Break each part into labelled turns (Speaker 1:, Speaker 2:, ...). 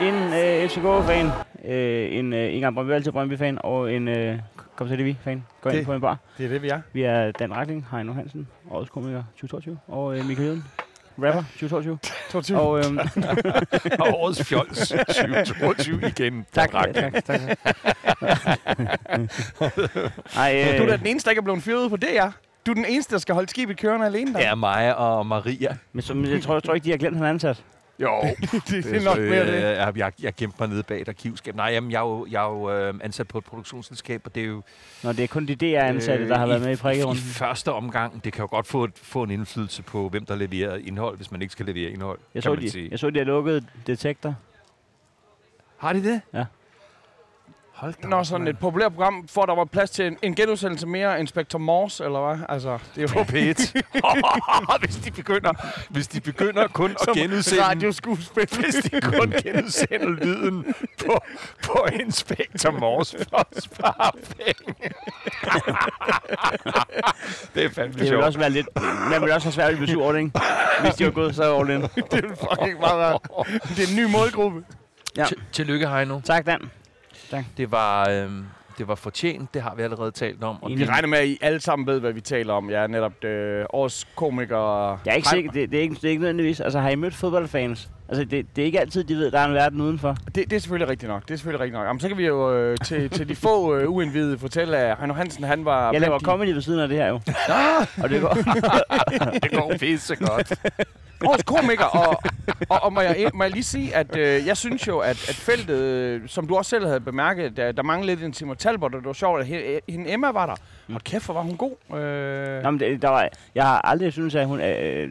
Speaker 1: En øh, FCK-fan, øh, en øh, Ingar Brøndby, altid Brøndby-fan, og en øh, kom til det vi fan Gå ind
Speaker 2: Det-
Speaker 1: på en bar.
Speaker 2: Det er det, vi er.
Speaker 1: Vi er Dan Rakling, Heino Hansen, årets komiker 2022, og øh, Michael Jøden, rapper 2022.
Speaker 2: 22.
Speaker 1: Og øhm,
Speaker 3: Og årets fjols 2022 igen.
Speaker 1: tak,
Speaker 3: Rak.
Speaker 1: tak, tak, tak. Ej, øh,
Speaker 2: Du er da den eneste, der ikke er blevet fyret på DR. Du er den eneste, der skal holde skibet kørende alene der.
Speaker 3: Ja, mig og Maria.
Speaker 1: men, så, men jeg, tror, jeg tror ikke, de har glemt, han ansat.
Speaker 2: Jo, det, det er nok mere det.
Speaker 3: Øh, jeg, jeg, jeg gemte mig nede bag et arkivskab. Nej, jamen, jeg er jo, jeg er jo øh, ansat på et produktionsselskab, og det er jo...
Speaker 1: Når det er kun de DR-ansatte, der har
Speaker 3: øh,
Speaker 1: været med i
Speaker 3: I
Speaker 1: prikkerunden.
Speaker 3: første omgang, det kan jo godt få, få en indflydelse på, hvem der leverer indhold, hvis man ikke skal levere indhold,
Speaker 1: Jeg
Speaker 3: kan
Speaker 1: så,
Speaker 3: man
Speaker 1: de,
Speaker 3: sige.
Speaker 1: jeg så, de har lukket detektor.
Speaker 3: Har de det?
Speaker 1: Ja.
Speaker 3: Hold da
Speaker 2: Når
Speaker 3: op,
Speaker 2: sådan
Speaker 3: mand.
Speaker 2: et populært program, for der var plads til en, en genudsendelse mere Inspector Morse, eller hvad? Altså, det er jo
Speaker 3: på P1. hvis, de begynder, hvis de begynder kun at genudsende...
Speaker 2: radioskuespil.
Speaker 3: Hvis de kun genudsender lyden på, på Inspector Morse for at spare penge. det er fandme
Speaker 1: Det vil
Speaker 3: sjovt.
Speaker 1: også være lidt... Man vil også have svært ved at blive sur over det, ikke? Hvis de var gået, så all in.
Speaker 2: det er fucking meget. Det er en ny målgruppe.
Speaker 1: Ja.
Speaker 3: Til- Tillykke, Heino.
Speaker 1: Tak, Dan.
Speaker 3: Det var, øhm, det var fortjent, det har vi allerede talt om. Og vi,
Speaker 2: regner med, at I alle sammen ved, hvad vi taler om. Jeg er netop øh, årets komiker.
Speaker 1: Jeg er ikke sikker, det, det, er ikke, det er ikke nødvendigvis. Altså, har I mødt fodboldfans? Altså, det, det er ikke altid, de ved, der er en verden udenfor.
Speaker 2: Det, det er selvfølgelig rigtigt nok. Det er selvfølgelig rigtigt nok. Jamen, så kan vi jo øh, til, til de få øh, uindvidede fortælle, at Heino Hansen, han var...
Speaker 1: Jeg laver
Speaker 2: de-
Speaker 1: comedy ved siden af det her jo. Og det går...
Speaker 3: det går pisse godt.
Speaker 2: Årets komiker, og, og, og må, jeg, må jeg lige sige, at øh, jeg synes jo, at, at feltet, øh, som du også selv havde bemærket, der, der manglede lidt en Simon Talbot, og det var sjovt, at he- hende Emma var der. Og kæft, hvor var hun god. Øh,
Speaker 1: Nå, men det, der var, jeg har aldrig syntes, at hun... Øh,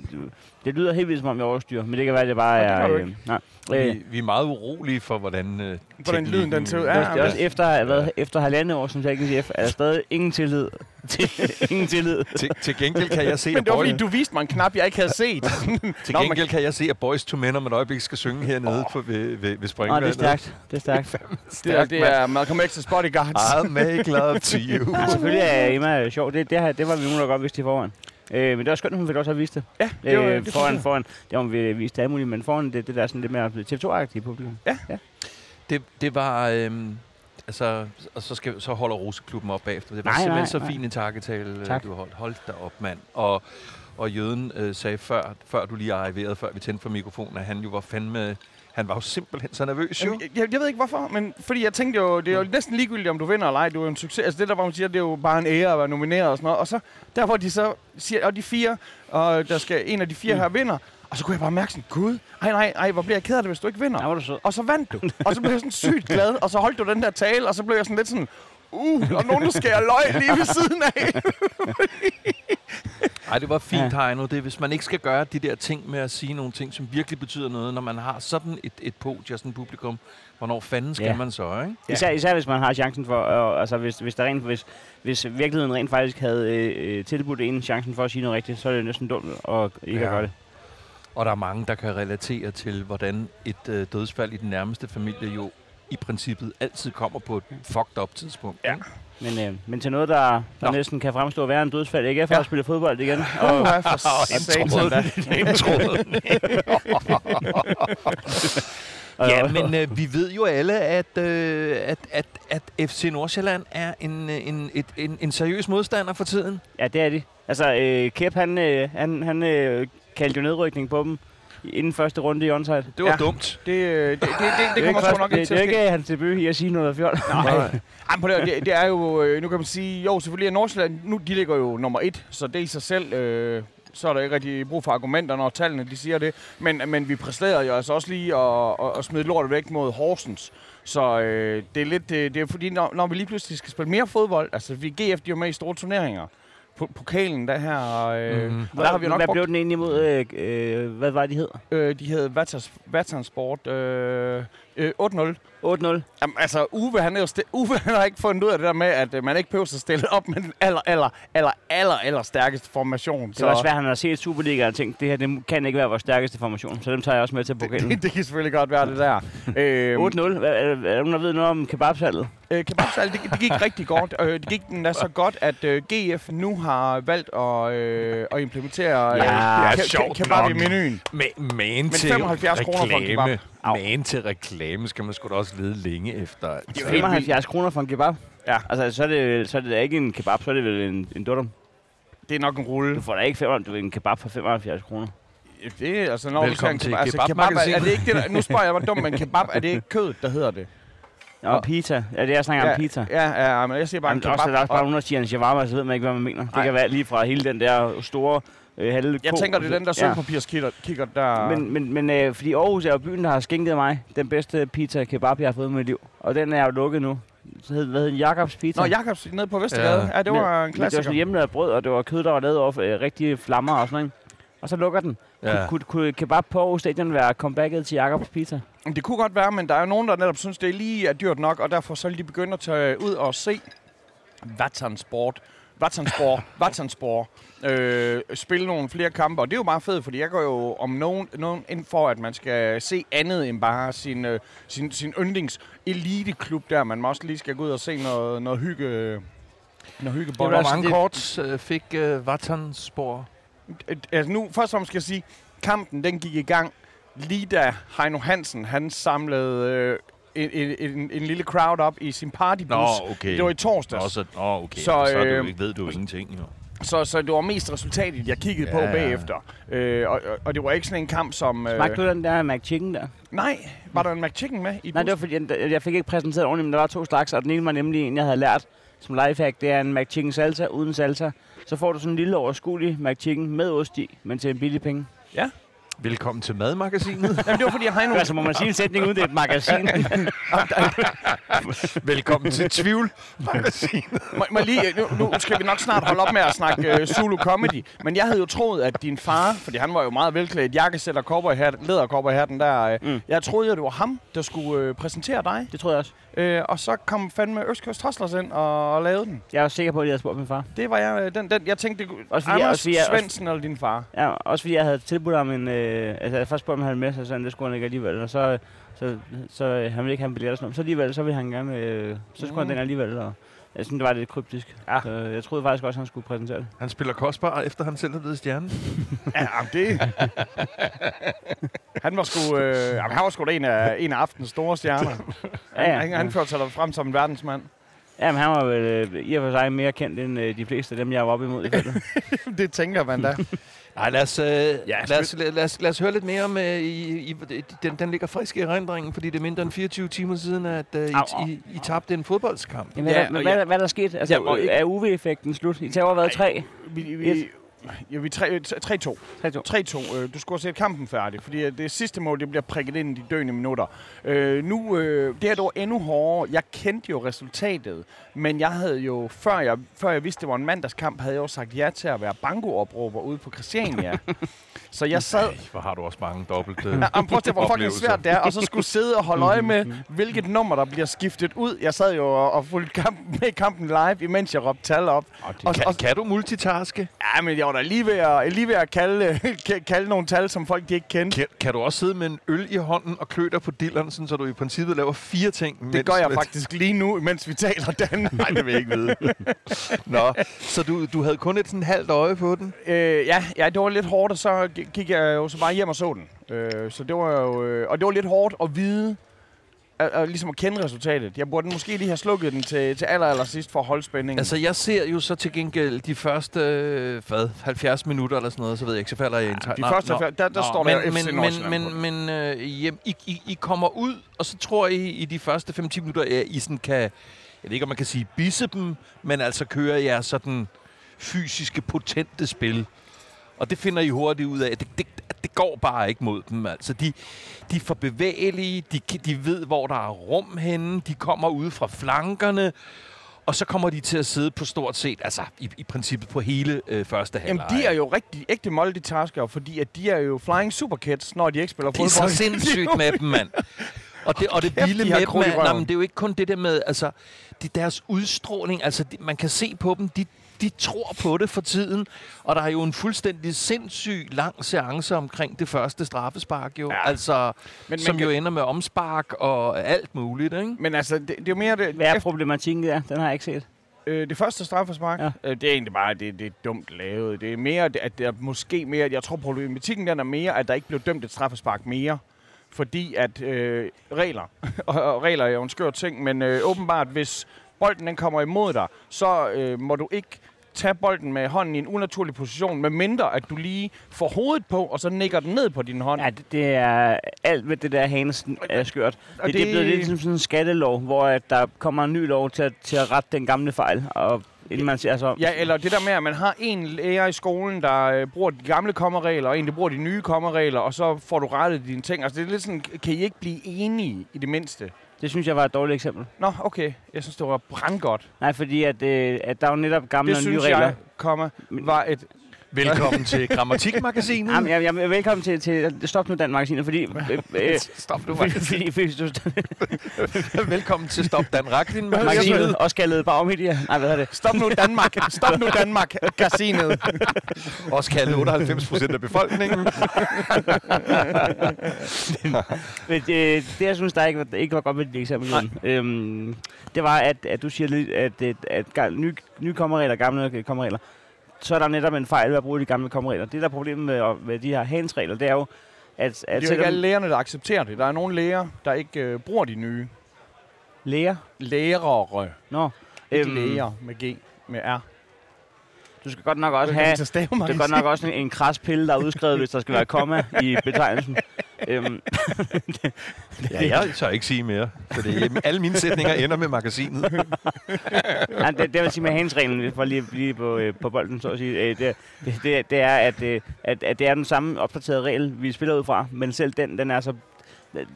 Speaker 1: det lyder helt vildt, som om jeg overstyrer, men det kan være, at det bare
Speaker 2: Nå, det
Speaker 1: er... Øh, nej. Øh,
Speaker 3: Vi, vi er meget urolige for, hvordan øh,
Speaker 2: Hvordan lyden den ser ud.
Speaker 1: det er
Speaker 2: Ja,
Speaker 1: det er også efter, hvad, efter halvandet år som teknisk chef, er der stadig ingen tillid. Til, ingen tillid.
Speaker 3: til, til gengæld kan jeg se,
Speaker 2: Men det var
Speaker 3: boy,
Speaker 2: fordi, du viste mig en knap, jeg ikke havde set.
Speaker 3: til gengæld kan jeg se, at Boys to Men om et øjeblik skal synge hernede på, ved, ved, ved
Speaker 1: Nå, det
Speaker 3: springvandet.
Speaker 1: er stærkt. Det er stærkt.
Speaker 2: det, er, det er Malcolm X's bodyguards.
Speaker 3: I'll make love to you.
Speaker 1: Ja, selvfølgelig er Emma sjov. Det, det, her, det var vi nogen, der godt vidste i forvejen. Øh, men det var skønt, at hun fik også have vist det.
Speaker 2: Ja, det var,
Speaker 1: Øh,
Speaker 2: det
Speaker 1: foran, foran, det var vi vist alt muligt, men foran det, det der sådan lidt mere TV2-agtige publikum.
Speaker 3: Det, det var... Øhm, altså, og så, skal, så holder Roseklubben op bagefter. Det var
Speaker 1: Nej,
Speaker 3: simpelthen
Speaker 1: nej,
Speaker 3: så fin en takketale, øh,
Speaker 1: Tak.
Speaker 3: du holdt. Hold da op, mand. Og, og Jøden øh, sagde før, før du lige arriverede, før vi tændte for mikrofonen, at han jo var fandme... Han var jo simpelthen så nervøs, jo.
Speaker 2: Jamen, jeg, jeg, ved ikke hvorfor, men fordi jeg tænkte jo, det er jo næsten ligegyldigt, om du vinder eller ej. Du er jo en succes. Altså det der, hvor man siger, det er jo bare en ære at være nomineret og sådan noget. Og så der, hvor de så siger, og de fire, og der skal en af de fire her vinder. Og så kunne jeg bare mærke sådan, gud, ej, nej, ej, hvor bliver jeg ked af det, hvis du ikke vinder.
Speaker 1: Der var du sød.
Speaker 2: Og så vandt du. Og så blev jeg sådan sygt glad, og så holdt du den der tale, og så blev jeg sådan lidt sådan, uh, og nogen, der skærer løg lige ved siden af.
Speaker 3: Ej, det var fint,
Speaker 1: Ja.
Speaker 3: Heino. Det er, hvis man ikke skal gøre de der ting med at sige nogle ting, som virkelig betyder noget, når man har sådan et, et podie, sådan et publikum, hvornår fanden skal
Speaker 1: Ja.
Speaker 3: man så, ikke?
Speaker 1: Især, især hvis man har chancen for, øh, altså hvis, hvis, der rent, hvis, hvis virkeligheden rent faktisk havde øh, øh, tilbudt en chancen for at sige noget rigtigt, så er det næsten dumt at ikke
Speaker 3: Ja.
Speaker 1: at gøre det.
Speaker 3: Og der er mange, der kan relatere til, hvordan et øh, dødsfald i den nærmeste familie jo i princippet altid kommer på et fucked up tidspunkt.
Speaker 2: Ja.
Speaker 1: Men, øh, men til noget, der, der næsten kan fremstå værre end dødsfald, ikke? Jeg får
Speaker 2: Ja.
Speaker 1: spille fodbold igen.
Speaker 2: Og,
Speaker 1: Og,
Speaker 2: for satan
Speaker 3: Ja, men øh, vi ved jo alle, at, øh, at, at, at FC Nordsjælland er en, øh, en, et, en, en seriøs modstander for tiden.
Speaker 1: Ja, det er de. Altså, øh, Kep, han, øh, han, han øh, kaldte jo nedrykning på dem inden første runde i onside.
Speaker 3: Det var
Speaker 2: Ja.
Speaker 3: dumt.
Speaker 2: Det, øh, det, det, det, det,
Speaker 1: Det er
Speaker 2: kommer sgu nok ikke
Speaker 1: det,
Speaker 2: til
Speaker 1: det
Speaker 2: at
Speaker 1: er
Speaker 2: ske.
Speaker 1: ikke hans debut i at sige noget af fjol.
Speaker 2: Nej. Ej, på det, det, det er jo, øh, nu kan man sige, jo selvfølgelig er Nordsjælland, nu de ligger jo nummer et, så det i sig selv, øh, så er der ikke rigtig brug for argumenter, når tallene de siger det. Men, men vi præsterede jo altså også lige at, at, at smide lortet væk mod Horsens. Så øh, det er lidt, det, det er fordi, når, når vi lige pludselig skal spille mere fodbold, altså vi GF de er jo med i store turneringer, pokalen der her, øh,
Speaker 3: Mhm.
Speaker 2: og der har vi nok
Speaker 1: Hvad
Speaker 2: brugt,
Speaker 1: blev den egentlig imod? Øh, øh, hvad var det, de hed?
Speaker 2: øh, de hed Vatans, Vatansport øh, øh, 8-0.
Speaker 1: 8-0.
Speaker 2: Jamen, altså, Uwe, han, er jo sti- Uwe, han har ikke fundet ud af det der med, at øh, man ikke behøver at stille op med den aller, aller, aller, aller, aller stærkeste formation.
Speaker 1: Det var svært, han har set Superliga og tænkt, det her det kan ikke være vores stærkeste formation, så dem tager jeg også med til pokalen.
Speaker 2: det, det kan selvfølgelig godt være det der. øhm,
Speaker 1: 8-0. Hvad- Er, er der nogen, der ved noget om kebabsalget?
Speaker 2: øh, kebabsal, det, det gik rigtig godt. Øh, det gik den så godt, at øh, GF nu har valgt at, øh, at implementere øh,
Speaker 1: Ja,
Speaker 2: ke- ke- kebab i menuen.
Speaker 3: Men, man til
Speaker 2: 75 kroner for en
Speaker 3: reklame.
Speaker 2: kebab.
Speaker 1: Au.
Speaker 3: Man til reklame. reklame skal man sgu da også lede længe efter.
Speaker 2: Det er
Speaker 3: Altså.
Speaker 2: jo helt
Speaker 1: 75 kroner for en kebab.
Speaker 2: Ja.
Speaker 1: Altså, så er det, så er det da ikke en kebab, så er det vel en, en dudum.
Speaker 2: Det er nok en rulle.
Speaker 1: Du får da ikke 75, du ved, en kebab for 75 kroner.
Speaker 2: Det er altså, når
Speaker 3: Velkommen til
Speaker 2: en kebab. Altså, kebab er, er, det ikke det, der, nu spørger jeg mig dumt, men kebab, er det ikke kødet, der hedder det?
Speaker 1: Og
Speaker 2: Og-
Speaker 1: pizza. Ja, det er jeg snakker om pizza.
Speaker 2: Ja, ja, men jeg siger bare
Speaker 1: Jamen,
Speaker 2: en
Speaker 1: der er også,
Speaker 2: kebab.
Speaker 1: der er også bare
Speaker 2: og-
Speaker 1: nogen, der siger en shawarma, så ved man ikke, hvad man mener. Det
Speaker 2: Nej.
Speaker 1: kan være lige fra hele den der store øh, halve
Speaker 2: jeg
Speaker 1: ko-
Speaker 2: tænker, det er den der
Speaker 1: Ja.
Speaker 2: sølvpapirskikker, der...
Speaker 1: Men, men, men øh, fordi Aarhus er jo byen, der har skænket mig den bedste pizza kebab, jeg har fået i mit liv. Og den er jo lukket nu. Så hed, hvad hed den? Jakobs Pizza.
Speaker 2: Nå, Jakobs nede på Vestergade.
Speaker 3: Ja.
Speaker 2: Ja, det var en
Speaker 1: Men Det var
Speaker 2: klassiker.
Speaker 1: sådan hjemmelavet brød, og det var kød, der var lavet over øh, rigtige flammer og sådan noget. ikke? Og så lukker den. Ja. Kunne, kunne kebab på Aarhus Stadion være comebacket til Jakobs Pizza?
Speaker 2: Det kunne godt være, men der er jo nogen, der netop synes, det er lige er dyrt nok, og derfor så vil de begynde at tage ud og se Vatsansport. Vatsansport. Vatsansport. Øh, spille nogle flere kampe, og det er jo meget fedt, fordi jeg går jo om nogen, nogen ind for, at man skal se andet end bare sin, øh, sin, sin yndlings eliteklub der. Man må også lige skal gå ud og se noget, noget hygge, noget
Speaker 1: var
Speaker 3: Hvor mange
Speaker 1: det-
Speaker 3: kort øh, fik øh, Vattenspor?
Speaker 2: Øh, Altså nu, først og fremmest skal jeg sige, kampen den gik i gang lige da Heino Hansen, han samlede øh, en, en, en, en lille crowd op i sin partybus.
Speaker 3: okay.
Speaker 2: Det var i torsdags.
Speaker 3: Også, nå, okay.
Speaker 2: Så,
Speaker 3: Så, så er
Speaker 2: øh,
Speaker 3: du ikke, ved du ingenting, jo.
Speaker 2: Så, så det var mest resultatet, jeg kiggede på
Speaker 3: Ja, ja.
Speaker 2: bagefter. Øh, og, og, det var ikke sådan en kamp som... Øh,
Speaker 1: Smagte du den der McChicken der?
Speaker 2: nej, var der en McChicken med i
Speaker 1: Nej, det var
Speaker 2: bussen?
Speaker 1: fordi, jeg, jeg fik ikke præsenteret ordentligt, men der var to slags, og den ene var nemlig en, jeg havde lært som lifehack. Det er en McChicken salsa uden salsa. Så får du sådan en lille overskuelig McChicken med ost i, men til en billig penge.
Speaker 3: Velkommen til Madmagasinet.
Speaker 2: Jamen, det var fordi Heino...
Speaker 1: Altså må man sige en sætning uden det er et magasin.
Speaker 3: Velkommen til Tvivl-magasinet.
Speaker 2: må, må lige, nu, nu skal vi nok snart holde op med at snakke uh, Zulu Comedy, men jeg havde jo troet, at din far, fordi han var jo meget velklædt, jakkesæt og cowboyhat, lædercowboyhatten der, uh,
Speaker 1: Mm.
Speaker 2: jeg troede, at det var ham, der skulle uh, præsentere dig.
Speaker 1: det tror jeg også.
Speaker 2: Uh, og så kom fandme Østkyst Hoslers ind og, og lavede den.
Speaker 1: Jeg er også sikker på, at jeg havde spurgt min far.
Speaker 2: Det var jeg, øh, den, den, jeg tænkte, det,
Speaker 1: Også fordi jeg-
Speaker 2: Anders
Speaker 1: også fordi jeg-
Speaker 2: Svendsen eller din far.
Speaker 1: Ja, også fordi jeg havde tilbudt ham en... Øh, altså, jeg først spurgte, om han ville med, så sådan, det skulle han ikke alligevel. Og så, så, så øh, han ville ikke have en billet og sådan noget. Så alligevel, så ville han gerne... Øh, så skulle
Speaker 2: Mm.
Speaker 1: han den alligevel. Og jeg synes, det var lidt kryptisk.
Speaker 2: Ja.
Speaker 1: Så jeg troede faktisk også, at han skulle præsentere det.
Speaker 3: Han spiller kostbar, efter han selv er blevet stjerne.
Speaker 2: Ja, jamen, det... han var sgu, øh, jamen, han var sgu da en af, en af aftens store stjerner.
Speaker 1: Ja, ja.
Speaker 2: Han, han førte sig frem som en verdensmand.
Speaker 1: Jamen, han var vel øh, i og for sig mere kendt end øh, de fleste af dem, jeg var oppe imod i feltet.
Speaker 2: det tænker man da.
Speaker 3: Nej, lad os, øh, ja, lad, os, lad, os, lad os høre lidt mere om, øh, i, i, den, den ligger frisk i erindringen, fordi det er mindre end 24 timer siden, at øh, I,
Speaker 1: Au, au.
Speaker 3: I, I tabte en fodboldskamp.
Speaker 1: Jamen,
Speaker 2: Ja,
Speaker 1: ja, hvad,
Speaker 2: og
Speaker 1: hvad, hvad, er der sket? Altså,
Speaker 2: må ikke-
Speaker 1: er UV-effekten slut? I tager været tre.
Speaker 2: Vi, vi, ja, vi er 3-2.
Speaker 1: 3-2.
Speaker 2: 3-2. Øh, du skulle have set kampen færdig, fordi at det sidste mål, det bliver prikket ind i de døende minutter. Øh, nu, øh, det her det var endnu hårdere. Jeg kendte jo resultatet, men jeg havde jo, før jeg, før jeg vidste, det var en mandagskamp, havde jeg jo sagt ja til at være banko-opråber ude på Christiania. Så jeg sad...
Speaker 3: Ej, hvor har du også mange dobbelt øh,
Speaker 2: Ja, jamen, prøv at hvor fucking svært det er, og så skulle sidde og holde øje med, hvilket nummer, der bliver skiftet ud. Jeg sad jo og, og fulgte kampen, med kampen live, imens jeg råbte tal op. Og,
Speaker 3: Kan,
Speaker 2: og,
Speaker 3: kan du multitaske?
Speaker 2: ja, men jeg var da lige ved at, lige ved at kalde, kalde nogle tal, som folk de ikke kendte.
Speaker 3: Kan, kan du også sidde med en øl i hånden og klø dig på dilleren, så du i princippet laver fire ting?
Speaker 2: Det
Speaker 3: mens-
Speaker 2: gør jeg faktisk lige nu, mens vi taler, Dan.
Speaker 3: Nej, det vil jeg ikke vide. Nå, så du, du havde kun et sådan halvt øje på den?
Speaker 2: øh, ja, ja, det var lidt hårdt, og så gik jeg jo så bare hjem og så den. Øh, så det var jo, øh, og det var lidt hårdt at vide, at, at, ligesom at kende resultatet. Jeg burde måske lige have slukket den til, til aller, aller sidst for at holde spændingen.
Speaker 3: Altså, jeg ser jo så til gengæld de første øh, hvad, 70 minutter eller sådan noget, så ved jeg ikke, så falder jeg ind.
Speaker 2: de første, der, der, der står der
Speaker 3: men,
Speaker 2: FC
Speaker 3: men, men,
Speaker 2: på.
Speaker 3: men, men øh, hjem, I, I, I kommer ud, og så tror I i de første 5-10 minutter, at I sådan kan, jeg ved ikke, om man kan sige bisse dem, men altså kører jer sådan fysiske, potente spil. Og det finder I hurtigt ud af. Det, det, det går bare ikke mod dem. Altså, de, de er for bevægelige, de, de ved, hvor der er rum henne, de kommer ud fra flankerne, og så kommer de til at sidde på stort set, altså i, i princippet på hele øh, første halvleg.
Speaker 2: Jamen, de er jo rigtig ægte multitaskere, fordi at de er jo flying superkids, når de ikke spiller
Speaker 3: Det er
Speaker 2: fodbold.
Speaker 3: så sindssygt med dem, mand. Og det, og det
Speaker 2: Kæft,
Speaker 3: vilde
Speaker 2: de
Speaker 3: med dem er, nej, men det er jo ikke kun det der med, altså, det er deres udstråling, altså, de, man kan se på dem, de, de tror på det for tiden, og der er jo en fuldstændig sindssyg lang seance omkring det første straffespark, jo.
Speaker 2: Ja.
Speaker 3: Altså,
Speaker 2: Men,
Speaker 3: som
Speaker 2: men,
Speaker 3: jo ender med omspark og alt muligt, ikke?
Speaker 2: men altså, det, det er jo mere det,
Speaker 1: Hvad er problematikken der? Den har jeg ikke set.
Speaker 2: øh, det første straffespark.
Speaker 1: Ja.
Speaker 2: Øh, det er egentlig bare, det, det er dumt lavet. Det er mere, at det er måske mere, jeg tror problematikken den er mere, at der ikke blev dømt et straffespark mere. Fordi at øh, regler, og, regler er jo en skør ting, men øh, åbenbart, hvis bolden den kommer imod dig, så øh, må du ikke tage bolden med hånden i en unaturlig position, med mindre at du lige får hovedet på, og så nikker den ned på din hånd.
Speaker 1: Ja, det, det er alt ved det der hanes er skørt.
Speaker 2: Og
Speaker 1: Det, det, det er blevet lidt som sådan en skattelov, hvor at der kommer en ny lov til at, til at rette den gamle fejl. Og inden man siger så...
Speaker 2: Ja, eller det der med, at man har en lærer i skolen, der øh, bruger de gamle kommaregler, og en, der bruger de nye kommaregler, og så får du rettet dine ting. Altså, det er lidt sådan, kan I ikke blive enige i det mindste?
Speaker 1: Det synes jeg var et dårligt eksempel.
Speaker 2: Nå, okay. Jeg synes, det var brandgodt.
Speaker 1: Nej, fordi at, øh, at der er jo netop gamle
Speaker 2: Det
Speaker 1: og nye
Speaker 2: synes
Speaker 1: regler.
Speaker 2: jeg, komma, var et...
Speaker 3: Velkommen til Grammatikmagasinet.
Speaker 1: Jamen, jeg, jeg, velkommen til, til Stop nu Dan-magasinet, fordi... Øh, øh,
Speaker 3: Stop nu,
Speaker 1: fordi, fordi, fordi
Speaker 3: Velkommen til Stop Dan Raklin.
Speaker 1: magasinet også kaldet Bagmedia. Nej, hvad hedder det?
Speaker 2: Stop nu Danmark! Stop nu Danmark! Gasinet.
Speaker 3: Også kaldet 98 procent af befolkningen.
Speaker 1: Men, øh, det, jeg synes, der ikke var, ikke var godt med dit eksempel, øhm, det var, at, at du siger, lidt, at, at, at, at nye, kommeregler, gamle kommeregler, så er der netop en fejl ved at bruge de gamle kommeregler. Det, der er problemet med, med de her handsregler, det er jo, at,
Speaker 2: Det
Speaker 1: at
Speaker 2: er jo ikke alle lægerne, der accepterer det. Der er nogle læger, der ikke øh, bruger de nye.
Speaker 1: læger...
Speaker 2: Lærere.
Speaker 1: Nå,
Speaker 2: Ikke læger med G, med R.
Speaker 1: du skal godt nok også have... Det er godt nok også en, en kras pille, der er udskrevet, hvis der skal være komma i betegnelsen. øhm,
Speaker 3: Ja, jeg tør ikke sige mere. For det, alle mine sætninger ender med magasinet.
Speaker 1: nej, det, det vil sige med handsreglen, for lige lige på, øh, på bolden, så at sige, øh, det, det, det, det er, at, øh, at, at det er den samme opdaterede regel, vi spiller ud fra, men selv den, den er så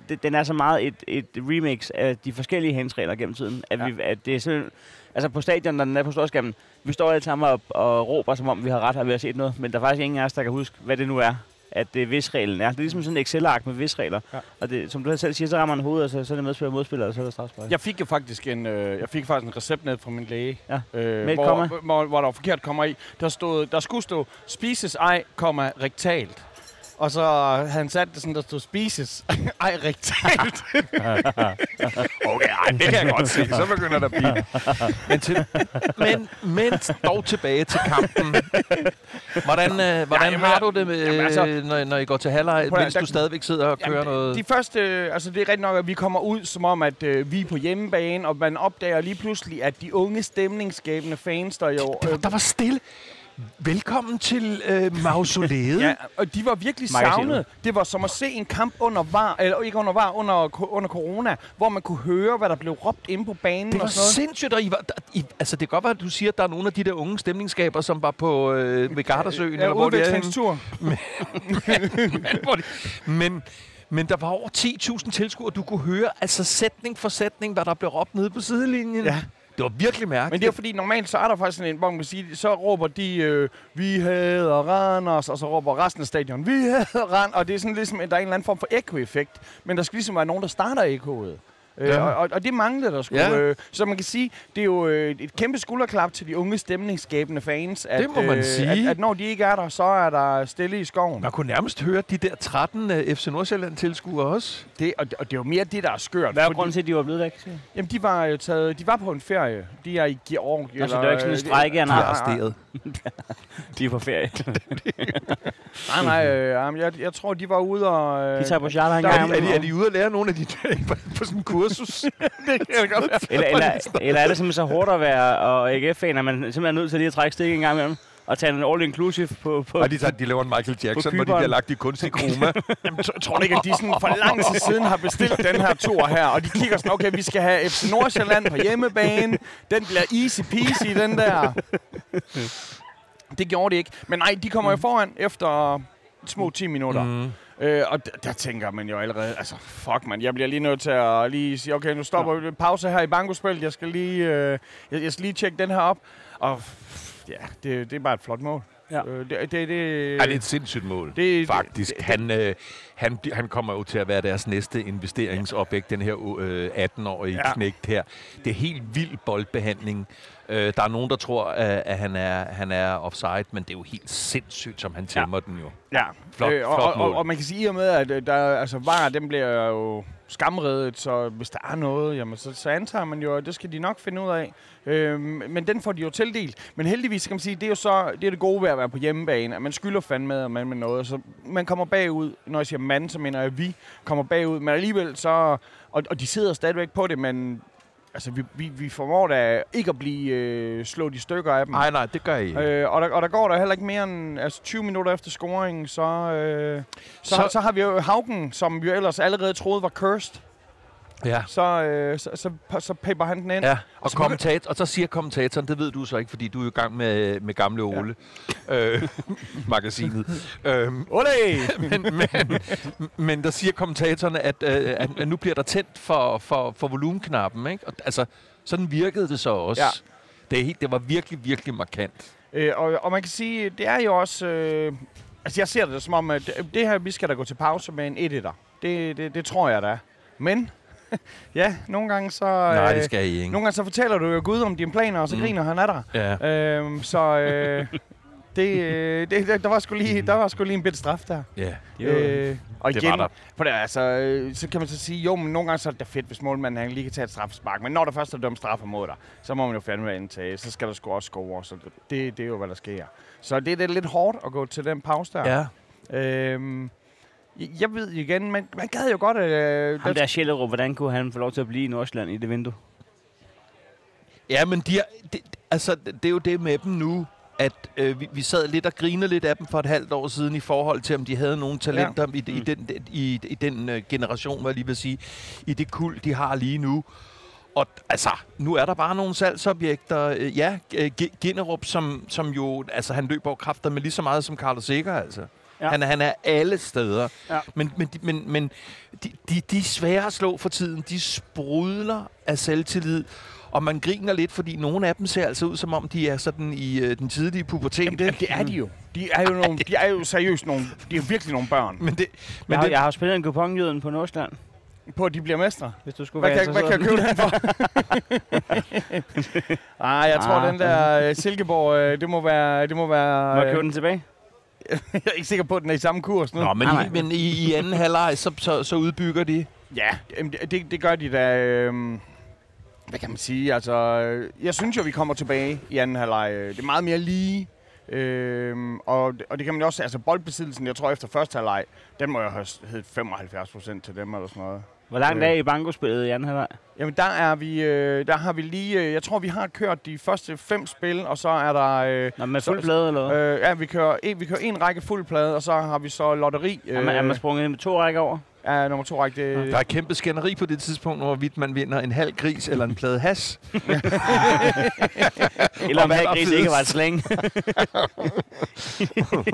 Speaker 1: det- den er så meget et, et remix af de forskellige handsregler gennem tiden, at, vi, at det er simpelthen, altså på stadion, når den er på storskærmen, vi står alle sammen og, og råber, som om vi har ret og vi har set noget, men der er faktisk ingen af os, der kan huske, hvad det nu er, at det hvis-reglen er. Det er ligesom sådan en Excel-ark med hvis-regler.
Speaker 2: Ja.
Speaker 1: Og det, som du selv siger, så rammer man hovedet, og så, så er det medspiller modspiller, og så er der strafspark.
Speaker 2: Jeg fik jo faktisk en, øh, jeg fik faktisk en recept ned fra min læge,
Speaker 1: Ja.
Speaker 2: øh,
Speaker 1: Med
Speaker 2: hvor, hvor, hvor, der var forkert komma i. Der, stod, der skulle stå spises ej, komma, rektalt. Og så havde han sat det sådan, der stod spises ej, rektalt.
Speaker 3: Okay, ej, det kan jeg godt se. Så begynder der at blive. Men, til, men, men dog tilbage til kampen. Hvordan, øh, hvordan
Speaker 2: jamen,
Speaker 3: har du det, med,
Speaker 2: jamen, altså-
Speaker 3: øh, når, når I går til halvleg, mens
Speaker 2: der-
Speaker 3: du stadigvæk sidder og kører noget?
Speaker 2: De første, øh, altså det er rigtigt nok, at vi kommer ud som om, at øh, vi er på hjemmebane, og man opdager lige pludselig, at de unge stemningsskabende fans, der jo...
Speaker 3: Der, var- der var stille. Velkommen til øh, mausoleet.
Speaker 2: Ja, og de var virkelig savnet. Det var som at se en kamp under var, eller ikke under var, under, under corona, hvor man kunne høre, hvad der blev råbt inde på banen
Speaker 3: Det var
Speaker 2: og sådan noget.
Speaker 3: sindssygt, og I var, der, I, altså det kan godt være, at du siger, at der er nogle af de der unge stemningsskaber, som var på øh, ved Gardasøen,
Speaker 2: Ja,
Speaker 3: eller hvor det er. Hvor det- men, men der var over 10.000 tilskuere, du kunne høre altså sætning for sætning, hvad der blev råbt nede på sidelinjen.
Speaker 2: Ja.
Speaker 3: Det var virkelig mærkeligt.
Speaker 2: Men det er fordi, normalt så er der faktisk sådan en, hvor man kan sige, så råber de, øh, vi hader Randers, og så råber resten af stadion, vi hader Randers, og det er sådan ligesom, at der er en eller anden form for ekkoeffekt. men der skal ligesom være nogen, der starter ekkoet.
Speaker 3: Ja.
Speaker 2: Ja. Og, og, og det manglede der skulle.
Speaker 3: Ja.
Speaker 2: Øh, så man kan sige, det er jo øh, et kæmpe skulderklap til de unge stemningsskabende fans. At,
Speaker 3: Det må man
Speaker 2: øh,
Speaker 3: sige.
Speaker 2: At, at når de ikke er der, så er der stille i skoven.
Speaker 3: Man kunne nærmest høre de der 13 uh, FC Nordsjælland-tilskuere også.
Speaker 2: Det, og, og det er jo mere det, der er skørt.
Speaker 1: Hvad er
Speaker 2: fordi-
Speaker 1: grunden til, at de var blevet væk? siger?
Speaker 2: Jamen, de var jo taget, de var på en ferie. De er i Georgien.
Speaker 1: Nå, så det var ikke sådan en strejke, han
Speaker 3: De er
Speaker 1: har.
Speaker 3: arresteret.
Speaker 1: De er på ferie.
Speaker 2: Nej, nej, øh, jamen, jeg, jeg tror, de var ude og... Øh,
Speaker 1: De tager på charter en
Speaker 2: Der
Speaker 3: Er
Speaker 1: gang.
Speaker 3: de, er, de, er de ude at lære nogle af de der på, på sådan en kursus?
Speaker 2: det kan godt være.
Speaker 1: Eller, eller, eller er det simpelthen så hårdt at være og AGF-fan, at man simpelthen er nødt til lige at trække stik en gang imellem? Og tage en all-inclusive på... på
Speaker 3: Og de, tager, de laver en Michael Jackson, hvor de bliver lagt i kunstig kroma.
Speaker 2: Jamen, tro- tror du ikke, at de sådan for lang tid siden har bestilt den her tur her, og de kigger sådan, okay, vi skal have FC Nordsjælland på hjemmebane, den bliver easy peasy, den der. Det gjorde de ikke. Men nej, de kommer jo foran efter små 10 minutter. Mm. Øh, og der, der tænker man jo allerede, altså fuck man, jeg bliver lige nødt til at lige sige, okay, nu stopper vi pause her i bankospil, jeg skal lige, øh, jeg, jeg skal lige tjekke den her op. Og ja, det, det er bare et flot mål.
Speaker 1: Ja.
Speaker 2: Øh, det, det, det,
Speaker 3: Ja, det er et sindssygt mål.
Speaker 2: det,
Speaker 3: Faktisk. Han, øh, han, han kommer jo til at være deres næste investeringsobjekt, den her øh, 18-årige
Speaker 2: Ja.
Speaker 3: knægt her. Det er helt vild boldbehandling. Øh, der er nogen, der tror, at, at han, er, han er offside, men det er jo helt sindssygt, som han tæmmer ja. den jo.
Speaker 2: Ja,
Speaker 3: Flot-
Speaker 2: øh, og,
Speaker 3: flot
Speaker 2: og,
Speaker 3: mål.
Speaker 2: og, og man kan sige, i og med, at øh, der, altså, VAR, den bliver jo skamredet, så hvis der er noget, jamen, så, så antager man jo, at det skal de nok finde ud af. Øh, men den får de jo tildelt. Men heldigvis kan man sige, det er jo så det, er det gode ved at være på hjemmebane, at man skylder fandme med, man med noget. Så man kommer bagud, når jeg siger mand, så mener jeg, at vi kommer bagud. Men alligevel så, og, og de sidder stadigvæk på det, men altså, vi, vi, vi formår da ikke at blive øh, slået i stykker af dem.
Speaker 3: Nej, nej, det gør I ikke.
Speaker 2: Øh, og, der, og der går der heller ikke mere end altså 20 minutter efter scoringen, så, øh, så,
Speaker 3: Så-
Speaker 2: så, har vi jo Haugen, som vi jo ellers allerede troede var cursed.
Speaker 3: Ja.
Speaker 2: Så, øh, så, så, så paper han den ind.
Speaker 3: Ja, og,
Speaker 2: så
Speaker 3: kommentator, og så siger kommentatoren, det ved du så ikke, fordi du er i gang med, med gamle Ole, ja. øh, magasinet. øhm,
Speaker 2: Ole!
Speaker 3: men, men, men der siger kommentatoren, at, øh, at, at nu bliver der tændt for, for, for volumenknappen. Ikke? Og, altså, sådan virkede det så også.
Speaker 2: Ja.
Speaker 3: Det, er helt, det var virkelig, virkelig markant.
Speaker 2: Øh, og, og man kan sige, det er jo også... Øh, altså jeg ser det som om, at det her, vi skal da gå til pause med en 1 det, det, det tror jeg da. Men, ja, nogle gange så...
Speaker 3: Nej,
Speaker 2: øh,
Speaker 3: det skal I ikke.
Speaker 2: Nogle gange så fortæller du jo Gud om dine planer, og så
Speaker 3: Mm.
Speaker 2: griner han af dig.
Speaker 3: Ja.
Speaker 2: Øhm, så øh, det, øh, det, der, der, var sgu lige, der var sgu lige en bit straf der.
Speaker 3: ja.
Speaker 2: Øh, og
Speaker 3: Det
Speaker 2: igen,
Speaker 3: var der.
Speaker 2: For det, altså, øh, så kan man så sige, jo, men nogle gange så er det da fedt, hvis målmanden han lige kan tage et straffespark. Men når der først er dømt straffer mod dig, så må man jo fandme indtage. Så skal der sgu også score. Så det, det, det er jo, hvad der sker. Så det, det er lidt hårdt at gå til den pause der.
Speaker 3: ja.
Speaker 2: Øhm, jeg ved igen, man, man gad jo godt... Øh,
Speaker 1: Ham der Sjællerup, hvordan kunne han få lov til at blive i Nordsjælland i det vindue?
Speaker 3: Ja, men de er, det, altså, det er jo det med dem nu, at øh, vi, vi sad lidt og grinede lidt af dem for et halvt år siden i forhold til, om de havde nogle talenter ja. i, i,
Speaker 1: Mm.
Speaker 3: den, i, i den øh, generation, hvad jeg lige vil sige, i det kul, de har lige nu. Og altså, nu er der bare nogle salgsobjekter. Øh, Ja, G- Ginnerup, som, som jo, altså han løber jo kræfter med lige så meget som Carlos Sikker, altså. Ja. Han, er- han er alle steder.
Speaker 1: Ja.
Speaker 3: Men, men, de- men, men de, de, de er svære at slå for tiden. De sprudler af selvtillid. Og man griner lidt, fordi nogle af dem ser altså ud, som om de er sådan i øh, den tidlige pubertet.
Speaker 2: Jamen, det, det er de jo. De er jo, nogle, de er jo seriøst nogle... De er virkelig nogle børn.
Speaker 3: Men det,
Speaker 1: Men jeg, har,
Speaker 3: det,
Speaker 1: jeg har spillet en kuponjyden på Nordsjælland,
Speaker 2: På, at de bliver mestre.
Speaker 1: hvis du skulle
Speaker 2: Hvad
Speaker 1: være
Speaker 2: kan, hvad kan jeg købe den for? ah, jeg tror,
Speaker 1: Ah,
Speaker 2: den der øh, Silkeborg, øh, det må være... Det må være
Speaker 1: Må jeg købe den tilbage?
Speaker 2: jeg er ikke sikker på, at den er i samme kurs nu.
Speaker 3: Nå, men,
Speaker 1: Nej,
Speaker 3: i, men i, i anden halvleg, så, så, så udbygger de.
Speaker 2: Ja, det, det gør de da... Øh, hvad kan man sige? Altså, øh, jeg synes jo, vi kommer tilbage i anden halvleg. Øh, Det er meget mere lige. Øhm, og, og det kan man jo også... Altså, boldbesiddelsen, jeg tror efter første halvleg, den må jo have heddet 75 procent til dem eller sådan noget.
Speaker 1: Hvor langt
Speaker 2: Øh.
Speaker 1: er I bankospillet i anden halvleg?
Speaker 2: Jamen, der, er vi, øh, der har vi lige... Øh, jeg tror, vi har kørt de første fem spil, og så er der... Øh,
Speaker 1: Nå, med fuld plade eller hvad?
Speaker 2: øh, ja, vi kører, en, vi kører en række fuld plade, og så har vi så lotteri.
Speaker 1: er, man, er man sprunget ind med to rækker over?
Speaker 2: Ja, nummer to række. Det,
Speaker 3: Der er kæmpe skænderi på det tidspunkt, hvorvidt man vinder en halv gris eller en plade has.
Speaker 1: Eller om
Speaker 3: var
Speaker 1: gris ikke var et slæng?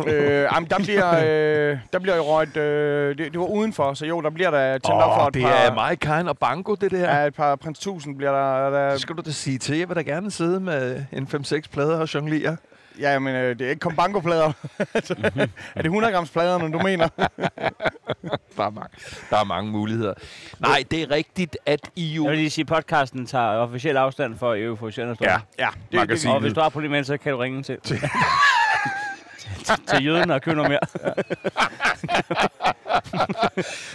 Speaker 2: øh, jamen, der bliver, øh, der bliver jo røget, øh, det, det var udenfor, så jo, der bliver der tændt op for
Speaker 3: Åh,
Speaker 2: et
Speaker 3: det
Speaker 2: par...
Speaker 3: er meget kind og banko, det der.
Speaker 2: Ja, et par prins 1000 bliver der... der
Speaker 3: Det skal du da sige til. Jeg vil da gerne sidde med en 5-6 plader og jonglere.
Speaker 2: Ja, men øh, det er ikke kombangoplader. Altså, er det 100 grams pladerne, du mener?
Speaker 3: Der er mange, der er mange muligheder. Nej, det er rigtigt, at I jo...
Speaker 1: Jeg vil lige sige, at podcasten tager officiel afstand for euforiserende stoffer.
Speaker 2: Ja, det,
Speaker 3: Magasin.
Speaker 1: Og hvis du har problemer med det, så kan du ringe til. til, til jøden og købe noget mere.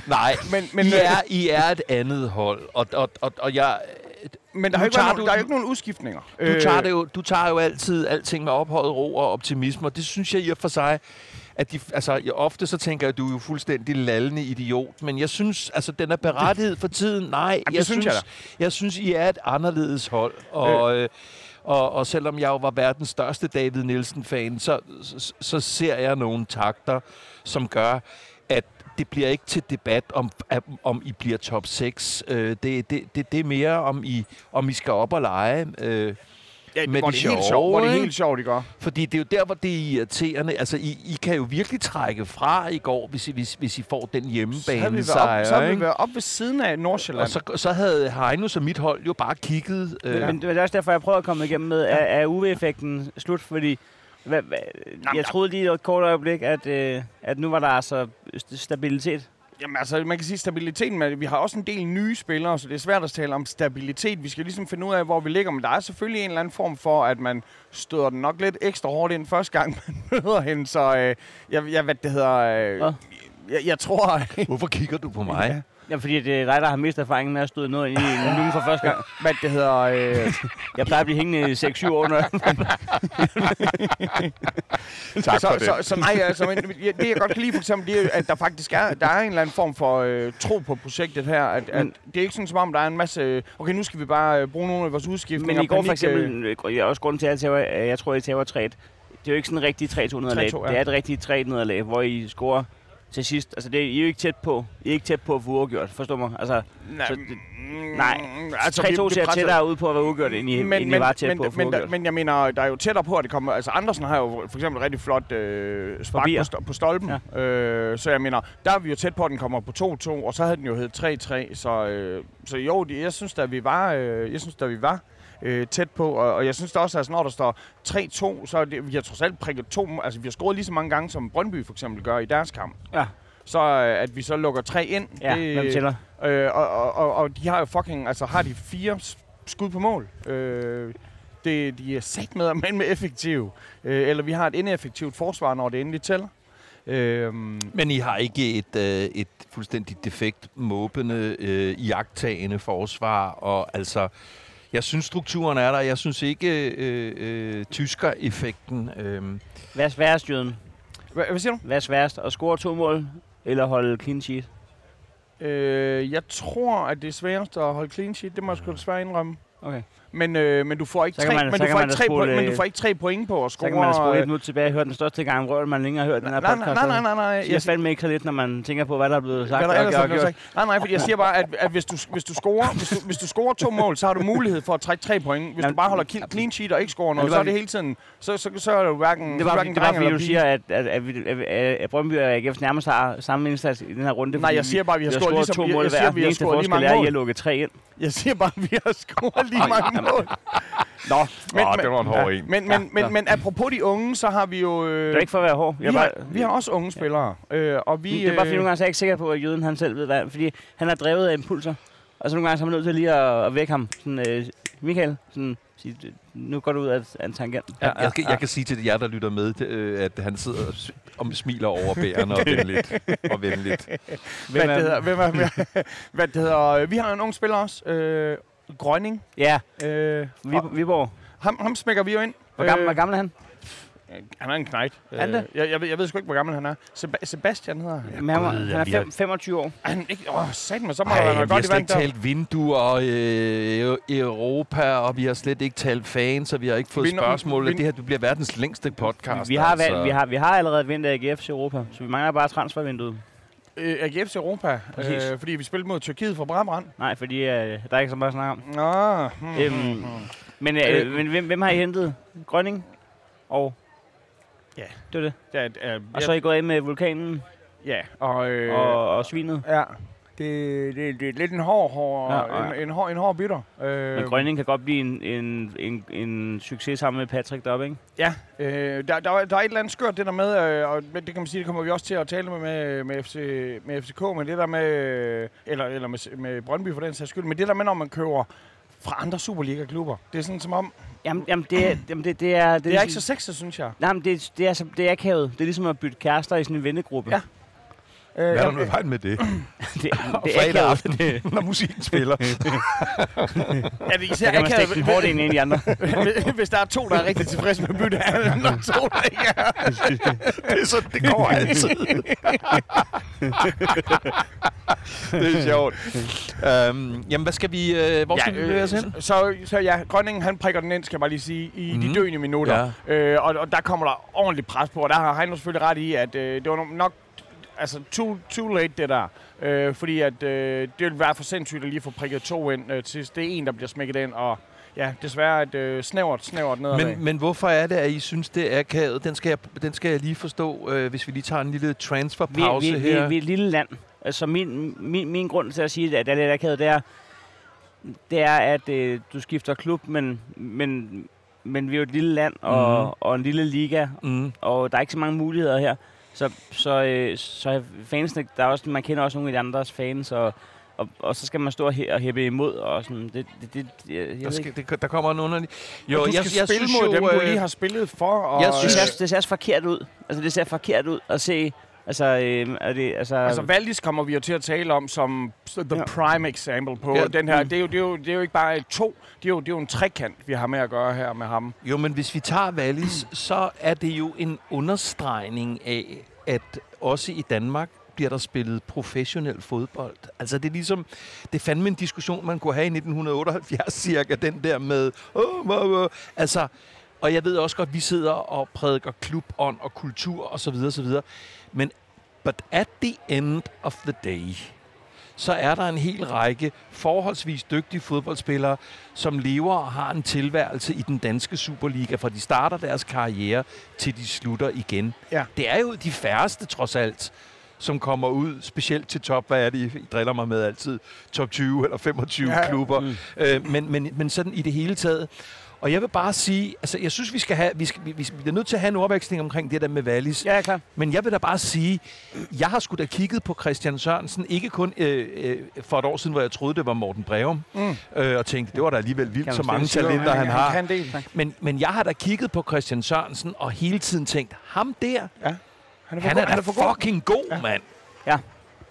Speaker 3: Nej,
Speaker 2: Men, men,
Speaker 3: I,
Speaker 2: øh,
Speaker 3: er, I er et andet hold, og, og, og, og jeg...
Speaker 2: men der, har ikke
Speaker 3: tager
Speaker 2: nogen,
Speaker 3: du-
Speaker 2: der er jo ikke nogen udskiftninger.
Speaker 3: Du tager, det jo, du tager jo altid alting med ophøjet ro og optimisme, og det synes jeg i og for sig, at de, altså, jeg, ofte så tænker jeg, at du er jo fuldstændig lallende idiot, men jeg synes, altså, den er berettiget for tiden. Nej,
Speaker 2: det
Speaker 3: jeg,
Speaker 2: synes jeg
Speaker 3: jeg synes, I er et anderledes hold, og... Øh. Og, og selvom jeg jo var verdens største David Nielsen-fan, så, så, så ser jeg nogle takter, som gør, at det bliver ikke til debat om, at- om I bliver top 6. Øh, det, det, det, det er mere om I, om I skal op og lege. Øh,
Speaker 2: ja,
Speaker 3: med
Speaker 2: hvor
Speaker 3: det
Speaker 2: det er helt
Speaker 3: sjove,
Speaker 2: sjovt, hvor det er helt sjovt, I gør.
Speaker 3: fordi det er jo der, hvor det er irriterende. Altså, I, I kan jo virkelig trække fra i går, hvis I, hvis, hvis I får den
Speaker 2: Så havde vi
Speaker 3: hjemmebane
Speaker 2: været op,
Speaker 3: sejr.
Speaker 2: så havde vi været op ved siden af Nordsjælland.
Speaker 3: Og så, så havde Heinus og mit hold jo bare kigget. Øh,
Speaker 1: Men det er også derfor, jeg prøver at komme igennem med, er, er UV-effekten slut? Fordi hvad, hvad, jeg troede lige et kort øjeblik, at, øh, at nu var der altså st- stabilitet.
Speaker 2: Jamen altså, man kan sige stabiliteten, men vi har også en del nye spillere, så det er svært at tale om stabilitet. Vi skal ligesom finde ud af, hvor vi ligger, men der er selvfølgelig en eller anden form for, at man støder den nok lidt ekstra hårdt ind første gang, man møder hende, så øh, jeg, jeg, hvad det hedder... Øh,
Speaker 1: Hvad?
Speaker 2: jeg, jeg tror...
Speaker 3: Hvorfor kigger du på mig?
Speaker 1: Ja, fordi det er dig, der har mistet erfaringen med at støde noget i nogen for første gang.
Speaker 2: hvad det hedder... Øh,
Speaker 1: Jeg plejer at blive hængende i 6-7 år, når jeg
Speaker 4: Tak
Speaker 2: så,
Speaker 4: for det.
Speaker 2: så, så nej, altså, men, ja, det jeg godt kan lide for eksempel, det er, at der faktisk er, der er en eller anden form for øh, tro på projektet her. At, at
Speaker 1: Men-
Speaker 2: det er ikke sådan, som om der er en masse, okay, nu skal vi bare øh, bruge nogle af vores udskiftninger.
Speaker 1: Men i går for eksempel, øh, jeg er også grund til, at jeg, tager, øh, jeg tror, I tager 3 Det er jo ikke sådan en rigtig 3-2 nederlag.
Speaker 2: 3-2, ja.
Speaker 1: Det er et rigtigt 3 nederlag, hvor I scorer til sidst. Altså, det er, I er jo ikke tæt på. I er ikke tæt på at få uafgjort, forstår mig? Altså,
Speaker 2: Nej,
Speaker 1: så det-
Speaker 2: mm,
Speaker 1: nej.
Speaker 2: altså,
Speaker 1: 3-2
Speaker 2: vi- vi
Speaker 1: ser tættere ud på at være uafgjort, end I,
Speaker 2: men,
Speaker 1: end I var tæt
Speaker 2: men,
Speaker 1: på at få
Speaker 2: men,
Speaker 1: uafgjort.
Speaker 2: men jeg mener, der er jo tættere på, at det kommer... Altså, Andersen har jo for eksempel rigtig flot øh, spark
Speaker 1: Forbier.
Speaker 2: på, på stolpen. Ja. Øh, så jeg mener, der er vi jo tæt på, at den kommer på 2-2, og så havde den jo heddet 3-3. Så, øh, så jo, det, jeg synes, at vi var, øh, jeg synes, at vi var øh, tæt på, og, og jeg synes da også, at når der står 3-2, så er det, vi har trods alt prikket to... må- Altså, vi har scoret lige så mange gange, som Brøndby for eksempel gør i deres kamp.
Speaker 1: Ja.
Speaker 2: Så øh, at vi så lukker tre ind,
Speaker 1: Ja,
Speaker 2: det,
Speaker 1: hvem tæller?
Speaker 2: Øh, og, og, og, og de har jo fucking, altså har de fire skud på mål. Øh, det, de er sat med, men med effektive. Øh, eller vi har et ineffektivt forsvar, når det endelig tæller. Øh,
Speaker 3: Men I har ikke et, øh, et fuldstændig defekt, måbende, øh, jagttagende forsvar, og altså... Jeg synes, strukturen er der. Jeg synes ikke, øh, øh, tysker-effekten... Øh,
Speaker 1: Hvad er sværest, Jøden?
Speaker 2: hvad, hvad siger du?
Speaker 1: Hvad er sværest? At score to mål, eller holde clean sheet?
Speaker 2: Øh, jeg tror, at det er sværest at holde clean sheet. Det må jeg sgu desværre indrømme.
Speaker 1: Okay.
Speaker 2: Men, øh, men du får ikke
Speaker 1: Så
Speaker 2: tre,
Speaker 1: man-
Speaker 2: men
Speaker 1: så
Speaker 2: du får ikke tre, point, men du
Speaker 1: øh,
Speaker 2: får ikke tre point på at
Speaker 1: Så
Speaker 2: score.
Speaker 1: kan man spole
Speaker 2: øh,
Speaker 1: et minut tilbage og høre den største gang, Røl, man længere har hørt den her podcast.
Speaker 2: nej, nej, nej, nej, nej.
Speaker 1: Jeg siger fandme ikke så lidt, når man tænker på, hvad der er blevet sagt.
Speaker 2: Hvad der ellers er blevet sagt. Nej, nej, fordi jeg siger bare, at, at hvis, du, hvis, du scorer, hvis, du, hvis du scorer to mål, så har du mulighed for at trække tre point. Hvis du bare holder clean sheet og ikke scorer noget, så er det hele tiden... Så, så, så er det hverken,
Speaker 1: Det var,
Speaker 2: hverken
Speaker 1: det var fordi, du siger, at, at, at, at, Brøndby og AGF nærmest har samme indsats i den her runde.
Speaker 2: Nej, jeg siger bare, at vi har scoret lige så-
Speaker 1: to
Speaker 2: jeg-
Speaker 1: mål
Speaker 2: jeg vi har scoret lige mange
Speaker 1: er,
Speaker 2: mål.
Speaker 1: har lukket tre ind.
Speaker 2: Jeg siger bare, at vi har scoret lige mange mål. Nå, men, men,
Speaker 4: det var en hård en.
Speaker 2: men,
Speaker 1: Ja,
Speaker 2: men, men, men apropos de unge, så har vi jo... Øh,
Speaker 1: Det er ikke for at være hård.
Speaker 2: vi,
Speaker 1: Jeg
Speaker 2: har,
Speaker 1: bare,
Speaker 2: vi har også unge spillere. Øh, og vi,
Speaker 1: det er bare fordi,
Speaker 2: øh,
Speaker 1: nogle gange så er jeg ikke sikker på, at Jøden han selv ved hvad. Fordi han er drevet af impulser. Og så nogle gange så er man nødt til lige at, at vække ham. Sådan, øh, Michael, sådan, sige, nu går du ud af, en tangent.
Speaker 3: Ja, jeg, jeg, kan, jeg kan sige til jer, der lytter med, øh, at han sidder og, smiler over bærende og venligt. Og venligt.
Speaker 2: hvad
Speaker 1: Hvem er
Speaker 2: det hedder, hvem er, hvad det hedder, vi har en ung spiller også. Øh, Grønning.
Speaker 1: Ja,
Speaker 2: Øh,
Speaker 1: Viborg.
Speaker 2: ham, ham smækker vi jo ind.
Speaker 1: Hvor gammel,
Speaker 2: Øh,
Speaker 1: hvor gammel er han?
Speaker 2: Han er en.
Speaker 1: Er han det?
Speaker 2: jeg, jeg, ved, jeg ved sgu ikke, hvor gammel han er. Seba- Sebastian hedder han.
Speaker 1: Men han, han er
Speaker 3: vi har-
Speaker 1: fem, 25 år.
Speaker 2: Er han ikke? Åh, sat mig, så må der
Speaker 3: Ej,
Speaker 2: være
Speaker 3: vi
Speaker 2: noget
Speaker 3: har
Speaker 2: godt i
Speaker 3: slet
Speaker 2: vand
Speaker 3: ikke
Speaker 2: der.
Speaker 3: talt vinduer og øh, Europa, og vi har slet ikke talt fans, og vi har ikke fået
Speaker 2: Vi
Speaker 3: spørgsmål.
Speaker 2: vi-
Speaker 3: Det her du bliver verdens længste podcast.
Speaker 1: Vi har,
Speaker 3: altså.
Speaker 1: valgt, vi har, vi har allerede vendt AGF til Europa, så vi mangler bare transfervinduet.
Speaker 2: Øh, AGF's Europa,
Speaker 1: Præcis.
Speaker 2: øh, fordi vi spillede mod Tyrkiet fra Brabrand.
Speaker 1: Nej, fordi øh, der er ikke så meget at snakke om.
Speaker 2: Nå, hmm,
Speaker 1: Øhm,
Speaker 2: hmm, hmm.
Speaker 1: Men,
Speaker 2: Øh.
Speaker 1: øh, men hvem, hvem har I hentet? Grønning? Og?
Speaker 2: Ja.
Speaker 1: Det var det.
Speaker 2: Ja, øh,
Speaker 1: Og så er I gået af med vulkanen
Speaker 2: ja, og, øh,
Speaker 1: og, og svinet.
Speaker 2: ja, det, det, det er lidt en hård, hård,
Speaker 1: Ja,
Speaker 2: ja,
Speaker 1: ja.
Speaker 2: En, en, hård, en hård bytter. Øh,
Speaker 1: Men Grønning kan godt blive en, en, en, en succes sammen med Patrick deroppe, ikke?
Speaker 2: Ja, øh, der, der, er- der er et eller andet skørt det der med, øh, og det kan man sige, det kommer vi også til at tale med, med, med, FC, med FCK, men det der med, eller, eller med, med Brøndby for den sags skyld, men det der med, når man køber fra andre Superliga-klubber, det er sådan som om,
Speaker 1: Jamen, jamen, det, er- jamen det, det er... Det,
Speaker 2: det er ikke så sexet, synes jeg.
Speaker 1: Nej, men det, det, er, det er akavet. Det er ligesom at bytte kærester i sådan en vennegruppe.
Speaker 2: Ja. Øh,
Speaker 3: Hvad er der noget vejen med det?
Speaker 1: Det, det er
Speaker 3: fredag
Speaker 1: akavet.
Speaker 3: aften, når musikken spiller.
Speaker 2: ja, det er især
Speaker 1: kan man stikke den hårdt ind i de andre.
Speaker 2: hvis- hvis der er to, der er rigtig tilfredse med bytte, er der nok to, der ikke er.
Speaker 3: det er sådan, det går altid. det er sjovt. Um, jamen, hvad skal vi... Uh, hvor skal vi bevæge os hen?
Speaker 2: så, så, så ja, Grønningen han prikker den ind, skal jeg bare lige sige, i mm.
Speaker 3: Mhm.
Speaker 2: de døende minutter. Ja. Øh, og, og der kommer der ordentligt pres på, og der har han jo selvfølgelig ret i, at øh, det var nok altså too, too late det der. Øh, fordi at øh, det vil være for sindssygt at lige få prikket to ind øh, til sidst. Det er en, der bliver smækket ind, og ja, desværre et øh, snævert, snævert nederlag.
Speaker 3: Men, men hvorfor er det, at I synes, det er akavet? Den skal jeg, den skal jeg lige forstå, øh, hvis vi lige tager en lille
Speaker 1: Vi,
Speaker 3: transferpause
Speaker 1: vi, vi,
Speaker 3: her.
Speaker 1: vi er et lille land. Altså min, min, min grund til at sige, at det er lidt akavet, det er, det er at øh, du skifter klub, men, men, men vi er jo et lille land og,
Speaker 3: Mhm.
Speaker 1: og en lille liga,
Speaker 3: Mm.
Speaker 1: og der er ikke så mange muligheder her. Så, så, øh, så fansene, der er også, man kender også nogle af de andres fans, og, og, og så skal man stå her og hæppe imod, og sådan, det, det, det jeg, jeg
Speaker 3: Der, skal, det, der kommer en underlig...
Speaker 2: Jo, du skal jeg, jeg spille mod dem, du lige har spillet for. Og,
Speaker 3: jeg
Speaker 1: Det
Speaker 3: synes-
Speaker 1: ser, det ser forkert ud. Altså, det ser forkert ud at se, altså, øh, er det, altså,
Speaker 2: Altså, Valdis kommer vi jo til at tale om som the
Speaker 1: Ja.
Speaker 2: prime example på
Speaker 3: Ja.
Speaker 2: den her. Det er, jo, det, er jo, det er jo ikke bare to, det er, jo, det er jo en trekant, vi har med at gøre her med ham.
Speaker 3: Jo, men hvis vi tager Wallis, så er det jo en understregning af, at også i Danmark bliver der spillet professionel fodbold. Altså det er ligesom, det er fandme en diskussion, man kunne have i 1978 cirka, den der med, oh, oh, oh. altså, og jeg ved også godt, vi sidder og prædiker klubånd og kultur og så videre, så videre. Men but at the end of the day, så er der en hel række forholdsvis dygtige fodboldspillere, som lever og har en tilværelse i den danske Superliga, fra de starter deres karriere til de slutter igen.
Speaker 2: Ja.
Speaker 3: Det er jo de færreste, trods alt, som kommer ud, specielt til top, hvad er det, I driller mig med altid, top 20 eller 25
Speaker 2: Ja.
Speaker 3: ja. klubber.
Speaker 1: Mm.
Speaker 3: Mm. Øh, men, men, men sådan i det hele taget. Og jeg vil bare sige, altså jeg synes, vi skal have, vi, skal, vi, vi bliver nødt til at have en overveksling omkring det der med Wallis.
Speaker 1: ja, er klar.
Speaker 3: Men jeg vil da bare sige, jeg har sgu da kigget på Christian Sørensen, ikke kun øh, øh, for et år siden, hvor jeg troede, det var Morten Breum,
Speaker 2: Mm.
Speaker 3: øh, og tænkte, det var da alligevel vildt, så
Speaker 1: man
Speaker 3: mange talenter han har.
Speaker 2: Han del.
Speaker 3: Men, men jeg har da kigget på Christian Sørensen, og hele tiden tænkt, ham der,
Speaker 2: Ja. Han er for
Speaker 3: han
Speaker 2: god.
Speaker 3: er
Speaker 2: han er for god.
Speaker 3: fucking god,
Speaker 2: Ja.
Speaker 3: mand.
Speaker 1: Ja.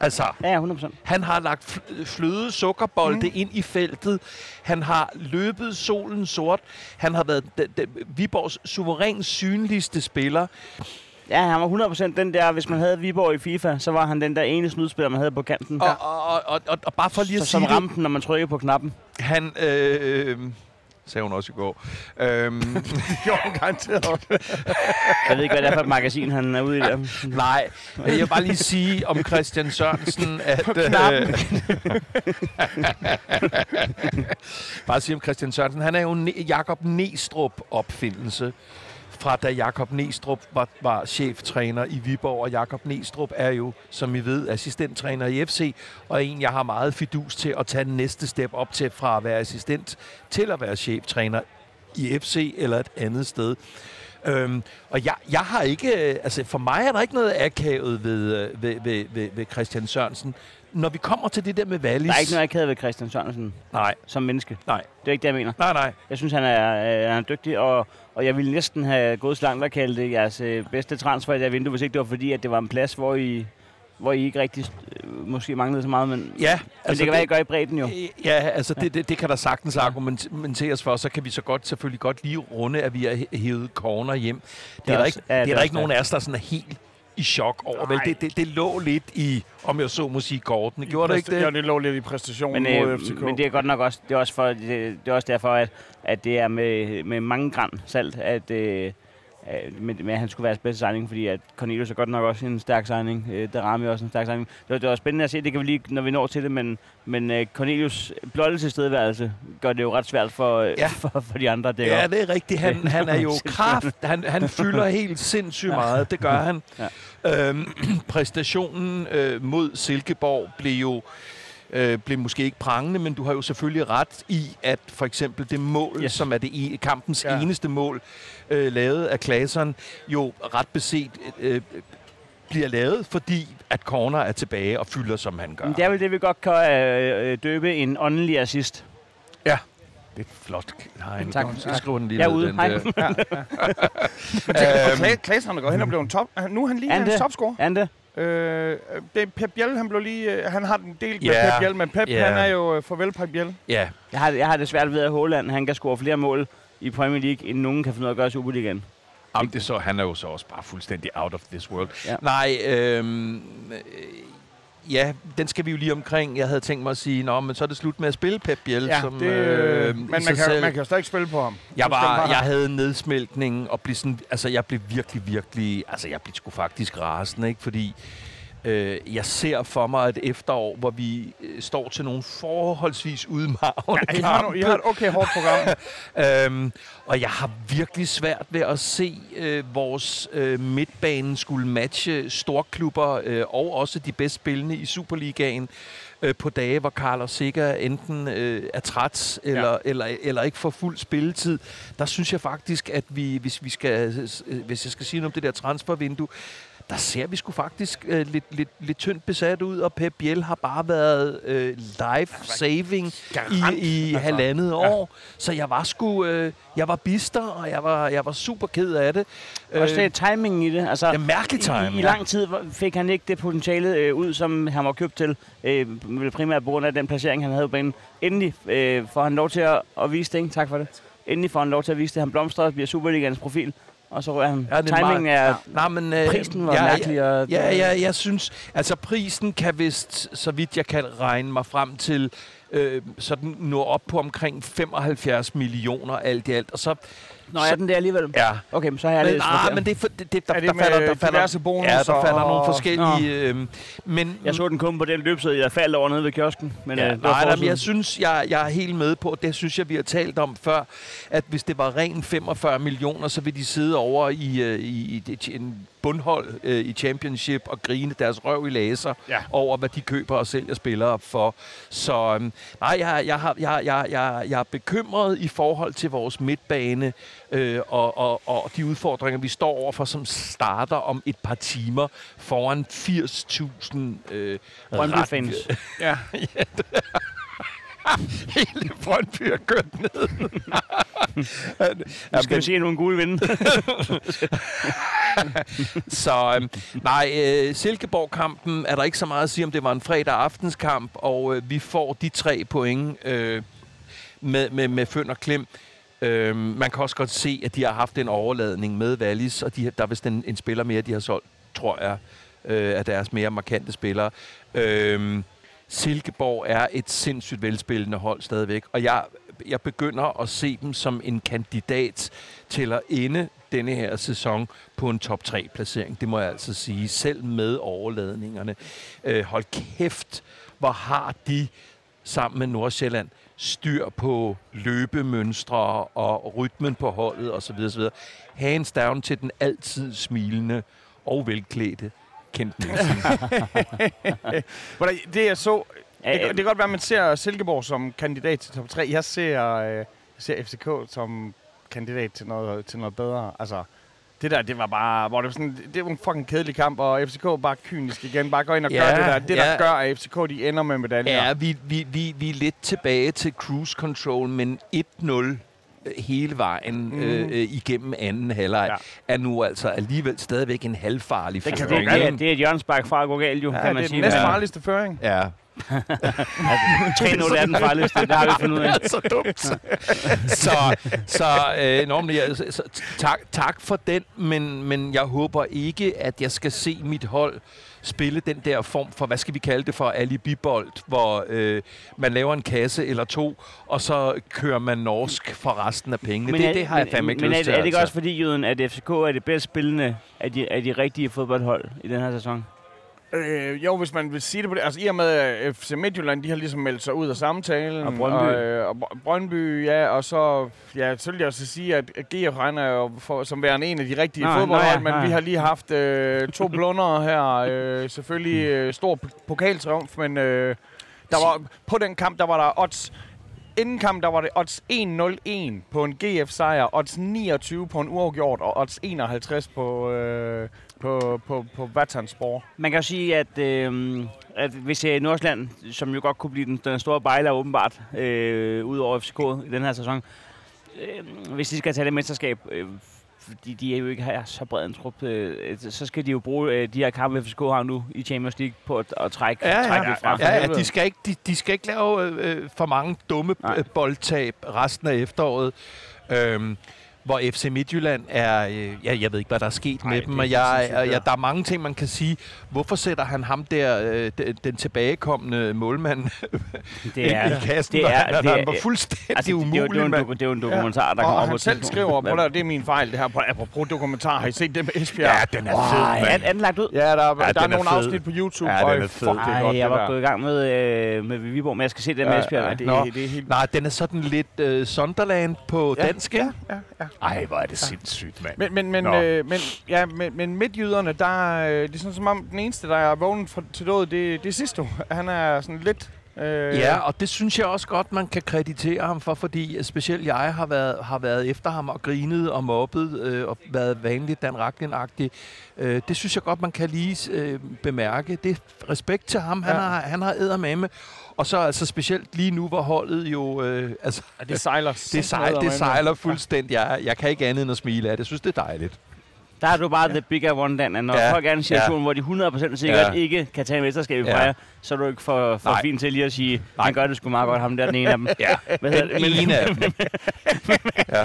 Speaker 3: Altså,
Speaker 1: Ja, ja, 100%.
Speaker 3: han har lagt fl- fløde sukkerbolde
Speaker 2: Mm.
Speaker 3: ind i feltet. Han har løbet solen sort. Han har været den, den, Viborgs suveræn synligste spiller.
Speaker 1: Ja, han var 100% den der, hvis man havde Viborg i FIFA, så var han den der ene snudspiller, man havde på kanten.
Speaker 3: Og, og, og, og, og, og bare for lige at
Speaker 1: som
Speaker 3: sige
Speaker 1: ramte den, når man trykkede på knappen.
Speaker 3: han... Øh, sagde hun også i går. Øhm,
Speaker 2: Jo, garanteret.
Speaker 1: Jeg ved ikke, hvad det er for et magasin, han er ude i der.
Speaker 3: nej, jeg vil bare lige sige om Christian Sørensen, at...
Speaker 1: knappen.
Speaker 3: bare sige om Christian Sørensen, han er jo ne- Jakob Næstrup opfindelse fra da Jakob Nestrup var, var cheftræner i Viborg, og Jakob Nestrup er jo, som I ved, assistenttræner i FC, og en, jeg har meget fidus til at tage næste step op til fra at være assistent til at være cheftræner i FC eller et andet sted. Øhm, og jeg, jeg har ikke, øh, altså for mig er der ikke noget akavet ved, øh, ved, ved, ved, ved Christian Sørensen. Når vi kommer til det der med Wallis...
Speaker 1: Der er ikke noget, jeg kæder ved Christian Sørensen
Speaker 3: Nej,
Speaker 1: som menneske.
Speaker 3: nej,
Speaker 1: Det er ikke det, jeg mener.
Speaker 3: nej, nej.
Speaker 1: Jeg synes, han er, øh, han er dygtig, og, og jeg ville næsten have gået så langt og kalde det jeres øh, bedste transfer i det vindue, hvis ikke det var fordi, at det var en plads, hvor I, hvor I ikke rigtig øh, måske manglede så meget, men,
Speaker 3: Ja,
Speaker 1: men altså det kan være, at I gør i bredden jo.
Speaker 3: Ja, altså det, det, det kan der sagtens argumenteres for. Så kan vi så godt selvfølgelig godt lige runde, at vi har hævet corner hjem. Det er,
Speaker 1: er
Speaker 3: der
Speaker 1: også-
Speaker 3: ikke,
Speaker 1: ja,
Speaker 3: det er
Speaker 1: det er
Speaker 3: der ikke nogen af os, der sådan er helt i chok over. Vel?
Speaker 2: Nej.
Speaker 3: Det, det, det lå lidt i, om jeg så må sige, kortene. Gjorde det ikke
Speaker 2: Ja,
Speaker 3: det?
Speaker 2: det lå lidt i præstationen
Speaker 1: Men,
Speaker 2: mod
Speaker 1: øh,
Speaker 2: FCK.
Speaker 1: men det er godt nok også, det er også, for, det, det er også derfor, at, at det er med, med mange gram salt, at, øh, med, med, at han skulle være hans bedste signing, fordi at Cornelius er godt nok også en stærk signing. Øh, der rammer også en stærk signing. Det var, det var spændende at se, det kan vi lige, når vi når til det, men, men øh, Cornelius blotte tilstedeværelse gør det jo ret svært for, øh,
Speaker 3: Ja.
Speaker 1: for, for de andre. Det
Speaker 3: Ja, det er rigtigt. Han, han er jo kraft. Han, han fylder helt sindssygt meget. Det gør han.
Speaker 1: Ja.
Speaker 3: Øhm, præstationen øh, mod Silkeborg blev jo øh, blev måske ikke prangende, men du har jo selvfølgelig ret i, at for eksempel det mål,
Speaker 1: Yes.
Speaker 3: som er det e- kampens
Speaker 2: Ja.
Speaker 3: ja. eneste mål, øh, lavet af Klaseren, jo ret beset øh, bliver lavet, fordi at Corner er tilbage og fylder, som han gør.
Speaker 1: Men det er vel det, vi godt kan øh, øh, døbe en åndelig assist.
Speaker 3: Det er flot. Nej,
Speaker 1: Tak.
Speaker 3: Jeg skriver den lige
Speaker 1: Jeg er
Speaker 3: ned,
Speaker 1: ude.
Speaker 3: den
Speaker 1: Hej.
Speaker 3: der.
Speaker 2: Og Kla- Klaas, han er gået hen og blevet en top. Nu er han lige
Speaker 1: han
Speaker 2: hans
Speaker 1: det?
Speaker 2: topscorer.
Speaker 1: Er han det?
Speaker 2: Øh, det er Pep Biel, han blev lige... øh, Han har den delt med
Speaker 3: Ja.
Speaker 2: Pep Biel, men Pep,
Speaker 3: Ja.
Speaker 2: han er jo øh, farvel Pep Biel.
Speaker 3: Ja,
Speaker 1: Jeg har, jeg har det svært ved, at Haaland han kan score flere mål i Premier League, end nogen kan finde ud af at gøre i Superligaen.
Speaker 3: Jamen, det så, han er jo så også bare fuldstændig out of this world.
Speaker 1: Ja.
Speaker 3: Ja. Nej, øhm, øh, ja, den skal vi jo lige omkring. Jeg havde tænkt mig at sige, nå, men så er det slut med at spille Pep Biel.
Speaker 2: Ja,
Speaker 3: som,
Speaker 2: det,
Speaker 3: øh,
Speaker 2: men man kan,
Speaker 3: selv.
Speaker 2: man kan jo stadig spille på ham.
Speaker 3: Jeg, var, jeg havde nedsmeltning og blev sådan, altså jeg blev virkelig, virkelig, altså jeg blev sgu faktisk rasende, ikke? Fordi øh, jeg ser for mig et efterår, hvor vi øh, står til nogle forholdsvis udmarvende
Speaker 2: Ja, I, har, no- I har et okay hårdt program.
Speaker 3: Øhm, og jeg har virkelig svært ved at se øh, vores øh, midtbane skulle matche storklubber øh, og også de bedst spillende i Superligaen øh, på dage, hvor Carlos Sikker enten øh, er træt eller, ja. eller, eller ikke får fuld spilletid. Der synes jeg faktisk, at vi, hvis, vi skal, øh, hvis jeg skal sige noget om det der transfervindue, der ser vi sgu faktisk øh, lidt, lidt, lidt tyndt besat ud, og Pep Biel har bare været øh, life-saving i, i
Speaker 2: altså.
Speaker 3: halvandet år. Så jeg var sgu, øh, jeg var bister, og jeg var, jeg var super ked af det.
Speaker 1: Også det er timingen i det. Altså,
Speaker 3: det er mærkelig timing,
Speaker 1: I, I
Speaker 3: ja.
Speaker 1: lang tid fik han ikke det potentiale øh, ud, som han var købt til. Øh, primært på grund af den placering, han havde på banen. Endelig øh, får han lov til at, at vise det. Ikke? Tak for det. Endelig får han lov til at vise det. Han blomstrer og bliver Superligans profil. Og så han.
Speaker 3: Ja, det er
Speaker 1: Timingen
Speaker 3: meget-
Speaker 1: er...
Speaker 3: Nej, men, øh,
Speaker 1: Prisen var
Speaker 3: ja,
Speaker 1: mærkelig. Og,
Speaker 3: Ja, ja, jeg synes, altså prisen kan vist, så vidt jeg kan regne mig frem til, øh, sådan nå op på omkring 75 millioner alt i alt. Og så,
Speaker 1: Nå, er den der alligevel?
Speaker 3: ja.
Speaker 1: Okay, men så har jeg
Speaker 3: Men,
Speaker 1: læst
Speaker 3: ah,
Speaker 1: forkert.
Speaker 3: men det, er for, det, det der,
Speaker 2: Er det
Speaker 3: der
Speaker 2: med
Speaker 3: falder, der falder, ja, der falder nogle
Speaker 2: og-
Speaker 3: forskellige... Øh, men,
Speaker 1: Jeg så den kun på den løbside, jeg faldt over nede ved kiosken. Men,
Speaker 3: Ja,
Speaker 1: øh,
Speaker 3: nej, nej, men jeg synes, jeg, jeg er helt med på, det synes jeg, vi har talt om før, at hvis det var ren 45 millioner, så vil de sidde over i, øh, i, i det- en bundhold øh, i championship og grine deres røv i laser
Speaker 2: Ja.
Speaker 3: over, hvad de køber og sælger spillere for. Så øhm, nej, jeg, jeg, har, jeg, jeg, jeg, jeg er bekymret i forhold til vores midtbane øh, og, og, og de udfordringer, vi står overfor, som starter om et par timer foran 80.000 øh,
Speaker 1: Brøndby-fans.
Speaker 2: Ja.
Speaker 3: Hele Brøndby er kørt ned.
Speaker 1: Nu skal vi se nogle gule vinde.
Speaker 3: Så øhm, nej, øh, Silkeborg-kampen er der ikke så meget at sige om. Det var en fredag aftenskamp, og øh, vi får de tre point øh, med, med, med Føn og Klem. Øh, man kan også godt se, at de har haft en overladning med Wallis, og de, der er vist en, en spiller mere, de har solgt, tror jeg, øh, af deres mere markante spillere. Øh, Silkeborg er et sindssygt velspillende hold stadigvæk, og jeg, jeg begynder at se dem som en kandidat til at ende denne her sæson på en top 3 placering. Det må jeg altså sige, selv med overladningerne. Øh, hold kæft, hvor har de sammen med Nordsjælland styr på løbemønstre og rytmen på holdet osv. osv. Hands down til den altid smilende og velklædte Kent Nielsen.
Speaker 2: Det jeg så... Det, det kan godt være, at man ser Silkeborg som kandidat til top 3. Jeg ser, øh, jeg ser FCK som kandidat til noget, til noget bedre. Altså, det der, det var bare... Hvor det, var sådan, det var en fucking kedelig kamp, og FCK bare kynisk igen. Bare gå ind og
Speaker 3: Ja,
Speaker 2: gør det der. Det, der
Speaker 3: ja.
Speaker 2: gør, at FCK de ender med medaljer.
Speaker 3: Ja, vi, vi, vi, vi er lidt tilbage til cruise control, men 1-0 øh, hele vejen mm. øh, igennem anden halvleg
Speaker 2: Ja.
Speaker 3: er nu altså alligevel stadigvæk en halvfarlig
Speaker 2: Det kan
Speaker 3: føring.
Speaker 1: det, er, det er et hjørnspark fra at gå galt, jo,
Speaker 2: Ja,
Speaker 1: kan man
Speaker 2: det er
Speaker 1: sige.
Speaker 2: den næste
Speaker 3: Ja.
Speaker 2: farligste føring.
Speaker 3: Ja,
Speaker 1: 3-0 er den farligste, det har vi fundet ud af.
Speaker 3: det så dumt. så så øh, nå, men jeg, så, så, tak, tak for den, men, men jeg håber ikke, at jeg skal se mit hold spille den der form for, hvad skal vi kalde det for, alibibold, hvor øh, man laver en kasse eller to, og så kører man norsk for resten af pengene. det,
Speaker 1: er-
Speaker 3: det har jeg fandme ikke
Speaker 1: men
Speaker 3: lyst
Speaker 1: er,
Speaker 3: til.
Speaker 1: er det ikke
Speaker 3: altså.
Speaker 1: også fordi, Jyden, at FCK er det bedst spillende af de, af de rigtige fodboldhold i den her sæson?
Speaker 2: Øh, jo, hvis man vil sige det på det. Altså, i og med, at FC Midtjylland, de har ligesom meldt sig ud af samtalen.
Speaker 1: Og Brøndby.
Speaker 2: Og, øh, og Br- Brøndby, ja. Og så, ja, så vil jeg så sige, at GF regner jo for, som værende en af de rigtige
Speaker 1: Nå,
Speaker 2: fodboldhold.
Speaker 1: nå ja,
Speaker 2: men
Speaker 1: nå ja.
Speaker 2: vi har lige haft øh, to blunder her. Øh, selvfølgelig øh, stor pokaltriumf, men øh, der var, på den kamp, der var der odds... Inden kamp, der var det odds 1-0-1 på en GF-sejr, odds 29 på en uafgjort, og odds 51 på, øh, på, på, på Vatanspor.
Speaker 1: Man kan jo sige, at, øh, at hvis øh, Nordsjælland, som jo godt kunne blive den, den store bejler åbenbart, øh, ud over FCK i den her sæson, øh, hvis de skal tage det mesterskab, øh, fordi de er jo ikke har så bred en trup, øh, så skal de jo bruge øh, de her kampe, FCK har nu i Champions League på at, at trække,
Speaker 3: Ja,
Speaker 1: trække
Speaker 3: ja,
Speaker 1: lidt fra.
Speaker 3: ja, ja, de, skal ikke, de, de skal ikke lave øh, for mange dumme
Speaker 1: Nej.
Speaker 3: øh, boldtab resten af efteråret. Øhm, hvor FC Midtjylland er... Øh, ja, jeg ved ikke, hvad der er sket
Speaker 2: Nej,
Speaker 3: med
Speaker 2: det
Speaker 3: dem,
Speaker 2: er
Speaker 3: og jeg,
Speaker 2: sindssygt,
Speaker 3: og
Speaker 2: ja.
Speaker 3: jeg, der er mange ting, man kan sige. Hvorfor sætter han ham der, øh, den, den tilbagekommende målmand,
Speaker 1: det er,
Speaker 3: i kassen?
Speaker 1: det er,
Speaker 3: han,
Speaker 1: det
Speaker 3: han
Speaker 1: er,
Speaker 3: var fuldstændig
Speaker 1: altså, det, er jo-
Speaker 3: umulig,
Speaker 1: det, er jo en, doku- det er jo en dokumentar, der
Speaker 2: og
Speaker 1: kommer op på
Speaker 2: han selv skriver, prøv det er min fejl, det her på, apropos dokumentar. Har I set det med Esbjerg?
Speaker 3: Ja, den er
Speaker 1: Åh,
Speaker 3: fed,
Speaker 1: er,
Speaker 3: mand.
Speaker 1: er den lagt ud?
Speaker 2: Ja, der, ja,
Speaker 3: Ja,
Speaker 2: der er
Speaker 3: er
Speaker 2: nogle
Speaker 3: fed.
Speaker 2: afsnit på YouTube.
Speaker 3: Ja, den
Speaker 2: og
Speaker 3: er fed.
Speaker 2: Fuck, det er
Speaker 1: Ej,
Speaker 2: godt,
Speaker 1: jeg
Speaker 2: det
Speaker 1: var
Speaker 2: der.
Speaker 1: gået i gang med, øh, med Viborg, men jeg skal se den med Esbjerg.
Speaker 2: Ja,
Speaker 1: det,
Speaker 2: ja, det, det er.
Speaker 3: Nej, den er sådan lidt øh, Sunderland på
Speaker 2: Ja,
Speaker 3: dansk?
Speaker 2: Ja, ja.
Speaker 3: Ej, hvor er det sindssygt, mand.
Speaker 2: Men, men, men,
Speaker 3: Nå.
Speaker 2: øh, men, ja, men, men midtjyderne, der, øh, det er sådan som om den eneste, der er vågnet for, til død, det, det er Sisto. Han er sådan lidt Øh,
Speaker 3: Ja, og det synes jeg også godt, man kan kreditere ham for, fordi specielt jeg har været, har været efter ham og grinet og mobbet øh, og været vanligt Dan Racklin-agtig. Øh, det synes jeg godt, man kan lige øh, bemærke. Det er respekt til ham. Han
Speaker 2: Ja.
Speaker 3: har, han har eddermame. Og så altså specielt lige nu, hvor holdet jo... Øh, altså,
Speaker 2: Ja, det sejler.
Speaker 3: det, sejler, det sejler fuldstændig. Jeg, jeg kan ikke andet end at smile af det. Jeg synes, det er dejligt.
Speaker 1: Der er du bare the bigger one, Dan, at når
Speaker 3: Ja,
Speaker 1: ja. folk er i en situation,
Speaker 3: ja.
Speaker 1: hvor de 100% sikkert
Speaker 3: Ja.
Speaker 1: ikke kan tage en mesterskab fra
Speaker 3: Ja.
Speaker 1: jer, så er du ikke for, for
Speaker 3: Nej.
Speaker 1: fint til lige at sige,
Speaker 3: Nej.
Speaker 1: han gør det sgu meget godt, ham der den ene af dem.
Speaker 3: Ja,
Speaker 1: Hvad
Speaker 3: den
Speaker 1: det?
Speaker 3: ene af dem. ja.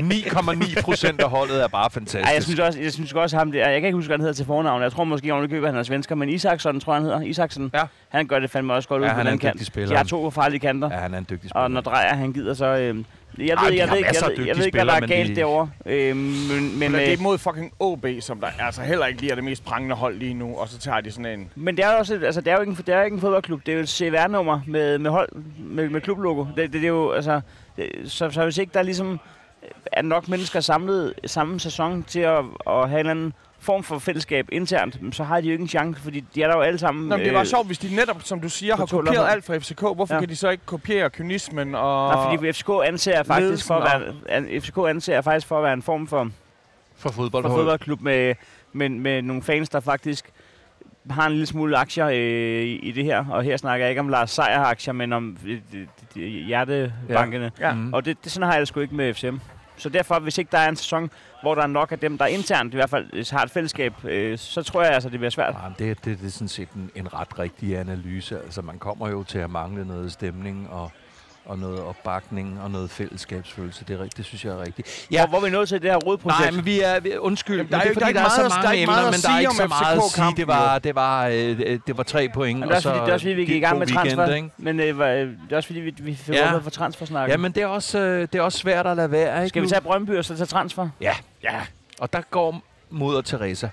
Speaker 3: 9,9 procent af holdet er bare fantastisk.
Speaker 1: Ej, jeg synes også, jeg synes også ham der, jeg kan ikke huske, hvad han hedder til fornavn. Jeg tror måske, i købet, han er svensker, men Isaksson, tror jeg, han hedder. Isaksen.
Speaker 3: Ja.
Speaker 1: Han gør det fandme også godt
Speaker 3: Ja,
Speaker 1: ud på
Speaker 3: han er
Speaker 1: den
Speaker 3: en
Speaker 1: kant.
Speaker 3: spiller.
Speaker 1: De har to farlige kanter.
Speaker 3: Ja, han er en dygtig spiller.
Speaker 1: Og når drejer han gider, så... Øh, jeg
Speaker 3: Ej,
Speaker 1: ved,
Speaker 3: de
Speaker 1: jeg
Speaker 3: har
Speaker 1: ved, ikke, jeg, ved, jeg ved ikke, hvad der er galt
Speaker 3: de-
Speaker 1: derovre. Øh, men, men,
Speaker 2: Men det
Speaker 1: øh,
Speaker 2: er mod fucking OB, som der altså heller ikke lige er det mest prangende hold lige nu, og så tager de sådan en...
Speaker 1: Men det er jo også, altså det er jo ikke en, det er ikke en fodboldklub, det er jo et CVR-nummer med, med hold, med, med klublogo. Det, det, det er jo, altså, det, så, så hvis ikke der ligesom er nok mennesker samlet samme sæson til at, at have en eller anden form for fællesskab internt, så har de jo ikke en chance, fordi de er der jo alle sammen.
Speaker 2: Nå, men det var
Speaker 1: øh,
Speaker 2: sjovt, hvis de netop, som du siger, har kopieret alt fra FCK. Hvorfor
Speaker 1: Ja.
Speaker 2: kan de så ikke kopiere kynismen og...
Speaker 1: Nej, fordi FCK anser faktisk for at være, FCK anser faktisk for at være en form for,
Speaker 3: For fodbold.
Speaker 1: for fodboldklub med, med, med nogle fans, der faktisk har en lille smule aktier øh, i, i det her. Og her snakker jeg ikke om Lars Seier aktier, men om øh, de, hjertebankene.
Speaker 2: Ja.
Speaker 3: Mm.
Speaker 1: Og det, det, sådan har jeg det sgu ikke med FCM. Så derfor, hvis ikke der er en sæson, hvor der er nok af dem, der internt i hvert fald øh, har et fællesskab, øh, så tror jeg altså, det bliver svært.
Speaker 3: Ja, det, det, det er sådan set en, en ret rigtig analyse. Altså, man kommer jo til at mangle noget stemning og, og noget opbakning og noget fællesskabsfølelse. Det, er, det synes jeg er rigtigt.
Speaker 1: Ja. Hvor, hvor er vi nået til det her rodprojekt?
Speaker 3: Nej, men vi er... Vi, undskyld,
Speaker 2: Jamen,
Speaker 3: men
Speaker 2: der er
Speaker 3: det
Speaker 2: jo-
Speaker 3: er fordi,
Speaker 2: der er
Speaker 3: der er, så
Speaker 2: er
Speaker 3: mange emner, men der er ikke så meget at sige. Det var, det var, øh, det var tre point,
Speaker 1: Men det er også, fordi, det er også fordi, vi gik i gang med transfer.
Speaker 3: ikke?
Speaker 1: Men øh, var- øh, det er også fordi, vi, vi fik
Speaker 3: Ja.
Speaker 1: for transfersnakken.
Speaker 3: Ja, men det er, også, øh, det er også svært at lade være, ikke?
Speaker 1: Skal vi tage Brøndby og så tage transfer?
Speaker 3: Ja,
Speaker 2: Ja,
Speaker 3: og der går moder Teresa.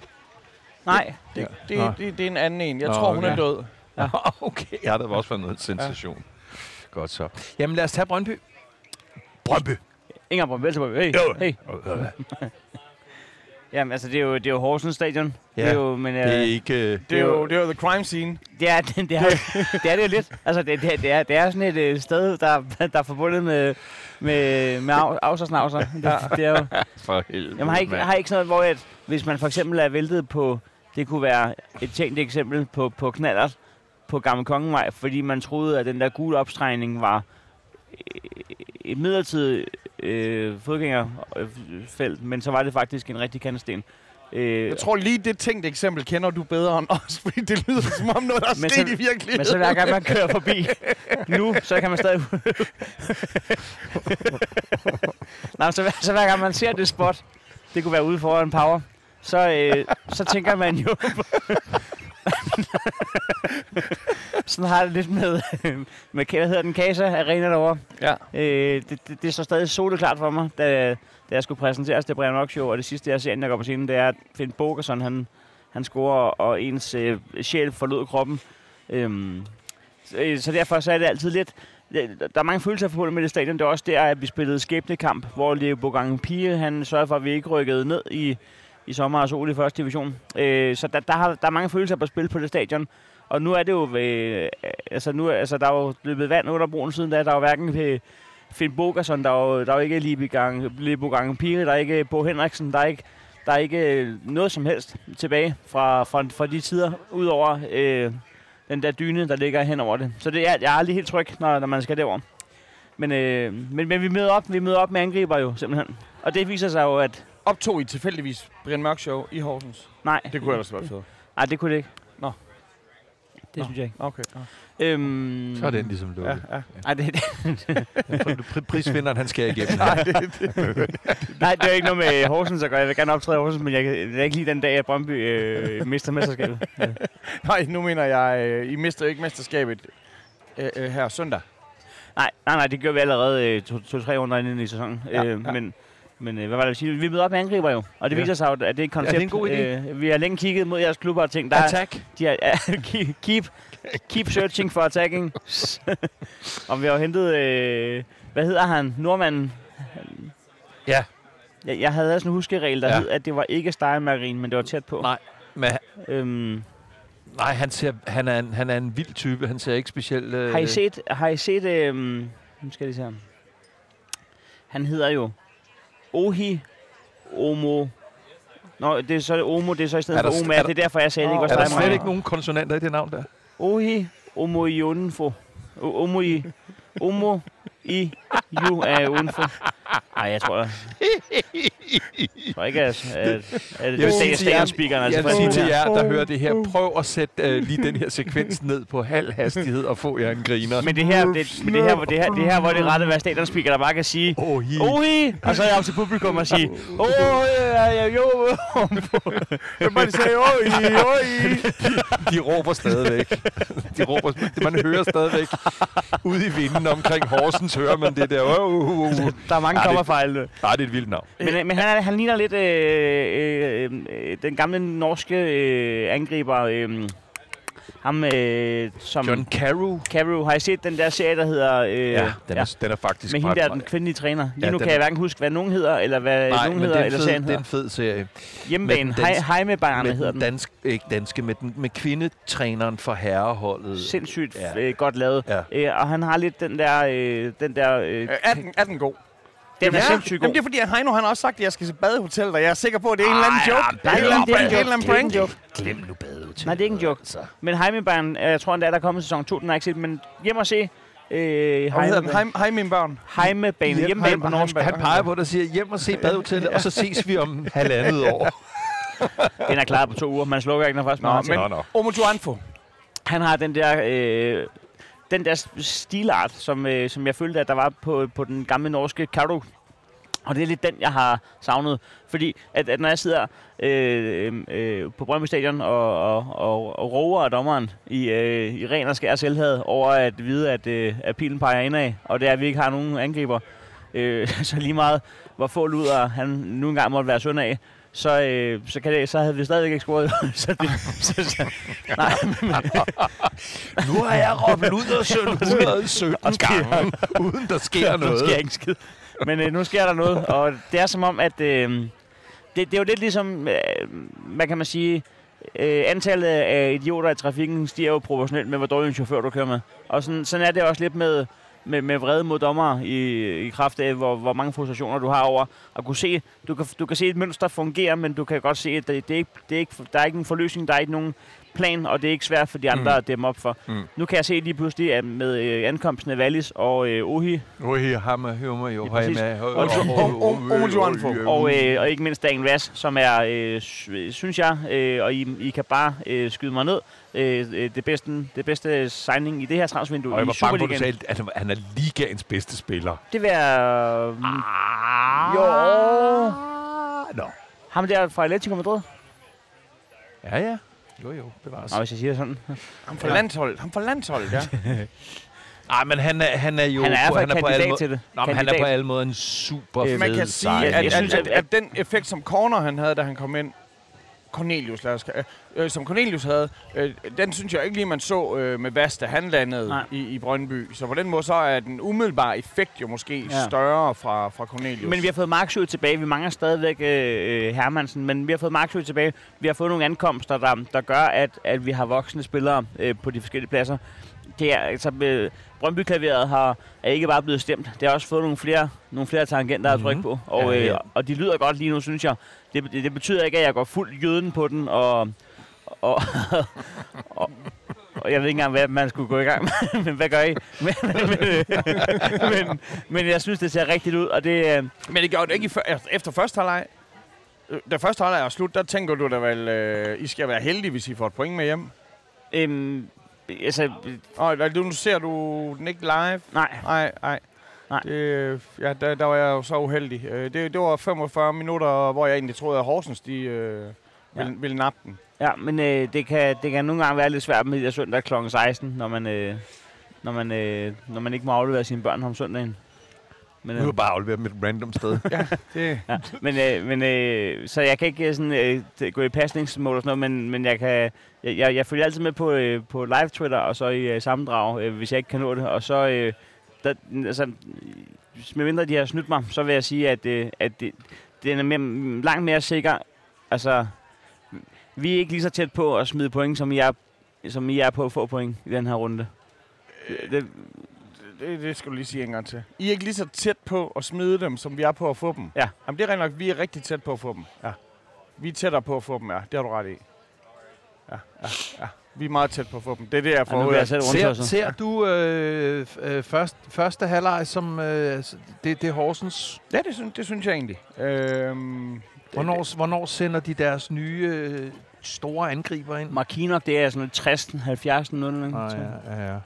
Speaker 1: Nej.
Speaker 2: det, det,
Speaker 3: Nå.
Speaker 2: det, det er en anden en. Jeg
Speaker 3: Nå,
Speaker 2: tror, hun er
Speaker 3: okay.
Speaker 2: død.
Speaker 3: Ja. okay, ja, der var også været noget sensation. Ja. Godt så. Jamen lad os tage Brøndby. Brøndby.
Speaker 1: Inger Brøndby, Velteborg. Hey,
Speaker 3: Jo.
Speaker 1: hey. Jamen, altså, det er jo, det er jo Horsens stadion.
Speaker 3: Ja,
Speaker 1: det er jo, men, øh,
Speaker 3: Det er ikke... øh,
Speaker 2: Det er jo, det er jo the crime scene.
Speaker 1: Det er det, det, er, det er det jo lidt. Altså, det, det, det, er, det er sådan et øh, sted, der, der er forbundet med, med, med af, afsersnavser. Det, det er jo,
Speaker 3: For helvede,
Speaker 1: jamen, har ikke, har ikke sådan noget, hvor at, hvis man for eksempel er væltet på, det kunne være et tænkt eksempel på, på knallert på Gamle Kongevej, fordi man troede, at den der gule opstregning var øh, et midlertidigt øh, fodgængerfelt, men så var det faktisk en rigtig kandesten. Øh,
Speaker 2: Jeg tror lige, det tænkte eksempel kender du bedre end os, fordi det lyder som om noget, der er sket i virkeligheden.
Speaker 1: Men så hver gang man kører forbi nu, så kan man stadig... Nej, så, så hver gang man ser det spot, det kunne være ude foran Power, så, øh, så tænker man jo... Sådan har det lidt med, med hvad hedder den, Casa Arena derovre.
Speaker 2: Ja.
Speaker 1: Øh, det, det, det, er så stadig soleklart for mig, da, da jeg skulle præsenteres til Brian Mørk Show, og det sidste, jeg ser, inden jeg går på scenen, det er, at Finn Bogerson, han, han scorer, og ens øh, sjæl forlod kroppen. Øhm, så, øh, så derfor så er det altid lidt... Der er mange følelser forbundet med det stadion. Det er også der, at vi spillede skæbnekamp, hvor Leo Bogang Pige, han sørgede for, at vi ikke rykkede ned i, i sommer og sol i første division. Øh, så der, der, har, der er mange følelser på spil på det stadion. Og nu er det jo... Øh, altså, nu, altså, der er jo løbet vand under broen siden da. Der er jo hverken øh, Finn Bogason, der er jo, der er jo ikke Leo Bogang Pire, der er ikke Bo Henriksen, der er ikke der er ikke øh, noget som helst tilbage fra, fra, fra de tider, udover øh, den der dyne, der ligger hen over det. Så det er, jeg er aldrig helt tryg, når, når man skal derover. Men, øh, men, men vi møder op, vi møder op med angriber jo, simpelthen. Og det viser sig jo, at
Speaker 2: Optog I tilfældigvis Brian Mørk Show i Horsens?
Speaker 1: nej,
Speaker 2: Det kunne ellers være fedt.
Speaker 1: nej, det kunne det ikke.
Speaker 2: Nå.
Speaker 1: Det
Speaker 2: Nå.
Speaker 1: synes jeg ikke.
Speaker 2: Okay.
Speaker 1: Øhm,
Speaker 3: Så er den ligesom
Speaker 2: Ja,
Speaker 3: lukket.
Speaker 2: ja.
Speaker 1: Nej, det, det,
Speaker 3: Ja. Prisvinderen, han skal igennem.
Speaker 2: Nej, det, det.
Speaker 1: nej, det er ikke noget med Horsens at gøre. Jeg vil gerne optræde i Horsens, men jeg kan det er ikke lige den dag, at Brøndby øh, mister mesterskabet. Ja.
Speaker 2: Nej, nu mener jeg, øh, I mister ikke mesterskabet øh, øh, her søndag.
Speaker 1: Nej, nej, nej, det gjorde vi allerede øh, to- to-tre runder inden i sæsonen.
Speaker 2: Ja,
Speaker 1: øh,
Speaker 2: ja.
Speaker 1: Men, men øh, hvad var det, jeg sige? Vi møder op med angriber jo, og det
Speaker 3: Ja.
Speaker 1: viser sig jo, at det er et koncept.
Speaker 3: det er en god idé.
Speaker 1: Øh, vi har længe kigget mod jeres klubber og tænkt, der er,
Speaker 3: Attack.
Speaker 1: de er, ja, keep, keep searching for attacking. og vi har jo hentet, øh, hvad hedder han, nordmanden?
Speaker 3: Ja.
Speaker 1: Jeg, jeg havde sådan en huskeregel, der
Speaker 3: Ja.
Speaker 1: ja. hed, at det var ikke Steinmarien, men det var tæt på.
Speaker 3: Nej. Men
Speaker 1: Øhm,
Speaker 3: Nej, han, ser, han, er en, han er en vild type. Han ser ikke specielt... Øh,
Speaker 1: Har I set, har I set, øh, nu skal jeg se ham. Han hedder jo Ohi Omo. Nå, det er så Omo, det er så i stedet
Speaker 3: Er der-
Speaker 1: for
Speaker 3: er
Speaker 1: Oma.
Speaker 3: der-
Speaker 1: Det er derfor, jeg sagde det ikke
Speaker 3: Er der
Speaker 1: dig,
Speaker 3: slet ikke nogen konsonanter i det navn der?
Speaker 1: Ohi Omo Ionfo. O- Omo i... Omo i ju er udenfor. Nej, jeg tror, jeg, jeg tror ikke, at, at, at
Speaker 3: Jeg vil
Speaker 1: det
Speaker 3: sige
Speaker 1: er
Speaker 3: til jer-. Jeg
Speaker 1: Altså,
Speaker 3: vil sige til jer, der hører det her, prøv at sætte øh, lige den her sekvens ned på halv hastighed og få jer en griner.
Speaker 1: Men det her, det, men det her, hvor- det her, det her, hvor det er ret at være stadionspeaker, der bare kan sige,
Speaker 3: Oh, hi.
Speaker 1: Ohi! Og så er jeg op til publikum og sige, Åh, ja, ja, jo,
Speaker 2: Jeg bare sige, oj, oj.
Speaker 3: De råber stadigvæk. De råber, man hører stadigvæk ude i vinden omkring Horsens, hører man det der. Uh, uh, uh.
Speaker 1: Der er mange kommerfejl.
Speaker 3: Nej, det er et vildt navn.
Speaker 1: Men, øh, men han, er, han ligner lidt øh, øh, øh, den gamle norske øh, angriber, øh, ham øh, som...
Speaker 3: John Carew.
Speaker 1: Carew. Har I set den der serie, der hedder... Øh,
Speaker 3: Ja, den er, den er faktisk
Speaker 1: Med hende der, den kvindelige træner. Lige
Speaker 3: Ja,
Speaker 1: nu kan jeg
Speaker 3: er-
Speaker 1: hverken huske, hvad nogen hedder, eller hvad
Speaker 3: Nej,
Speaker 1: nogen
Speaker 3: men
Speaker 1: hedder,
Speaker 3: det er,
Speaker 1: eller
Speaker 3: en
Speaker 1: serien
Speaker 3: fed, det er
Speaker 1: hedder.
Speaker 3: en fed serie.
Speaker 1: Hjemmebane.
Speaker 3: dansk-
Speaker 1: Heimebarne hedder
Speaker 3: den
Speaker 1: den.
Speaker 3: dansk, ikke danske, med, den, med kvindetræneren for herreholdet.
Speaker 1: Sindssygt
Speaker 3: Ja.
Speaker 1: øh, godt lavet.
Speaker 3: Ja.
Speaker 1: Øh, og han har lidt den der... Øh, den der øh,
Speaker 2: Øh, Er den, er den god?
Speaker 1: Den er
Speaker 2: ja,
Speaker 1: sindssygt god.
Speaker 2: Jamen, det er fordi, at Heino han har også sagt, at jeg skal til badehotel, og jeg er sikker på, at det er en eller anden joke.
Speaker 3: ja,
Speaker 1: det er,
Speaker 2: en
Speaker 1: det er
Speaker 2: eller anden-
Speaker 1: joke.
Speaker 2: en eller anden
Speaker 1: Det er
Speaker 2: prank.
Speaker 1: joke.
Speaker 3: Glem nu badehotellet.
Speaker 1: Nej, det er ikke en joke.
Speaker 3: Altså.
Speaker 1: Men Heimebarn, jeg tror endda, der er kommet sæson 2, den har jeg ikke set, men hjem og se øh,
Speaker 2: hvad hedder den?
Speaker 1: Heimebane.
Speaker 2: Børn.
Speaker 1: Heimebane,
Speaker 2: Hjem-
Speaker 1: hjemmebane på
Speaker 2: Heim-
Speaker 1: norsk.
Speaker 2: Heimebane.
Speaker 3: Han peger på dig og siger, hjem og se badehotellet, og så ses vi om halvandet år.
Speaker 1: Den er klaret på to uger. Man slukker ikke, når først man
Speaker 2: Nå,
Speaker 1: har
Speaker 2: men
Speaker 3: nå.
Speaker 2: Omojuanfo.
Speaker 1: Han har den der... Øh, den der stilart, som, øh, som jeg følte, at der var på, på den gamle norske Karo. Og det er lidt den, jeg har savnet. Fordi at, at når jeg sidder øh, øh, på Brøndby Stadion og, og, og, og roer af dommeren i, øh, i ren og skær selvhed over at vide, at, øh, at pilen peger indad, og det er, at vi ikke har nogen angriber, øh, så lige meget, hvor få luder han nu engang måtte være søn af, så, øh, så, kan det, så havde vi stadigvæk ikke scoret. så det, så, så, nej,
Speaker 3: Nu har jeg råbt 117
Speaker 1: Og sker-
Speaker 3: gange, uden der sker
Speaker 1: Nu
Speaker 3: noget.
Speaker 1: sker ikke skid. Men øh, nu sker der noget, og det er som om, at øh, det, det er jo lidt ligesom, øh, hvad kan man sige, øh, antallet af idioter i trafikken stiger jo proportionelt med, hvor dårlig en chauffør du kører med. Og sådan, sådan er det også lidt med, med, med vrede mod dommer i, i kraft af, hvor, hvor mange frustrationer du har over at kunne se, du kan, du kan se et mønster fungere, men du kan godt se, at det, det er ikke, det er ikke, der er ikke en forløsning, der er ikke nogen plan, og det er ikke svært for de andre
Speaker 3: Mm.
Speaker 1: at dæmme op for.
Speaker 3: Mm.
Speaker 1: Nu kan jeg se lige pludselig, at med øh, ankomsten af Wallis og øh, Ohi,
Speaker 3: Ui, hammer, hummer, jo.
Speaker 1: Og- øh, og ikke mindst Daniel Vass, som er, øh, sy- synes jeg, øh, og I, I kan bare øh, skyde mig ned, øh, øh, det, bedste, det bedste signing i det her transfervindue
Speaker 3: Og jeg
Speaker 1: i
Speaker 3: var bange på, at du
Speaker 1: Superligaen.
Speaker 3: sagde, at han- er ligaens bedste spiller.
Speaker 1: Det vil være... Øh,
Speaker 3: Ah.
Speaker 1: jo.
Speaker 3: Nå.
Speaker 1: Ham der fra Atletico Madrid.
Speaker 3: Ja, ja. Jo, jo, bevares.
Speaker 1: Nå, hvis jeg siger det sådan.
Speaker 2: Ham fra landsholdet. Ham fra landsholdet, ja.
Speaker 3: Nej, men han er, han er jo
Speaker 1: Han er i
Speaker 3: på, han er på alle
Speaker 1: til det.
Speaker 3: Nå, men han er på alle måder en super
Speaker 1: Øh,
Speaker 3: fed
Speaker 2: Man kan sige, at,
Speaker 1: Jeg
Speaker 2: at,
Speaker 1: synes,
Speaker 2: at,
Speaker 1: at-
Speaker 2: at den effekt, som Corner han havde, da han kom ind, Cornelius, lad os, øh, som Cornelius havde, øh, den synes jeg ikke lige, man så øh, med Vast, da han landede
Speaker 1: Nej.
Speaker 2: i, i Brøndby. Så på den måde, så er den umiddelbare effekt jo måske
Speaker 1: Ja.
Speaker 2: større fra, fra Cornelius.
Speaker 1: Men vi har fået Marksjø tilbage. Vi mangler stadigvæk øh, øh, Hermansen, men vi har fået Marksjø tilbage. Vi har fået nogle ankomster, der, der gør, at, at vi har voksne spillere øh, på de forskellige pladser. Det er, altså, øh, Brøndby-klaveret har, er ikke bare blevet stemt. Det har også fået nogle flere, nogle flere tangenter at trykke
Speaker 3: Mhm.
Speaker 1: på. Og,
Speaker 3: Ja, ja.
Speaker 1: øh, og de lyder godt lige nu, synes jeg. Det, det, det betyder ikke, at jeg går fuld jøden på den, og, og, og, og jeg ved ikke engang, hvad man skulle gå i gang med, men hvad gør I? Men, men, men, men jeg synes, det ser rigtigt ud, og det, øh,
Speaker 2: Men det gjorde det ikke i efter- første halvleg. Øh, Da første halvleg er slut, der tænker du da vel, øh, I skal være heldige, hvis I får et point med hjem.
Speaker 1: Øhm, altså,
Speaker 2: Og øh, nu ser du den ikke live.
Speaker 1: nej.
Speaker 2: Nej, nej.
Speaker 1: Nej.
Speaker 2: Det, ja, der, der var jeg jo så uheldig. Øh, Det, det var 45 minutter, hvor jeg egentlig troede, at Horsens de, øh, ville,
Speaker 1: Ja.
Speaker 2: ja. ville nappe den.
Speaker 1: Ja, men øh, det, kan, det kan nogle gange være lidt svært med søndag kl. 16, når man, øh, når, man, øh, når man ikke må aflevere sine børn om søndagen. Men,
Speaker 3: Nu er jeg bare afleveret med et random sted.
Speaker 2: Det,
Speaker 1: ja, men, øh, men øh, så jeg kan ikke øh, sådan, øh, gå i pasningsmål og sådan noget, men, men jeg, kan, jeg, jeg, jeg følger altid med på, øh, på live Twitter og så i øh, sammendrag, øh, hvis jeg ikke kan nå det. Og så, øh, der, altså, medmindre de har snydt mig, så vil jeg sige, at, øh, at det, den er mere, langt mere sikker. Altså, vi er ikke lige så tæt på at smide point, som jeg som I er på at få point i den her runde. Det,
Speaker 2: Det, det skal du lige sige en gang til. I er ikke lige så tæt på at smide dem, som vi er på at få dem.
Speaker 1: Ja.
Speaker 2: Jamen, det er rent nok, vi er rigtig tæt på at få dem. Ja. Vi er tættere på at få dem, ja. Det har du ret i. Ja, ja, ja. Vi er meget tæt på at få dem. Det er det, jeg
Speaker 1: ja,
Speaker 2: får
Speaker 1: nu
Speaker 2: ud af.
Speaker 3: Ser, ser du øh, øh, først, første halvleg som øh, det, det er Horsens?
Speaker 2: Ja, det synes, det synes jeg egentlig. Det-
Speaker 3: Hvornår, hvornår sender de deres nye øh, store angriber ind?
Speaker 1: Markinok, det er sådan noget 60 70 0
Speaker 3: Ah, ja, ja, ja.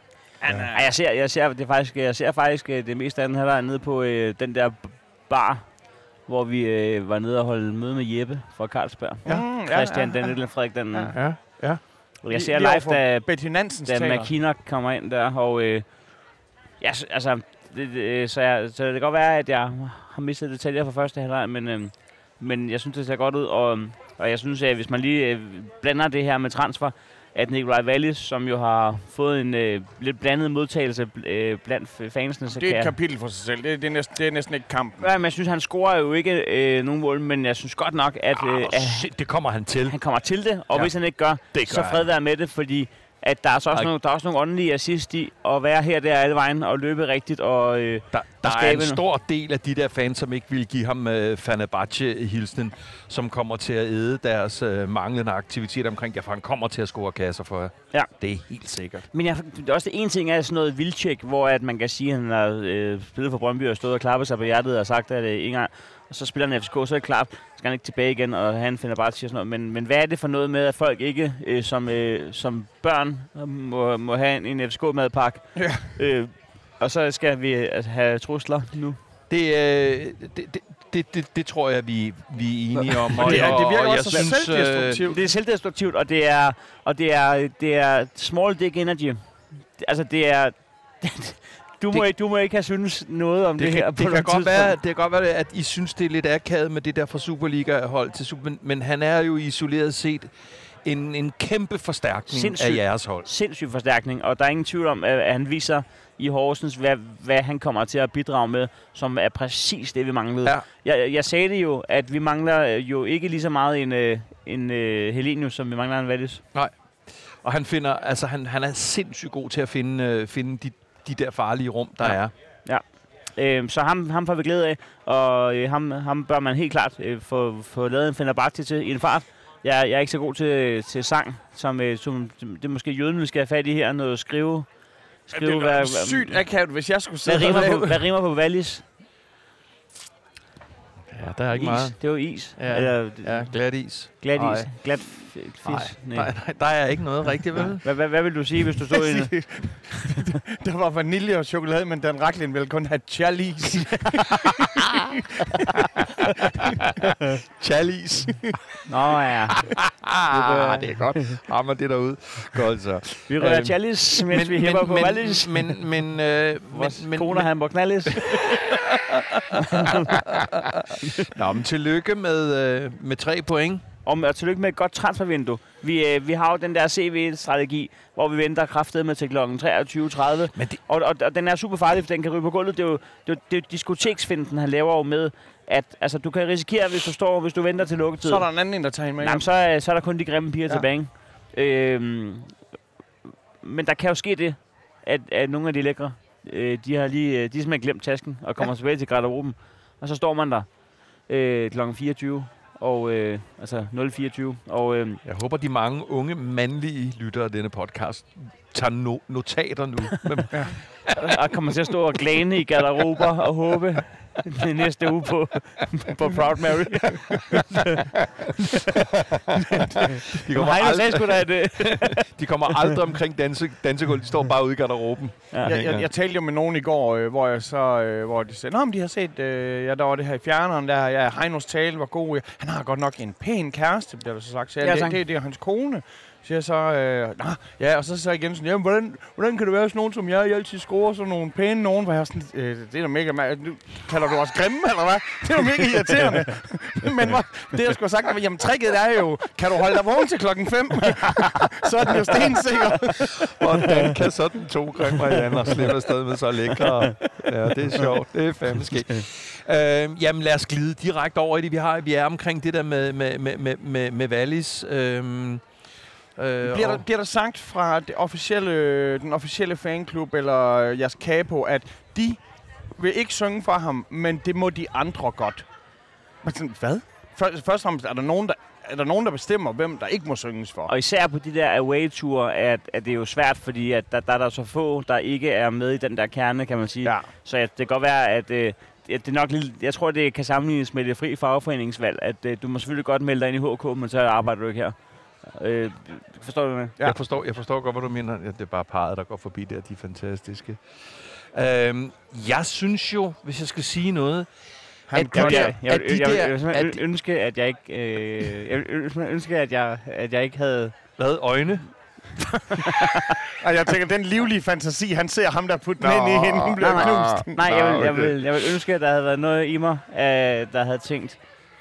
Speaker 1: Ej, jeg ser, jeg ser, det er faktisk, jeg ser faktisk øh, det meste af den her, der er nede på øh, den der bar, hvor vi øh, var nede og holde møde med Jeppe fra Carlsberg.
Speaker 2: Ja.
Speaker 1: Ja,
Speaker 2: Mm,
Speaker 1: Christian, den lille Frederik, den...
Speaker 2: Ja.
Speaker 1: Ja.
Speaker 3: ja, ja.
Speaker 1: Jeg ser live, da, da
Speaker 2: taler.
Speaker 1: McKinnock kommer ind der, og øh, ja, altså, det, det, så, jeg, så det kan godt være, at jeg har mistet detaljer fra første halvleg, men, øh, men jeg synes, det ser godt ud, og, og jeg synes, at hvis man lige øh, blander det her med transfer, at Nikolaj Wallis, som jo har fået en øh, lidt blandet modtagelse øh, blandt fansene, så
Speaker 2: Det er et
Speaker 1: jeg...
Speaker 2: kapitel for sig selv. Det, det, er, næsten, det er næsten ikke kampen.
Speaker 1: Ja, men jeg synes, han scorer jo ikke øh, nogen mål, men jeg synes godt nok, at, øh, at
Speaker 3: Shit, det kommer han til.
Speaker 1: han kommer til det, og
Speaker 3: Ja.
Speaker 1: hvis han ikke gør,
Speaker 3: Det
Speaker 1: så fred være med det, fordi at der er så også, nogle, der er også nogle åndelige assist i at være her der alle vejen og løbe rigtigt. Og, øh,
Speaker 3: Der, der er
Speaker 1: skabe
Speaker 3: en stor del af de der fans, som ikke vil give ham øh, Fenerbahce-hilsen, som kommer til at æde deres øh, manglende aktivitet omkring, for han kommer til at score kasser for jer.
Speaker 1: Ja.
Speaker 3: Det er helt sikkert.
Speaker 1: men jeg, det er også det ene ting er sådan noget vildtjek, hvor at man kan sige, at han har øh, spillet for Brøndby og stået og klappet sig på hjertet og sagt, at øh, en gang, og så spiller han FCK, så er det klart, skal han ikke tilbage igen, og han finder bare til sådan noget. Men, men hvad er det for noget med, at folk ikke øh, som, øh, som børn må, må have en, en FCK-madpakke?
Speaker 2: Ja.
Speaker 1: Øh, og så skal vi øh, have trusler nu.
Speaker 3: Det, øh, det, det, det, det, det tror jeg, vi, vi er enige om.
Speaker 2: Og det, er, det virker
Speaker 3: og
Speaker 2: også så selvdestruktivt.
Speaker 1: Det er selvdestruktivt, og det er, og det er, det er small dick energy. Altså, det er... Du må,
Speaker 3: Det-
Speaker 1: ikke, du må ikke have synes noget om det,
Speaker 3: det,
Speaker 1: her på
Speaker 3: det, kan
Speaker 1: noget
Speaker 3: godt være,
Speaker 1: tidspunkt.
Speaker 3: det kan godt være, at I synes, det er lidt akavet med det der fra Superliga-hold til Super, men, men han er jo isoleret set en, en kæmpe forstærkning
Speaker 1: Sindssygt.
Speaker 3: af jeres hold.
Speaker 1: Sindssyg forstærkning, og der er ingen tvivl om, at, han viser i Horsens, hvad, hvad han kommer til at bidrage med, som er præcis det, vi manglede.
Speaker 3: Ja.
Speaker 1: Jeg, jeg sagde det jo, at vi mangler jo ikke lige så meget en, øh, en øh, Helenius, som vi mangler en Wallis.
Speaker 3: Og han finder, altså han, han er sindssygt god til at finde, øh, finde de, de der farlige rum, der
Speaker 1: Ja.
Speaker 3: er.
Speaker 1: Øh, så ham, ham får vi glæde af, og øh, ham, ham bør man helt klart øh, få, få lavet en Fenerbahce til i en fart. Jeg, jeg er ikke så god til, til sang, som, øh, som det er måske jøden, vi skal have fat i her. Noget skrive. skrive
Speaker 2: Det er sygt akavet, hvis jeg skulle
Speaker 1: hvad,
Speaker 2: sidde
Speaker 1: rimer
Speaker 2: og
Speaker 1: på, hvad rimer på Wallis?
Speaker 3: Ja, der er ikke
Speaker 1: Is.
Speaker 3: meget.
Speaker 1: Det var is.
Speaker 3: Ja,
Speaker 1: Eller
Speaker 3: Ja, glat is.
Speaker 1: glat is. Glat f- fisk.
Speaker 3: Nej,
Speaker 1: Nej.
Speaker 3: nej, der er ikke noget rigtigt, vel?
Speaker 1: Hvad, hvad, hvad vil du sige, hvis du stod i en...
Speaker 2: Der var vanilje og chokolade, men den Racklin ville kun have chalis.
Speaker 3: Chalis.
Speaker 1: Nå ja,
Speaker 3: ah, det er godt. Rammer det derude. Godt så.
Speaker 1: vi rører
Speaker 3: Øhm,
Speaker 1: chalice, mens vi hæpper på Wallis.
Speaker 3: men, men, øh,
Speaker 1: Vores
Speaker 3: men, men,
Speaker 1: koner, han må knaldes.
Speaker 3: Nå, men tillykke med, øh, med tre point.
Speaker 1: Og, og tillykke med et godt transfervindue. Vi, øh, vi har jo den der CV-strategi, hvor vi venter kraftet med til kl. 23.30.
Speaker 3: Men det,
Speaker 1: Og, og, og den er super farlig, for den kan ryge på gulvet. Det er jo, det er, jo- det er diskoteksfinden, han laver jo med, at altså, du kan risikere, hvis du står, hvis du venter til lukketid.
Speaker 2: Så er der en anden en, der tager hende med.
Speaker 1: Nej, men så, er, så er der kun de grimme piger
Speaker 2: Ja.
Speaker 1: ja. tilbage. Øhm, men der kan jo ske det, at, at nogle af de lækre, øh, de har lige, øh, de har simpelthen glemt tasken og kommer ja. tilbage til garderoben. Og så står man der øh, kl. 24, og, øh, altså 024, og øh,
Speaker 3: jeg håber, de mange unge mandlige lyttere af denne podcast tager no- notater nu. Men,
Speaker 1: og kommer til at stå og glane i garderober og håbe det næste uge på, på Proud Mary.
Speaker 3: de, kommer
Speaker 1: Heino sagde
Speaker 3: aldrig,
Speaker 1: sgu da, at... Øh,
Speaker 3: de kommer aldrig omkring danse, dansegulv. De står bare ude i garderoben.
Speaker 1: ja.
Speaker 2: Jeg, jeg, jeg talte jo med nogen i går, øh, hvor jeg så, øh, hvor de sagde, Nå, men de har set, øh, ja, der var det her i fjerneren, der, ja, Heinos tale var god. Han har godt nok en pæn kæreste, bliver der så sagt. Så, ja, det, det, det, er hans kone. Siger jeg så, øh, Nå, ja, og så sagde jeg igen sådan, jamen, hvordan, hvordan kan det være sådan nogen som jeg, I altid scorer sådan nogle pæne nogen, hvor jeg sådan, øh, det er da mega mærkeligt. Nu Kalder du os grimme, eller hvad? Det er jo mega irriterende. Men det, jeg skulle have sagt, var, jamen, tricket er jo, kan du holde dig vågen til klokken 5? så er den jo stensikker.
Speaker 3: Hvordan kan sådan to grimme i andre slippe afsted med så lækre? Ja, det er sjovt. Det er fandme skægt. Øh, jamen, lad os glide direkte over i det. Vi, har, vi er omkring det der med, med, med, med, med, med Wallis. Øh, Øh,
Speaker 2: Bliver der, bliver der sagt fra det officielle, den officielle fanklub eller øh, jeres capo, at de vil ikke synge for ham, men det må de andre godt? Men sådan, hvad? Først, først og fremmest, er der, nogen, der, er der nogen, der bestemmer, hvem der ikke må synges for?
Speaker 1: Og især på de der away-ture, at, at det er jo svært, fordi at der, der er der så få, der ikke er med i den der kerne, kan man sige.
Speaker 2: Ja.
Speaker 1: Så at det kan godt være, at øh, at det er nok lidt, jeg tror, det kan sammenlignes med det fri fagforeningsvalg, at øh, du må selvfølgelig godt melde dig ind i HK, men så arbejder du ikke her. Øh, forstår du det?
Speaker 2: Ja.
Speaker 3: Jeg, forstår, jeg forstår godt, hvad du mener. Ja, det er bare parret, der går forbi der. De er fantastiske. Øhm, jeg synes jo, hvis jeg skal sige noget,
Speaker 2: Han
Speaker 3: at de
Speaker 2: gør
Speaker 3: der,
Speaker 1: jeg, jeg,
Speaker 3: at
Speaker 1: vil-
Speaker 3: de
Speaker 1: jeg,
Speaker 3: der,
Speaker 1: jeg
Speaker 3: de,
Speaker 1: ønske, at jeg ikke, øh, jeg ønske, at jeg, at jeg ikke havde...
Speaker 3: hvad, øjne?
Speaker 2: Og jeg tænker, den livlige fantasi, han ser ham der putte den ind i hende, hun bliver
Speaker 1: nej,
Speaker 2: knust.
Speaker 1: Nej, jeg vil, jeg, vil, jeg vil ønske, at der havde været noget i mig, øh, der havde tænkt,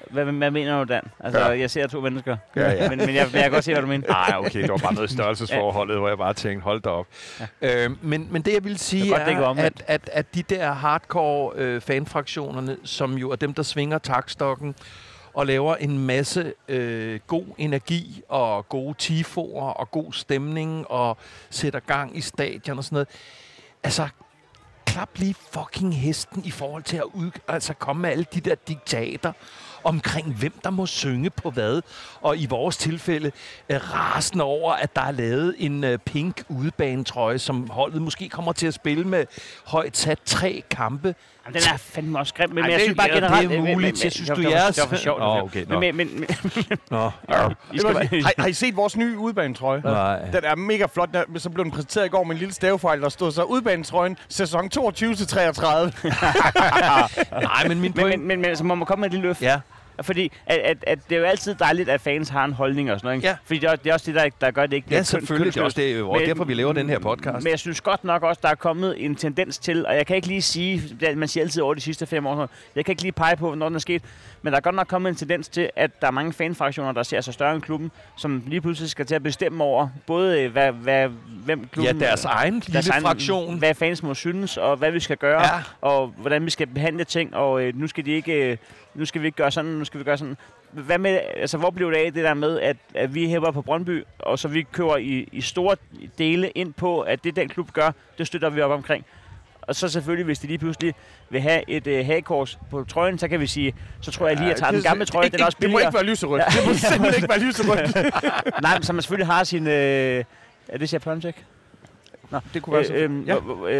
Speaker 1: hvad, hvad mener du, Dan? Altså,
Speaker 3: Ja.
Speaker 1: ja. jeg ser to mennesker,
Speaker 3: Ja, ja.
Speaker 1: men, men jeg, jeg kan godt se, hvad du mener.
Speaker 3: Nej, okay, det var bare noget i størrelsesforholdet, hvor jeg bare tænkte, hold da op. Ja. Øh, men, men det, jeg vil sige,
Speaker 1: Det er godt,
Speaker 3: er, at, at, at de der hardcore øh, fanfraktionerne, som jo er dem, der svinger takstokken og laver en masse øh, god energi og gode tifoer og god stemning og sætter gang i stadion og sådan noget. Altså, klap lige fucking hesten i forhold til at ud, altså komme med alle de der diktater omkring, hvem der må synge på hvad. Og i vores tilfælde øh, rasende over, at der er lavet en øh, pink udebanetrøje, som holdet måske kommer til at spille med højt sat tre kampe.
Speaker 1: Jamen, den er fandme også grim, men,
Speaker 3: Ej,
Speaker 1: men jeg
Speaker 3: det-
Speaker 1: synes bare
Speaker 3: ja, det er
Speaker 1: generelt... men-
Speaker 3: muligt.
Speaker 1: men- men-
Speaker 3: Jeg synes, du er
Speaker 1: det var-
Speaker 3: jeres-
Speaker 1: Det var for sjovt.
Speaker 3: Nå, okay, nå.
Speaker 1: Men, men, men,
Speaker 3: Nå,
Speaker 2: har, har I set vores nye udbanetrøje?
Speaker 3: Nej.
Speaker 2: Den er mega flot. Den- Så blev den præsenteret i går med en lille stavefejl, der stod så udbanetrøjen sæson 22 til 33.
Speaker 3: Nej, men min
Speaker 1: men,
Speaker 3: point...
Speaker 1: men, men, men, så må man komme med et lille løft.
Speaker 3: Ja,
Speaker 1: Fordi at, at, at det er jo altid dejligt, at fans har en holdning og sådan noget. Ikke?
Speaker 3: Ja.
Speaker 1: Fordi det er, også- det er også det, der, der gør det ikke.
Speaker 3: ja
Speaker 1: køn-
Speaker 3: selvfølgelig. Det er også det,
Speaker 1: Men-
Speaker 3: derfor, vi laver den her podcast.
Speaker 1: Men jeg synes godt nok også, der er kommet en tendens til, og jeg kan ikke lige sige, det- man siger altid over de sidste fem år, jeg kan ikke lige pege på, hvornår den er sket, men der er godt nok kommet en tendens til, at der er mange fanfraktioner, der ser sig større end klubben, som lige pludselig skal til at bestemme over, både øh, hvad, hvad, hvem
Speaker 3: Ja,
Speaker 1: klubben...
Speaker 3: deres egen lille
Speaker 1: egen-
Speaker 3: fraktion.
Speaker 1: Hvad fans må synes, og hvad vi skal gøre,
Speaker 3: Ja.
Speaker 1: og hvordan vi skal behandle ting, og øh, nu skal de ikke... Øh, nu skal vi ikke gøre sådan, nu skal vi gøre sådan. Hvad med, altså, hvor blev det af det der med, at, at vi hæpper på Brøndby, og så vi kører i, i store dele ind på, at det den klub gør, det støtter vi op omkring. Og så selvfølgelig, hvis de lige pludselig vil have et øh, hagekors på trøjen, så kan vi sige, så tror jeg lige, at jeg tager den gamle trøje,
Speaker 2: ikke,
Speaker 1: den er også
Speaker 2: Det må
Speaker 1: billigere.
Speaker 2: ikke være lyserødt.
Speaker 1: Ja.
Speaker 2: Det må simpelthen ikke være lyserødt.
Speaker 1: Nej, men så man selvfølgelig har sin... Øh, er det siger Plumcheck? Nå,
Speaker 2: Det kunne være så
Speaker 1: øh, øh,
Speaker 2: Ja.
Speaker 1: hvor- øh,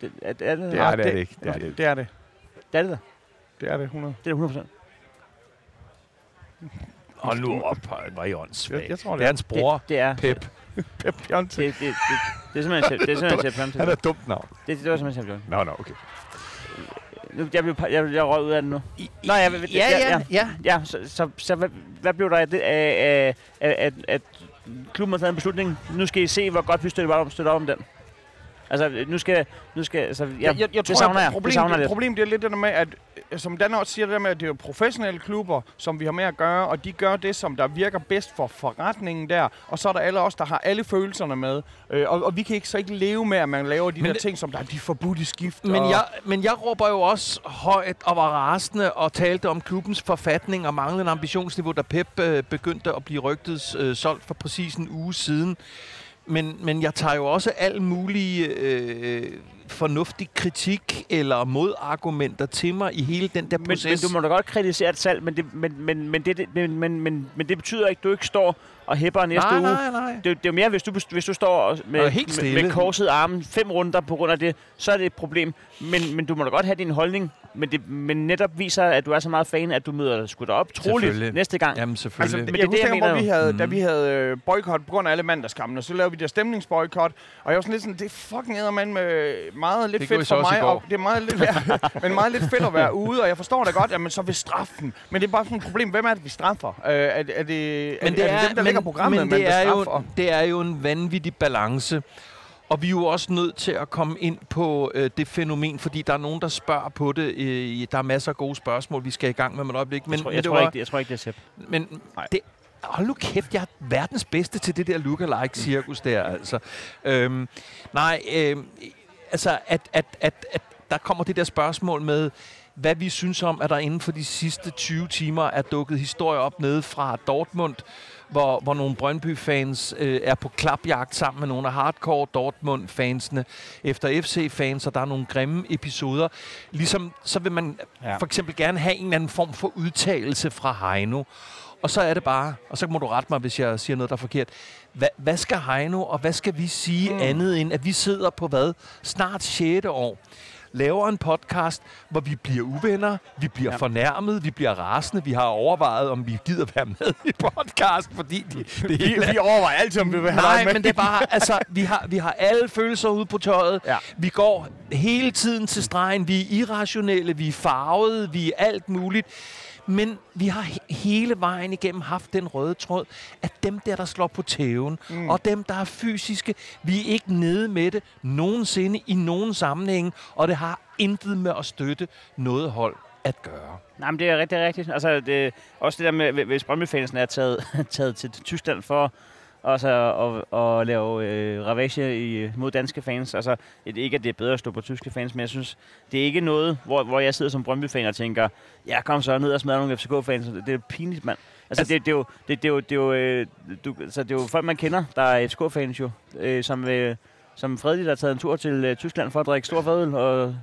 Speaker 1: det, er, er det, det,
Speaker 3: det er det ikke. Det er det
Speaker 2: det er det.
Speaker 1: det er det der.
Speaker 2: Det er det, 100.
Speaker 1: Det er det 100
Speaker 3: Hold nu op, hvor er I åndssvagt.
Speaker 2: Jeg- jeg tror, det
Speaker 3: det er hans bror,
Speaker 1: Det, det er...
Speaker 3: Pep.
Speaker 2: Pep Jonte.
Speaker 1: Det, det, det, det er simpelthen det er simpelthen Chef
Speaker 3: Han er et dumt navn.
Speaker 1: Det, det var simpelthen Chef
Speaker 3: Nå, nå, okay.
Speaker 1: Nu, jeg, blev, jeg, jeg røg ud af det nu. Nå, jeg, jeg,
Speaker 3: Ja, ja, ja.
Speaker 1: ja så, så, så hvad, hvad blev der af, det, af, at, at klubben har taget en beslutning? Nu skal I se, hvor godt vi støtter op støtter op om den. Altså, nu skal... Nu skal altså, ja,
Speaker 2: Jeg, jeg, jeg
Speaker 1: det
Speaker 2: tror,
Speaker 1: savner jeg.
Speaker 2: at problemet,
Speaker 1: det savner jeg lidt.
Speaker 2: problemet det er lidt det der med, at øh, som Dan også siger, det der med, at det er jo professionelle klubber, som vi har med at gøre, og de gør det, som der virker bedst for forretningen der, og så er der alle os, der har alle følelserne med. Øh, og, og vi kan ikke så ikke leve med, at man laver de
Speaker 3: Men
Speaker 2: der
Speaker 3: det-
Speaker 2: ting, som der er de forbudte skift.
Speaker 3: Men
Speaker 2: og,
Speaker 3: jeg, men jeg råber jo også højt og var rasende og talte om klubbens forfatning og manglende ambitionsniveau, da Pep øh, begyndte at blive rygtet øh, solgt for præcis en uge siden. Men, men jeg tager jo også al mulig øh, fornuftig kritik eller modargumenter til mig i hele den der
Speaker 1: Men,
Speaker 3: proces.
Speaker 1: men du må da godt kritisere et salg, men det, men, men, men, det, men, men, men, men det betyder ikke, at du ikke står og hæpper næste
Speaker 3: nej,
Speaker 1: uge.
Speaker 3: nej, nej.
Speaker 1: Det, det er jo mere, hvis du, hvis du står med,
Speaker 3: Og helt
Speaker 1: med,
Speaker 3: stille.
Speaker 1: med korset armen fem runder på grund af det, så er det et problem. Men, men du må da godt have din holdning, men, det, men netop viser, at du er så meget fan, at du møder sgu da op troligt næste gang.
Speaker 3: Jamen
Speaker 2: Altså,
Speaker 3: selvfølgelig.
Speaker 2: men
Speaker 1: det
Speaker 2: jeg
Speaker 1: er det, jeg
Speaker 2: husker, hvor
Speaker 1: mener
Speaker 2: vi havde,
Speaker 3: Mhm.
Speaker 2: da vi havde øh, boykot på grund af alle mandagskampene, så lavede vi der stemningsboykot, og jeg var sådan lidt sådan, det er fucking eddermand med meget lidt
Speaker 3: Det
Speaker 2: fedt for mig, og det er meget lidt, ja, men meget lidt fedt at være ude, og jeg forstår da godt, at man så vil straffe dem, men det er bare sådan et problem, hvem er det, vi straffer? Øh, er, er, det, er, det, er, det dem, der lægger programmet,
Speaker 3: men
Speaker 2: man
Speaker 3: det er,
Speaker 2: bestraffer?
Speaker 3: jo, det er jo en vanvittig balance. Og vi er jo også nødt til at komme ind på øh, det fænomen, fordi der er nogen, der spørger på det. Øh, der er masser af gode spørgsmål, vi skal i gang med om et øjeblik. Men,
Speaker 1: jeg, tror,
Speaker 3: men
Speaker 1: jeg,
Speaker 3: det
Speaker 1: tror
Speaker 3: var-
Speaker 1: ikke, det- jeg tror ikke, det er Sepp.
Speaker 3: Men
Speaker 2: Nej.
Speaker 3: det, hold nu kæft, jeg er verdens bedste til det der lookalike-cirkus der, altså. Øhm, nej, øhm, altså, at, at, at, at der kommer det der spørgsmål med, hvad vi synes om, at der inden for de sidste 20 timer er dukket historier op nede fra Dortmund, hvor, hvor nogle Brøndby-fans øh, er på klapjagt sammen med nogle af hardcore Dortmund-fansene efter FC-fans, og der er nogle grimme episoder. Ligesom, så vil man
Speaker 1: Ja.
Speaker 3: for eksempel gerne have en eller anden form for udtalelse fra Heino. Og så er det bare, og så må du rette mig, hvis jeg siger noget, der er forkert. Hva, hvad skal Heino, og hvad skal vi sige mm. andet end, at vi sidder på hvad? Snart 6. år laver en podcast, hvor vi bliver uvenner, vi bliver
Speaker 1: Ja.
Speaker 3: fornærmet, vi bliver rasende. Vi har overvejet, om vi gider være med i podcast, fordi de, det
Speaker 2: Vi,
Speaker 3: hele
Speaker 2: vi overvejer altid, om vi vil have
Speaker 3: Nej,
Speaker 2: med.
Speaker 3: men det er bare, altså, vi har, vi har alle følelser ude på tøjet.
Speaker 2: Ja.
Speaker 3: Vi går hele tiden til stregen. Vi er irrationelle, vi er farvede, vi er alt muligt. Men vi har he- hele vejen igennem haft den røde tråd, at dem der, der slår på tæven, mm. og dem, der er fysiske, vi er ikke nede med det nogensinde i nogen sammenhæng, og det har intet med at støtte noget hold at gøre.
Speaker 1: Nej, men det er rigtig rigtigt. Altså, det, også det der med, hvis Brøndby-fansen er taget, taget til Tyskland for også at, at, at lave øh, ravage i, mod danske fans. Altså, det, ikke at det er bedre at stå på tyske fans, men jeg synes, det er ikke noget, hvor, hvor jeg sidder som Brøndby-fan og tænker, ja, kom så ned og smadre nogle FCK-fans. Det er pinligt, mand. Altså,
Speaker 3: Altså-
Speaker 1: det, det, er jo, det, det, er jo, det, er jo, øh, du, så det er jo folk, man kender, der er FCK-fans jo, øh, som, øh, som fredeligt har taget en tur til øh, Tyskland for at drikke stor fadøl og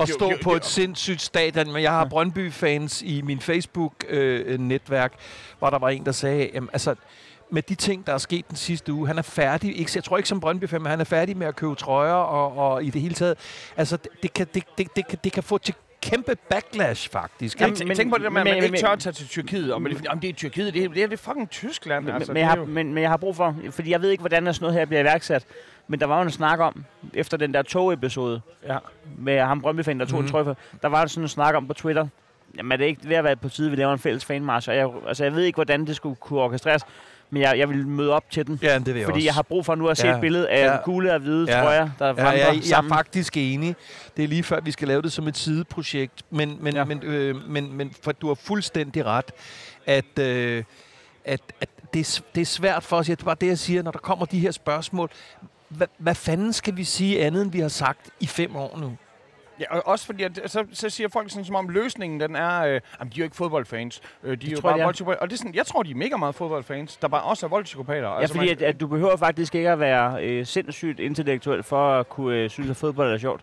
Speaker 2: Jo,
Speaker 3: stå
Speaker 2: jo,
Speaker 3: på
Speaker 2: jo.
Speaker 3: et sindssygt stadion, men jeg har Brøndby-fans i min Facebook-netværk, hvor der var en, der sagde, jamen, altså, med de ting, der er sket den sidste uge, han er færdig, ikke, jeg tror ikke som Brøndby-fan, men han er færdig med at købe trøjer, og, og i det hele taget, altså, det, det, kan, det, det, det, kan, det kan få til kæmpe backlash, faktisk.
Speaker 2: Jamen,
Speaker 1: men-
Speaker 2: tænk på det der med, at
Speaker 1: men-
Speaker 2: man
Speaker 1: men-
Speaker 2: ikke
Speaker 1: men-
Speaker 2: tør at tage til Tyrkiet. Om, det, om det er Tyrkiet, det er, det er, det fucking Tyskland.
Speaker 1: Men,
Speaker 2: altså,
Speaker 1: men, jeg har, men, men jeg har brug for, fordi jeg ved ikke, hvordan sådan noget her bliver iværksat, men der var jo en snak om, efter den der togepisode
Speaker 2: ja.
Speaker 1: med ham Brøndby-fan, der tog mm. en
Speaker 3: Mhm.
Speaker 1: trøje for, der var sådan en snak om på Twitter, jamen er det ikke ved at være på tide, vi laver en fælles fanmarsch, og jeg, altså jeg ved ikke, hvordan det skulle kunne orkestreres, men jeg, jeg vil møde op til den,
Speaker 3: Ja, det vil jeg
Speaker 1: fordi
Speaker 3: også.
Speaker 1: jeg har brug for nu at se
Speaker 3: Ja.
Speaker 1: et billede af
Speaker 3: Ja.
Speaker 1: gule og hvide
Speaker 3: Ja.
Speaker 1: trøjer, der
Speaker 3: Ja,
Speaker 1: vandrer
Speaker 3: jeg, jeg er faktisk enig. Det er lige før, vi skal lave det som et sideprojekt. Men, men,
Speaker 1: Ja.
Speaker 3: ja. men, øh, men, men for du har fuldstændig ret, at, øh, at, at det, er, det er svært for os. Det er bare det, jeg siger, når der kommer de her spørgsmål. Hva, hvad fanden skal vi sige andet, end vi har sagt i fem år nu?
Speaker 2: Ja, og også fordi, at, så, så siger folk sådan, som om løsningen, den er, øh, jamen, de er jo ikke fodboldfans. Øh, de er jo bare
Speaker 1: er.
Speaker 2: voldspsykopater. Og det er sådan, jeg tror, de er mega meget fodboldfans, der bare også er voldspsykopater. Altså,
Speaker 1: Ja, fordi at, at du behøver faktisk ikke at være øh, sindssygt intellektuel for at kunne øh, synes, at fodbold er sjovt.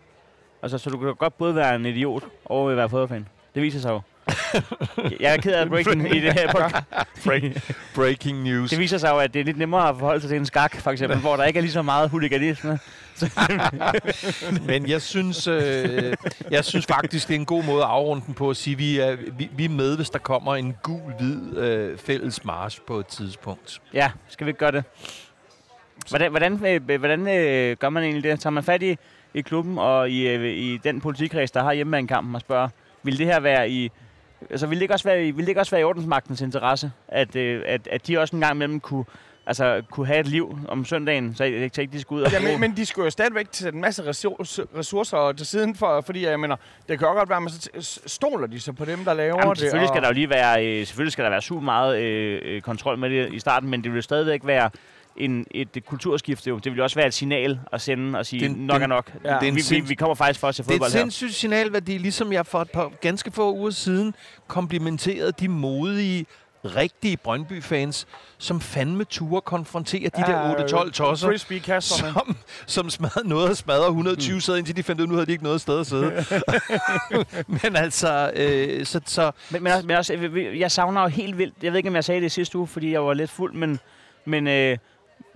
Speaker 1: Altså, så du kan godt både være en idiot og være fodboldfan. Det viser sig jo. Jeg er ked af breaking i det her podcast.
Speaker 3: Breaking news.
Speaker 1: Det viser sig jo, at det er lidt nemmere at forholde sig til en skak, for eksempel, hvor der ikke er lige så meget huliganisme.
Speaker 3: Men jeg synes, øh, jeg synes faktisk, det er en god måde at afrunde den på at sige, at vi er, vi, vi er med, hvis der kommer en gul-hvid øh, fælles march på et tidspunkt.
Speaker 1: Ja, skal vi ikke gøre det? Hvordan, hvordan, øh, hvordan øh, gør man egentlig det? Tager man fat i, i klubben og i, øh, i den politikreds, der har hjemmebanekampen og spørger, vil det her være i... Altså, vil det ikke også være i, vil det ikke også være i ordensmagtens interesse, at, øh, at, at de også en gang imellem kunne, altså, kunne have et liv om søndagen, så så ikke de skulle ud og
Speaker 2: Ja, men, men de skulle jo stadigvæk sætte en masse ressourcer, til siden, for, fordi jeg mener, det kan jo godt være, at så t- s- stoler de så på dem, der laver
Speaker 1: Jamen,
Speaker 2: det.
Speaker 1: selvfølgelig skal
Speaker 2: og-
Speaker 1: der jo lige være, øh, selvfølgelig skal der være super meget øh, øh, kontrol med det i starten, men det vil stadigvæk være en, et, kulturskifte. Jo. Det vil jo også være et signal at sende og sige,
Speaker 3: Det
Speaker 1: nok
Speaker 3: det-
Speaker 1: er nok.
Speaker 2: ja.
Speaker 1: Ja,
Speaker 3: det er en
Speaker 1: vi, vi,
Speaker 3: sinds-
Speaker 1: vi kommer faktisk for at se
Speaker 3: Det er
Speaker 1: fodbold
Speaker 3: et
Speaker 1: her.
Speaker 3: sindssygt signalværdi, ligesom jeg for et par ganske få uger siden komplimenterede de modige, rigtige Brøndby-fans, som fandme ture konfrontere de der 8-12 tosser,
Speaker 2: Frisbee-kasterne.
Speaker 3: som, som smadrede noget og smadrede 120
Speaker 1: Hmm.
Speaker 3: sæder, indtil de fandt ud af, nu havde de ikke noget sted at sidde. Men altså, øh, så, så
Speaker 1: Men, men, også, men også, jeg- jeg, savner jo helt vildt, jeg ved ikke, om jeg sagde det i sidste uge, fordi jeg var lidt fuld, men, men, øh,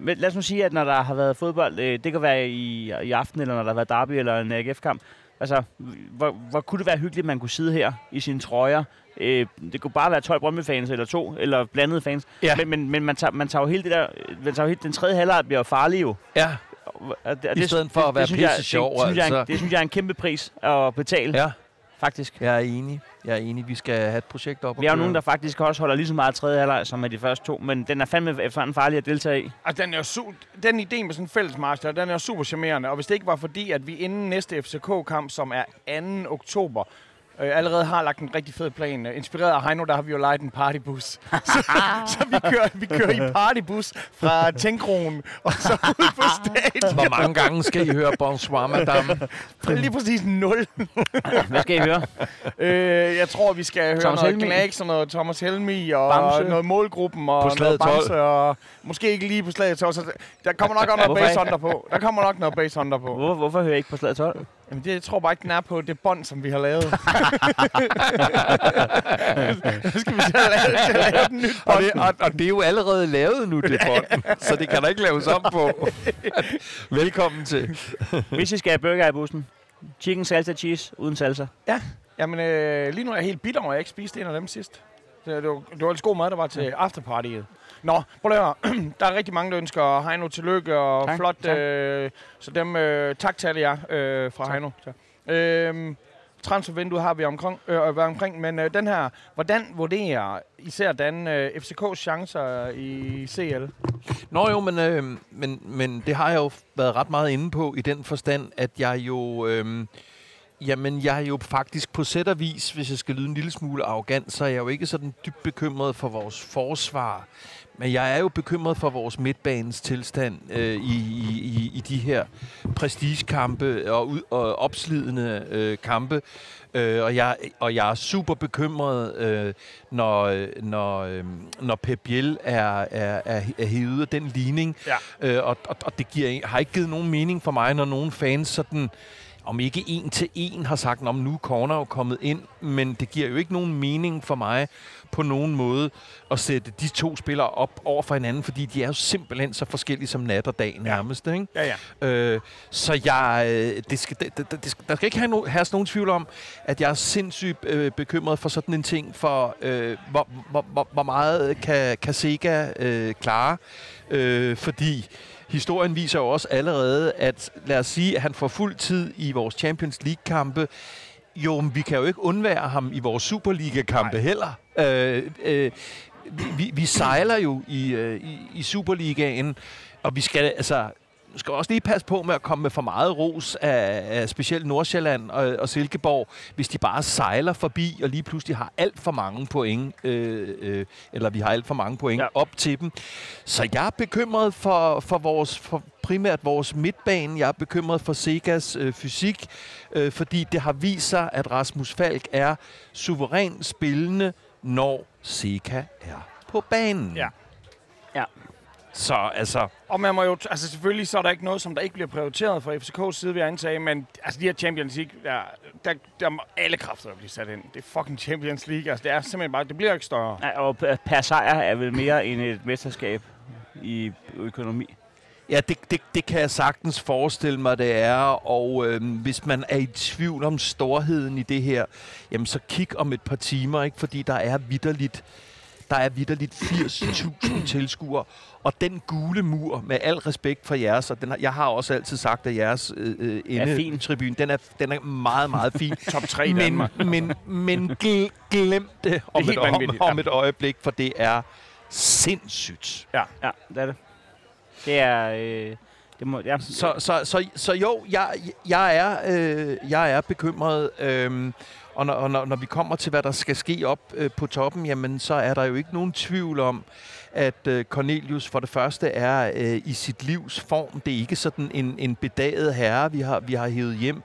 Speaker 1: men lad os nu sige, at når der har været fodbold, øh, det kan være i, i aften, eller når der har været derby eller en AGF-kamp, altså, hvor, hvor kunne det være hyggeligt, at man kunne sidde her i sine trøjer. Øh, det kunne bare være 12 Brøndby-fans, eller to, eller blandede fans.
Speaker 3: Ja.
Speaker 1: Men, men, men man, tager, man tager jo hele det der, man tager jo hele, den tredje halvleg bliver jo farlig jo.
Speaker 3: ja,
Speaker 1: Og, og det,
Speaker 3: I stedet for at være
Speaker 1: synes jeg-
Speaker 3: pisse sjov,
Speaker 1: det, synes jeg, er en-
Speaker 3: altså.
Speaker 1: det synes jeg er en kæmpe pris at betale, ja.
Speaker 3: ja,
Speaker 1: faktisk.
Speaker 3: jeg er enig. Jeg er enig, vi skal have et projekt op.
Speaker 1: Vi er jo nogen, der faktisk også holder lige så meget tredje halvleg, som er de første to, men den er fandme efterhånden farlig at deltage i.
Speaker 2: Altså, den, er su- den idé med sådan en fælles master, den er jo super charmerende. Og hvis det ikke var fordi, at vi inden næste FCK-kamp, som er 2. oktober, øh, allerede har lagt en rigtig fed plan. Øh, Inspireret af Heino, der har vi jo lejet en partybus. så, så vi, kører, vi kører i partybus fra Tænkronen og så ud på stadion.
Speaker 3: Hvor mange gange skal I høre Bonsoir, madame?
Speaker 2: Lige præcis nul.
Speaker 1: Hvad skal I høre?
Speaker 2: Øh, jeg tror, vi skal høre
Speaker 1: Thomas
Speaker 2: noget. Knacks og noget Thomas Helmi og
Speaker 1: Bamse.
Speaker 2: noget målgruppen og
Speaker 3: På
Speaker 2: noget Bamse og måske ikke lige på slaget 12. Så der kommer nok også noget bass på. Der kommer nok noget bass på.
Speaker 1: Hvor, hvorfor hører I ikke på slaget 12?
Speaker 2: Jamen, det, jeg tror bare ikke, den er på det bånd, som vi har lavet. Så skal vi til at lave, til at lave den nyt
Speaker 3: Og
Speaker 2: bånd.
Speaker 3: det, og, og det er jo allerede lavet nu, det bånd. Så det kan der ikke laves om på. Velkommen til.
Speaker 1: Hvis I skal have burger i bussen, chicken salsa cheese uden salsa.
Speaker 2: Jamen, øh, lige nu er jeg helt bitter, og jeg ikke spiste en af dem sidst. Det, det, var, det var ellers god mad, der var til afterpartyet. Nå, prøv at høre. Der er rigtig mange, der ønsker Heino tillykke og
Speaker 1: Tak,
Speaker 2: flot.
Speaker 1: tak.
Speaker 2: Øh, så dem, øh, tak til alle jer øh, fra Heino. Tak. Øh, transfervinduet har vi omkring, øh, været omkring, men øh, den her, hvordan vurderer især den øh, FCK's chancer i CL?
Speaker 3: Nå jo, men, øh, men, men det har jeg jo været ret meget inde på i den forstand, at jeg jo... Øh, Jamen, jeg er jo faktisk på sæt og vis, hvis jeg skal lyde en lille smule arrogant, så er jeg jo ikke sådan dybt bekymret for vores forsvar. Men jeg er jo bekymret for vores midtbanens tilstand øh, i, i, i, de her prestigekampe og, ud, og opslidende øh, kampe. Øh, og, jeg, og jeg er super bekymret, øh, når, når, øh, når Pep Biel er, er, er, er hævet af den ligning.
Speaker 2: Ja.
Speaker 3: Øh, og, og, og det giver, har ikke givet nogen mening for mig, når nogle fans sådan om ikke en til en har sagt, om nu er corner jo kommet ind, men det giver jo ikke nogen mening for mig på nogen måde at sætte de to spillere op over for hinanden, fordi de er jo simpelthen så forskellige som nat og dag nærmest. Ikke?
Speaker 2: Ja, ja.
Speaker 3: Øh, så jeg, øh, det skal, det, det, det skal, der skal ikke have no, herske nogen tvivl om, at jeg er sindssygt øh, bekymret for sådan en ting, for øh, hvor, hvor, hvor, hvor meget kan, kan Sega øh, klare. Øh, fordi historien viser jo også allerede, at lad os sige, at han får fuld tid i vores Champions League-kampe. Jo, men vi kan jo ikke undvære ham i vores Superliga-kampe
Speaker 2: Nej.
Speaker 3: heller. Øh, øh, vi, vi sejler jo i, øh, i, i Superligaen, og vi skal altså skal også lige passe på med at komme med for meget ros af, af specielt Nordsjælland og, og Silkeborg, hvis de bare sejler forbi og lige pludselig har alt for mange point, øh, øh, eller vi har alt for mange point
Speaker 1: Ja.
Speaker 3: op til dem. Så jeg er bekymret for, for vores for primært vores midtbane. Jeg er bekymret for Segas øh, fysik, øh, fordi det har vist sig, at Rasmus Falk er suveræn spillende, når Sega er på banen.
Speaker 2: Ja.
Speaker 1: Ja.
Speaker 3: Så altså,
Speaker 2: Og man må jo, altså selvfølgelig så er der ikke noget, som der ikke bliver prioriteret fra FCK's side, vil jeg antage, men altså de her Champions League, der, der, der må alle kræfter blive sat ind. Det er fucking Champions League, altså det er simpelthen bare, det bliver ikke større.
Speaker 1: Nej, og per- per sejr er vel mere end et mesterskab i økonomi.
Speaker 3: Ja, det, det, det kan jeg sagtens forestille mig, det er. Og øhm, hvis man er i tvivl om storheden i det her, jamen så kig om et par timer, ikke? fordi der er vidderligt, der er vidderligt 80.000 tilskuere. Og den gule mur, med al respekt for jeres, og den har, jeg har også altid sagt, at jeres øh, øh,
Speaker 1: fin.
Speaker 3: tribune, den er, den er meget, meget fin.
Speaker 2: Top 3 i
Speaker 3: men,
Speaker 2: Danmark.
Speaker 3: men, men gl- glem det om,
Speaker 2: helt
Speaker 3: et, om, om
Speaker 2: ja.
Speaker 3: et øjeblik, for det er sindssygt.
Speaker 1: Ja, det er det. Det er... Øh, det må, ja,
Speaker 3: Så, så, så, så jo, jeg, jeg, er, øh, jeg er bekymret. Øh, og når, og når, når vi kommer til, hvad der skal ske op øh, på toppen, jamen, så er der jo ikke nogen tvivl om, at øh, Cornelius for det første er øh, i sit livs form. Det er ikke sådan en, en bedaget herre, vi har, vi har hævet hjem.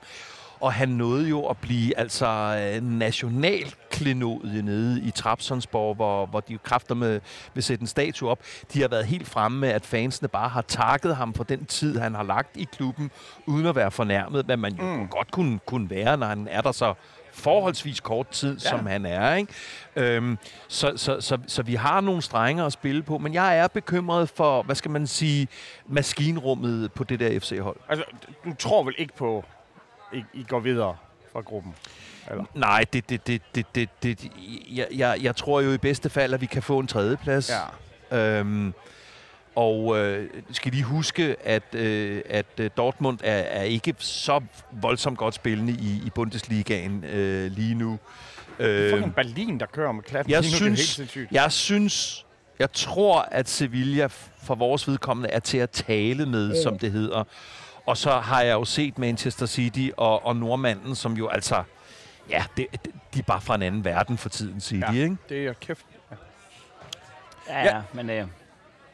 Speaker 3: Og han nåede jo at blive altså øh, nationalklenodie nede i Trabzonsborg, hvor, hvor de jo kræfter med vil sætte en statue op. De har været helt fremme med, at fansene bare har takket ham for den tid, han har lagt i klubben, uden at være fornærmet, hvad man jo
Speaker 2: mm.
Speaker 3: godt kunne, kunne være, når han er der så forholdsvis kort tid, ja. som han er. Ikke? Øhm, så, så, så, så vi har nogle strenge at spille på, men jeg er bekymret for, hvad skal man sige, maskinrummet på det der FC-hold.
Speaker 2: Altså, du tror vel ikke på, I, I går videre fra gruppen? Eller?
Speaker 3: Nej, det, det, det, det, det, det jeg, jeg, jeg tror jo i bedste fald, at vi kan få en tredjeplads.
Speaker 2: Ja.
Speaker 3: Øhm, og øh, skal lige huske, at, øh, at øh, Dortmund er, er ikke så voldsomt godt spillende i, i Bundesligaen øh, lige nu.
Speaker 2: Det er
Speaker 3: Øh,
Speaker 2: fucking Berlin, der kører med klatten.
Speaker 3: jeg
Speaker 2: lige nu, det er helt
Speaker 3: synes-
Speaker 2: sindssygt.
Speaker 3: jeg synes, jeg tror, at Sevilla for vores vedkommende er til at tale med, mm. som det hedder. Og så har jeg jo set Manchester City og, og nordmanden, som jo altså Ja, det, det, de er bare fra en anden verden for tiden, siger
Speaker 2: Ja.
Speaker 3: de, ikke?
Speaker 2: Det er kæft.
Speaker 1: Ja,
Speaker 2: Ja.
Speaker 1: ja. men øh,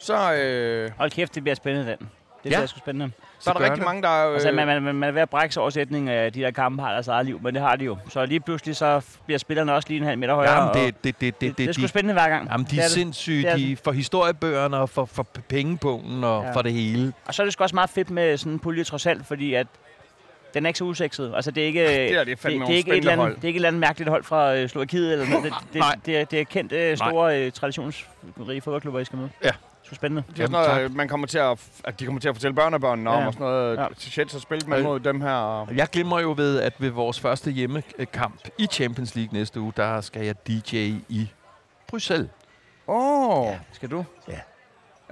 Speaker 2: Så, øh,
Speaker 1: hold kæft, det bliver spændende, den. Det
Speaker 3: Ja.
Speaker 1: bliver sgu spændende.
Speaker 2: så er der rigtig
Speaker 3: det.
Speaker 2: mange, der... Øh,
Speaker 1: Altså, man, man, man, man er ved at brække sig over sætningen af, at de der kampe har deres eget liv, men det har de jo. Så lige pludselig så bliver spillerne også lige en halv meter højere.
Speaker 3: Jamen, det, det, det, det,
Speaker 1: det, det,
Speaker 3: det,
Speaker 1: er sgu
Speaker 3: de,
Speaker 1: spændende hver gang.
Speaker 3: jamen, de
Speaker 1: Det
Speaker 3: er
Speaker 1: er det.
Speaker 3: sindssyge.
Speaker 1: Det er
Speaker 3: De, for historiebøgerne og for, for pengepunkten og
Speaker 1: Ja.
Speaker 3: for det hele.
Speaker 1: Og så er det sgu også meget fedt med sådan en pulje trods alt, fordi at den er ikke så usekset. Altså, det er ikke...
Speaker 2: det er det
Speaker 1: det, det, er ikke et eller andet, det er ikke et eller andet mærkeligt hold fra øh, Slovakiet eller noget. Det, det,
Speaker 3: Nej.
Speaker 1: det, er, det er kendt øh, store øh, traditionsrige fodboldklubber, I skal møde.
Speaker 3: Ja.
Speaker 1: Så spændende.
Speaker 2: Det er sådan noget, øh, man kommer til at, at de kommer til at fortælle børnebørnene om
Speaker 1: Ja.
Speaker 2: og sådan noget.
Speaker 1: Ja.
Speaker 2: Ja. Shit, så spillede man mod dem her.
Speaker 3: Jeg glemmer jo ved, at ved vores første hjemmekamp i Champions League næste uge, der skal jeg DJ i Bruxelles.
Speaker 2: Åh, oh,
Speaker 1: Ja. Skal du?
Speaker 2: er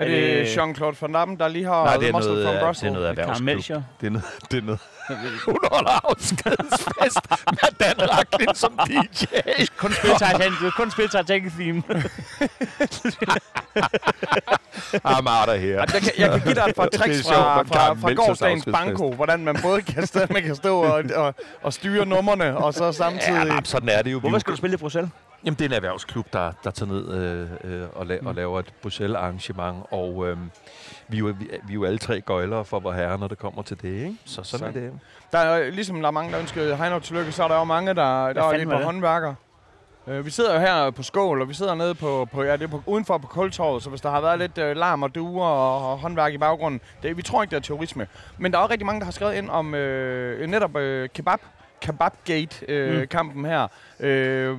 Speaker 1: Er
Speaker 2: det
Speaker 1: det-
Speaker 2: Jean-Claude Van Damme, der lige har
Speaker 3: Nej, det er
Speaker 2: Muscle
Speaker 3: noget,
Speaker 2: from
Speaker 3: øh,
Speaker 2: Brussels?
Speaker 3: det er noget erhvervsklub. Det er noget, det er noget. Hun holder afskedsfest med Dan Racklin som DJ.
Speaker 1: Kun spil Titanic, du kan kun spille Titanic theme.
Speaker 3: I'm out of here.
Speaker 2: Jeg, kan, jeg kan give dig et par tricks fra, fra, fra gårdsdagens banko, hvordan man både kan stå, man kan stå og, og, og styre numrene, og så samtidig...
Speaker 3: Ja, sådan er det jo.
Speaker 1: Hvorfor skal du spille i Bruxelles?
Speaker 3: Jamen, det er en erhvervsklub, der, der tager ned øh, øh, og, la- og laver et Bruxelles-arrangement, og øh, vi, er jo, vi, vi er jo alle tre gøjlere for vor herre, når det kommer til det, ikke? Så sådan
Speaker 2: Så.
Speaker 3: er det.
Speaker 2: Der er ligesom der er mange, der ønsker Heino tillykke, så er der jo mange, der, der er lidt på håndværker. Øh, vi sidder jo her på Skål, og vi sidder nede på, på, ja, det er på udenfor på Kultorvet, så hvis der har været lidt øh, larm og duer og, og håndværk i baggrunden, det, vi tror ikke, det er terrorisme. Men der er også rigtig mange, der har skrevet ind om øh, netop øh, kebab, Kebabgate-kampen øh, her. Øh,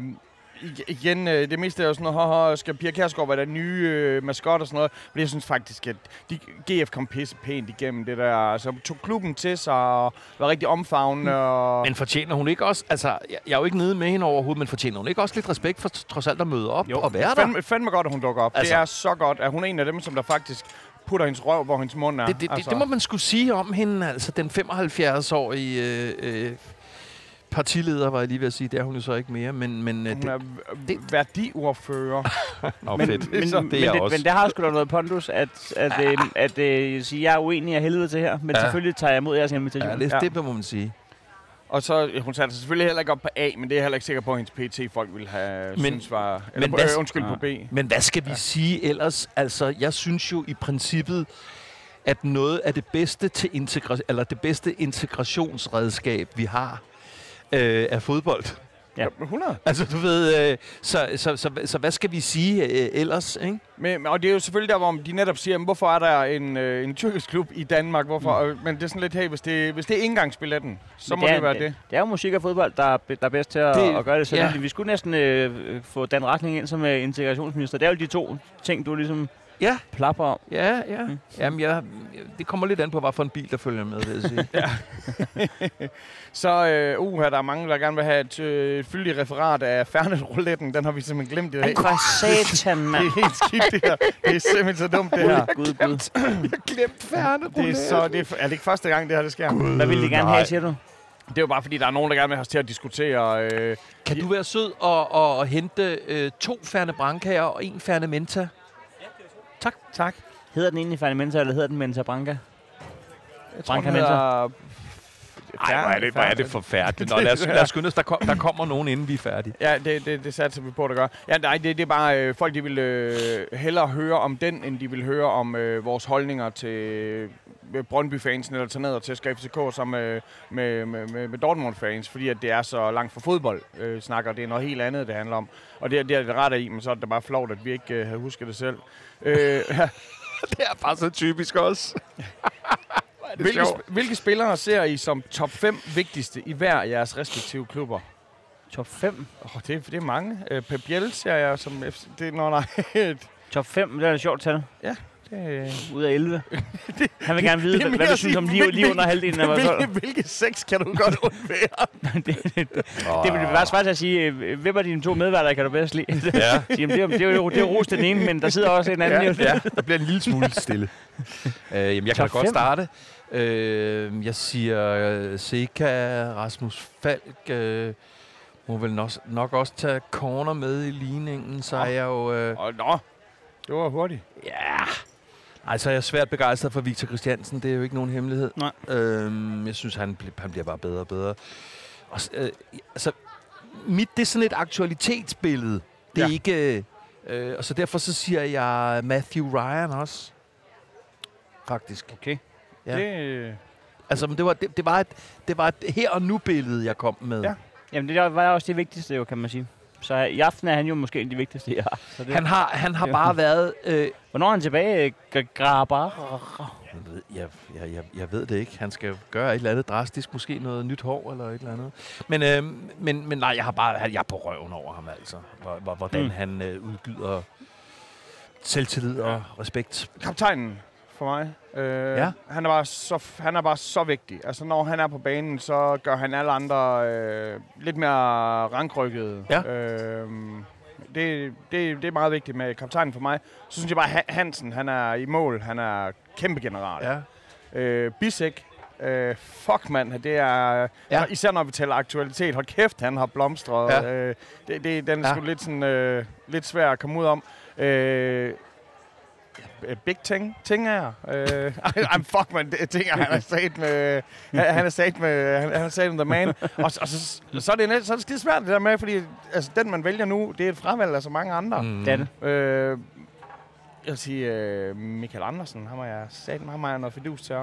Speaker 2: ig- igen, øh, det meste er jo sådan noget, haha, skal Pia Kjærsgaard være den nye øh, maskot og sådan noget. Men jeg synes faktisk, at de, GF kom pisse pænt igennem det der. Altså, tog klubben til sig og var rigtig omfavnende. Og
Speaker 3: Men fortjener hun ikke også, altså, jeg, jeg er jo ikke nede med hende overhovedet, men fortjener hun ikke også lidt respekt for trods alt at møde op
Speaker 1: Jo.
Speaker 3: og være der?
Speaker 2: fandme, fandme godt, at hun dukker op. Altså,
Speaker 3: Altså-
Speaker 2: det er så godt, at hun er en af dem, som der faktisk putter hendes røv, hvor hendes mund er.
Speaker 3: Det, det, det,
Speaker 2: altså.
Speaker 3: det må man skulle sige om hende, altså den 75-årige øh, øh, partileder, var jeg lige ved at sige, det er hun jo så ikke mere, men, men øh,
Speaker 2: Hun
Speaker 3: det,
Speaker 2: er
Speaker 3: det-
Speaker 2: værdiordfører.
Speaker 3: Nå,
Speaker 1: men,
Speaker 3: fedt.
Speaker 1: men,
Speaker 2: Så-
Speaker 1: men,
Speaker 3: det er jeg
Speaker 1: det,
Speaker 3: også.
Speaker 1: men det har sgu da noget pondus, at, at, at, at, at sige, jeg er uenig af helvede til her, men
Speaker 3: Ja.
Speaker 1: selvfølgelig tager jeg imod jeres invitation.
Speaker 3: Ja, det,
Speaker 2: Ja.
Speaker 3: det må man sige.
Speaker 2: Og så, øh, hun satte sig selvfølgelig heller ikke op på A, men det er jeg heller ikke sikker på, at hendes PT-folk ville have
Speaker 3: Men-
Speaker 2: men, synes var... Eller
Speaker 3: men
Speaker 2: på,
Speaker 3: hvad-
Speaker 2: øh, undskyld,
Speaker 1: Ja.
Speaker 2: på B.
Speaker 3: Men hvad skal vi ja. sige ellers? Altså, jeg synes jo i princippet, at noget af det bedste til integra- eller det bedste integrationsredskab, vi har, øh, er fodbold.
Speaker 1: Ja.
Speaker 2: 100.
Speaker 3: Altså, du ved, øh, så, så, så, så, hvad skal vi sige øh, ellers, ikke?
Speaker 2: Men, og det er jo selvfølgelig der, hvor de netop siger, jamen, hvorfor er der en, øh, en tyrkisk klub i Danmark? Hvorfor? Mm. Men det er sådan lidt, hey, hvis det, hvis det er indgangsbilletten, så
Speaker 1: Men
Speaker 2: må det,
Speaker 1: er-
Speaker 2: det være det.
Speaker 1: Det er jo musik og fodbold, der er, der er bedst til at,
Speaker 3: Det-
Speaker 1: at gøre det. Så
Speaker 3: ja.
Speaker 1: vi skulle næsten øh, øh, få Dan Retning ind som øh, integrationsminister. Det er jo de to ting, du ligesom
Speaker 3: Ja,
Speaker 1: plapper om.
Speaker 3: ja, ja.
Speaker 1: Mm.
Speaker 3: Jamen, jeg, det kommer lidt an på, hvad for en bil, der følger med, vil jeg sige.
Speaker 2: Så øh, uh, her, der er mange, der gerne vil have et, øh, et fyldigt referat af Fernet-rouletten. Den har vi simpelthen glemt i dag.
Speaker 1: Ej, for satan,
Speaker 2: Det
Speaker 1: mand.
Speaker 2: er helt skidt, det her. Det er simpelthen så dumt, det her.
Speaker 1: Gud, Gud.
Speaker 3: jeg glemt færne
Speaker 2: Det er, så, det er, er det ikke første gang, det her det sker?
Speaker 1: Hvad vil de gerne
Speaker 3: Nej.
Speaker 1: have, siger du?
Speaker 2: Det er jo bare, fordi der er nogen, der gerne vil have os til at diskutere. Øh,
Speaker 3: Kan du være sød og, og, og hente øh, to færne brankager og en færne menta?
Speaker 2: Tak.
Speaker 1: Hedder den egentlig Fanny Mensa, eller hedder den Mensa Branca?
Speaker 2: Jeg tror,
Speaker 1: Branca
Speaker 2: den hedder...
Speaker 3: Ej, hvor er det, hvor er det forfærdeligt. Nå, lad os, lad os skynde os. Der, kom, der kommer nogen, inden vi er færdige.
Speaker 2: Ja, det, det, det satser vi på, at gøre. Ja, nej, det, det er bare, øh, folk de vil øh, hellere høre om den, end de vil høre om øh, vores holdninger til Brøndby-fansen, eller tage ned og til FCK som øh, med, med, med, med Dortmund-fans, fordi at det er så langt fra fodbold, øh, snakker. Det er noget helt andet, det handler om. Og det, er- det er det ret i, men så er det bare flot, at vi ikke øh, havde husket det selv. Øh, ja.
Speaker 3: Det er bare så typisk også.
Speaker 2: hvilke, sp- hvilke spillere ser I som top 5 vigtigste i hver af jeres respektive klubber?
Speaker 1: Top 5?
Speaker 2: Oh, det, er- det er mange. Øh, Pep Biel ser jeg som... FC, det er, nå, nej.
Speaker 1: Top 5, det er et sjovt tal.
Speaker 2: Det,
Speaker 1: Ud af 11. Han vil gerne vide,
Speaker 2: det er
Speaker 1: hvad, du synes
Speaker 2: sige,
Speaker 1: om lige, lige under halvdelen af hold.
Speaker 2: hvilke, hvilke seks kan du godt undvære?
Speaker 1: det, det, det, det vil være svært at sige, øh, hvem af dine to medværter kan du bedst lide?
Speaker 3: Ja.
Speaker 1: Jamen, det, er, jo- det, er jo, det er jo ros den ene, men der sidder også en anden.
Speaker 3: Ja, ja, der bliver en lille smule stille. øh, jamen, jeg kan da godt starte. Øh, jeg siger øh, Seca, Rasmus Falk, øh, må vel nok, nok også tage corner med i ligningen, så er jeg jo... Øh,
Speaker 2: Oh, nå, det var hurtigt.
Speaker 3: ja, altså jeg er svært begejstret for Victor Christiansen, det er jo ikke nogen hemmelighed.
Speaker 1: Nej.
Speaker 3: Øhm, jeg synes, han, han bliver bare bedre og bedre. Og, øh, altså, mit, det er sådan et aktualitetsbillede. Det er
Speaker 2: Ja.
Speaker 3: ikke... Øh, og så derfor så siger jeg Matthew Ryan også. Faktisk.
Speaker 1: Okay.
Speaker 3: Ja.
Speaker 2: Det,
Speaker 3: Altså, men det var, det, det, var et, det var et her og nu billede, jeg kom med.
Speaker 2: Ja.
Speaker 1: Jamen, det var også det vigtigste, jo, kan man sige. Så i aften er han jo måske en af de vigtigste, jeg har. Så det,
Speaker 3: Han har, han har bare været... Øh,
Speaker 1: Hvornår er han tilbage? Grabar?
Speaker 3: jeg, ved, jeg, jeg, jeg, ved det ikke. Han skal gøre et eller andet drastisk. Måske noget nyt hår eller et eller andet. Men, øh, men, men nej, jeg har bare jeg er på røven over ham altså. Hvor- hvor- Hvordan
Speaker 1: mm.
Speaker 3: han øh, udgyder selvtillid og respekt.
Speaker 2: kaptajnen for mig. Øh,
Speaker 3: Ja.
Speaker 2: han, er bare så, han er bare så vigtig. Altså, når han er på banen, så gør han alle andre øh, lidt mere rankrykket.
Speaker 3: Ja.
Speaker 2: Øh, det, det, det er meget vigtigt med kaptajnen for mig. Så synes jeg bare, Hansen, han er i mål. Han er kæmpe general.
Speaker 3: Ja.
Speaker 2: Øh, Bisek, øh, fuck mand, det er...
Speaker 3: Ja.
Speaker 2: Især når vi taler aktualitet. Hold kæft, han har blomstret.
Speaker 3: Ja.
Speaker 2: Øh, det, det, den er
Speaker 3: ja.
Speaker 2: sgu lidt, sådan, øh, lidt svær at komme ud om. Øh, Big Ting, ting er. Øh, I'm fuck man, ting er, han er sat med, han, han er sat med, han, han er sat med the man. Og, og så, så, er det, net- så er det skide svært det der med, fordi altså, den man vælger nu, det er et fravalg af så mange andre.
Speaker 3: Mm.
Speaker 1: Det er det.
Speaker 2: Øh, jeg vil sige, øh, Michael Andersen, ham har jeg sat ham har jeg noget fidus til.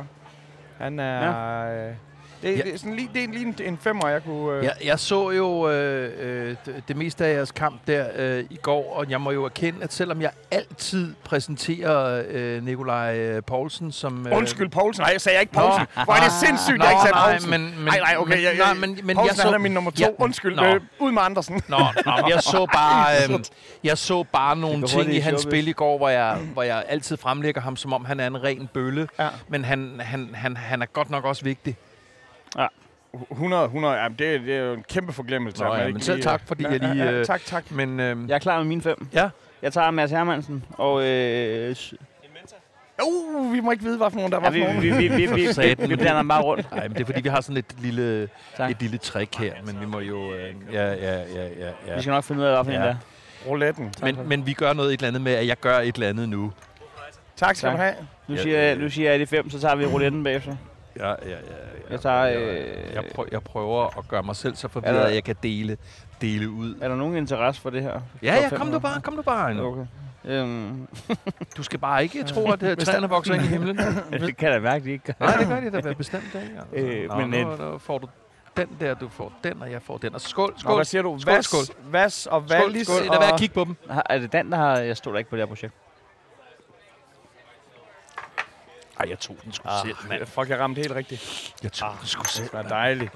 Speaker 2: Han er... Ja. Øh, det,
Speaker 3: Ja.
Speaker 2: det, er sådan lige, det er lige en, en femmer, jeg kunne... Øh,
Speaker 3: Jeg, jeg så jo øh, øh, det, det meste af jeres kamp der øh, i går, og jeg må jo erkende, at selvom jeg altid præsenterer øh, Nikolaj øh, Poulsen som... Øh,
Speaker 2: Undskyld, Poulsen. Nej, jeg sagde ikke Poulsen.
Speaker 3: Nå.
Speaker 2: Hvor er det sindssygt,
Speaker 3: Nå,
Speaker 2: jeg ikke sagde
Speaker 3: nej,
Speaker 2: Poulsen.
Speaker 3: men, men,
Speaker 2: Nej, nej, okay.
Speaker 3: Men,
Speaker 2: jeg, jeg,
Speaker 3: nej, men, men
Speaker 2: Poulsen,
Speaker 3: jeg så,
Speaker 2: han er min nummer to.
Speaker 3: Ja,
Speaker 2: Undskyld.
Speaker 3: nå.
Speaker 2: Øh, ud med Andersen.
Speaker 3: Nå, nå, jeg så bare, øhm, jeg så bare nogle ting i hans spil i går, hvor jeg, hvor jeg altid fremlægger ham, som om han er en ren bølle.
Speaker 2: Ja.
Speaker 3: Men han, han, han, han er godt nok også vigtig.
Speaker 2: 100, 100. Ja, det, er- det er jo en kæmpe forglemmelse.
Speaker 3: Nå ja, men selv
Speaker 2: lige-
Speaker 3: tak, fordi
Speaker 2: Ja,
Speaker 3: jeg lige,
Speaker 2: ja, ja,
Speaker 3: øh,
Speaker 2: tak, tak.
Speaker 3: Men øhm,
Speaker 1: Jeg er klar med mine fem.
Speaker 3: ja,
Speaker 1: Jeg tager Mads Hermansen, og øh,
Speaker 2: Uh, vi må ikke vide, hvad for nogen der
Speaker 1: ja,
Speaker 2: var
Speaker 1: vi,
Speaker 2: for nogen.
Speaker 1: vi, vi, vi, vi, vi, vi blander dem bare rundt.
Speaker 3: nej, men det er fordi, vi har sådan et lille,
Speaker 1: Tak.
Speaker 3: et lille trick her, men vi må jo... Øh, ja, ja, ja, ja, ja.
Speaker 1: Vi skal nok finde ud af, hvad for en
Speaker 3: Ja.
Speaker 1: der.
Speaker 2: Rouletten.
Speaker 3: Men, men vi gør noget et eller andet med, at jeg gør et eller andet nu.
Speaker 2: Tak skal
Speaker 1: Tak.
Speaker 2: du have.
Speaker 1: Nu
Speaker 3: Ja,
Speaker 1: siger,
Speaker 3: ja.
Speaker 1: nu siger jeg de fem, så tager vi rouletten bagefter.
Speaker 3: Ja, ja. ja.
Speaker 1: Jeg tager,
Speaker 3: jeg,
Speaker 1: øh,
Speaker 3: jeg, prøver, jeg prøver at gøre mig selv så forvirret, at jeg kan dele, dele ud.
Speaker 1: Er der nogen interesse for det her?
Speaker 3: Ja, ja, kom du bare, kom du bare. Heino.
Speaker 1: Okay. Øhm,
Speaker 3: Du skal bare ikke tro, at uh, træerne vokser ind i himlen.
Speaker 1: det kan da mærke, de ikke gør.
Speaker 3: Nej, det gør de da bestemt ikke. Altså.
Speaker 1: Øh,
Speaker 3: Nå,
Speaker 1: men,
Speaker 3: nu,
Speaker 1: øh,
Speaker 3: nu får du den der, du får den, og jeg får den. Og skål,
Speaker 2: Nå,
Speaker 3: skål.
Speaker 2: hvad siger du?
Speaker 3: Skål,
Speaker 2: Vas,
Speaker 3: skål.
Speaker 2: Vas og
Speaker 3: Skål,
Speaker 2: Wallis
Speaker 3: skål. Lad
Speaker 2: og...
Speaker 3: være at kigge på dem.
Speaker 1: Er det Dan, der har... Jeg stod der ikke på det her projekt.
Speaker 3: Ej, jeg tog den sgu selv, mand.
Speaker 2: Fuck, jeg ramte helt rigtigt.
Speaker 3: Jeg tog den sgu selv.
Speaker 2: Det var dejligt.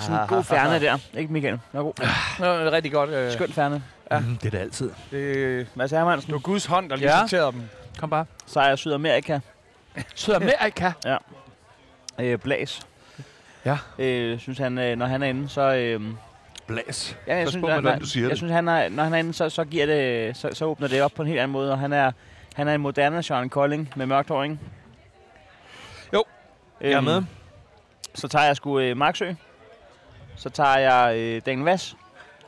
Speaker 1: Sådan en god færne der. Ikke, Michael? Nå, god.
Speaker 2: Det var rigtig godt. Øh,
Speaker 1: Skøn færne.
Speaker 3: Ja. Mm, det er det altid.
Speaker 2: det,
Speaker 1: Mads Hermansen.
Speaker 2: det var Guds hånd, der lige
Speaker 3: Ja.
Speaker 2: ja. sorterede dem.
Speaker 3: Kom bare.
Speaker 1: Sejr Sydamerika.
Speaker 3: Sydamerika.
Speaker 1: Øh, Blas.
Speaker 3: Ja.
Speaker 1: Øh, synes han, øh, når han er inde, så... Øh,
Speaker 3: Blas.
Speaker 1: ja, jeg
Speaker 3: Pas
Speaker 1: synes,
Speaker 3: på, hvordan du siger
Speaker 1: jeg
Speaker 3: det.
Speaker 1: synes, han er, når han er inde, så, så, giver det, så, så åbner det op på en helt anden måde, og han er, han er en moderne Sean Kolding med mørkt hår, ikke?
Speaker 3: Jo, Jeg er
Speaker 1: Øhm,
Speaker 3: med.
Speaker 1: Så tager jeg sgu øh, Marksø. Så tager jeg øh, Daniel Vass.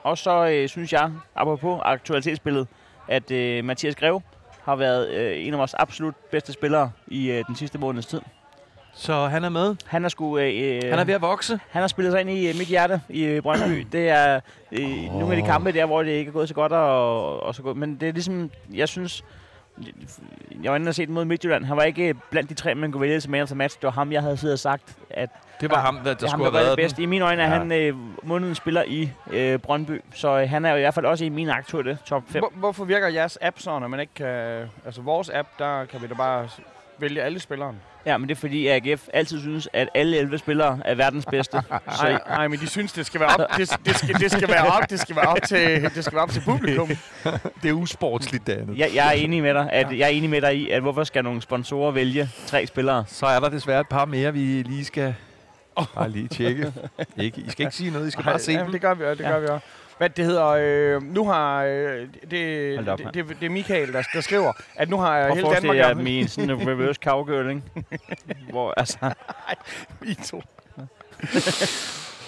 Speaker 1: Og så øh, synes jeg, apropos aktualitetsbilledet, at øh, Mathias Greve har været øh, en af vores absolut bedste spillere i øh, den sidste måneds tid.
Speaker 3: Så han er med.
Speaker 1: Han er sgu... Øh,
Speaker 3: Han er ved at vokse.
Speaker 1: han har spillet sig ind i øh, mit hjerte i øh, Brøndby. Det er øh, oh. nogle af de kampe der, hvor det ikke er gået så godt og, og så godt. Men det er ligesom, jeg synes, jeg var inde og set mod Midtjylland. Han var ikke blandt de tre, man kunne vælge til man of match. Det var ham, jeg havde siddet og sagt, at
Speaker 3: Det var
Speaker 1: Ja,
Speaker 3: ham, der, der
Speaker 1: er ham,
Speaker 3: skulle
Speaker 1: der
Speaker 3: have været
Speaker 1: bedste. I mine øjne er
Speaker 3: Ja.
Speaker 1: han øh, månedens spiller i øh, Brøndby. Så øh, han er jo i hvert fald også i min aktuelle top 5.
Speaker 2: Hvor, hvorfor virker jeres app sådan, at man ikke kan... Altså, vores app, der kan vi da bare vælge alle spilleren.
Speaker 1: Ja, men det er fordi AGF altid synes, at alle 11 spillere er verdens bedste.
Speaker 2: Nej, men de synes, det skal være op, det, det, skal, det skal være op, det skal være op til, det skal være op til publikum.
Speaker 3: Det er usportsligt, det andet.
Speaker 1: jeg, jeg er enig med dig, at jeg er enig med dig i, at hvorfor skal nogle sponsorer vælge tre spillere?
Speaker 3: Så er der desværre et par mere, vi lige skal bare lige tjekke. ikke, I skal ikke sige noget, I skal bare se
Speaker 2: ja,
Speaker 3: dem.
Speaker 2: det gør vi også, det
Speaker 1: Ja.
Speaker 2: gør vi også. Hvad det hedder, øh, nu har, øh, det,
Speaker 1: da op,
Speaker 2: det, det, det er Michael, der, der skriver, at nu har
Speaker 1: Prøv at
Speaker 2: hele Danmark...
Speaker 1: jer dem i sådan en reverse cowgirl, ikke? Hvor, altså,
Speaker 2: I to.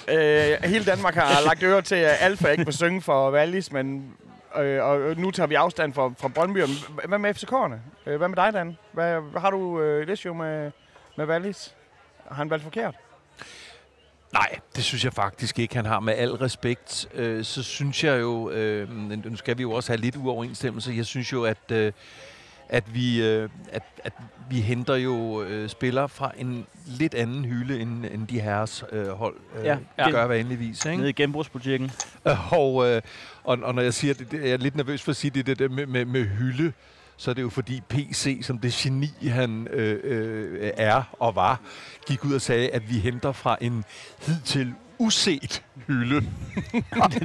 Speaker 2: øh, hele Danmark har lagt øre til, at Alfa ikke må synge for Wallis, men øh, og nu tager vi afstand fra, fra Brøndby. Hvad med FCK'erne? Øh, hvad med dig, Dan? Hvad, har du øh, et issue med, med Wallis? Har han valgt forkert?
Speaker 3: Nej, det synes jeg faktisk ikke, han har. Med al respekt, øh, så synes jeg jo, øh, nu skal vi jo også have lidt uoverensstemmelse, jeg synes jo, at, øh, at, vi, øh, at, at vi henter jo øh, spillere fra en lidt anden hylde, end, end de herres øh, hold øh,
Speaker 1: Ja.
Speaker 3: ja. Gør vanligvis. Ikke?
Speaker 1: Nede i genbrugsbutikken.
Speaker 3: Og, øh, og, og når jeg siger det, det, jeg er lidt nervøs for at sige det, det der med, med, med hylde, så er det jo fordi PC, som det geni han øh, øh, er og var, gik ud og sagde, at vi henter fra en hidtil uset hylde.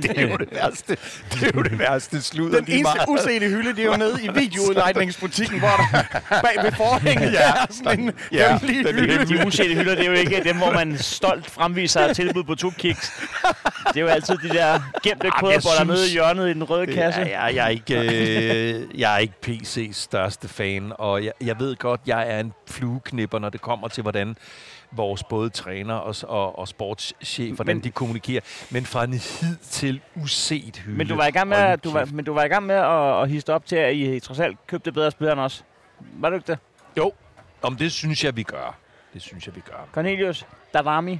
Speaker 3: Det er jo det værste. Det er jo det værste sludder.
Speaker 2: Den eneste
Speaker 3: meget.
Speaker 2: usete hylde, det er jo nede i videoudlejningsbutikken, hvor der bag ved forhænget ja. er sådan en
Speaker 3: Ja,
Speaker 2: hemmelig
Speaker 3: den
Speaker 2: hylde.
Speaker 1: De usete hylder, det er jo ikke dem, hvor man stolt fremviser et tilbud på to kiks. Det er jo altid de der gemte koderboller nede i hjørnet i den røde kasse.
Speaker 3: Ja, jeg, jeg, er ikke, øh, jeg er ikke PC's største fan, og jeg, jeg ved godt, jeg er en flueknipper, når det kommer til, hvordan vores både træner og, og, og sportschef, hvordan
Speaker 1: Men-
Speaker 3: de kommunikerer. Men fra en hid til uset hylde.
Speaker 1: Men du var i gang med, at, du var, men du var i gang med at, at histe op til, at I trods alt købte bedre spillere end os. Var du ikke det?
Speaker 3: Jo, om det synes jeg, vi gør. Det synes jeg, vi gør.
Speaker 1: Cornelius, Davami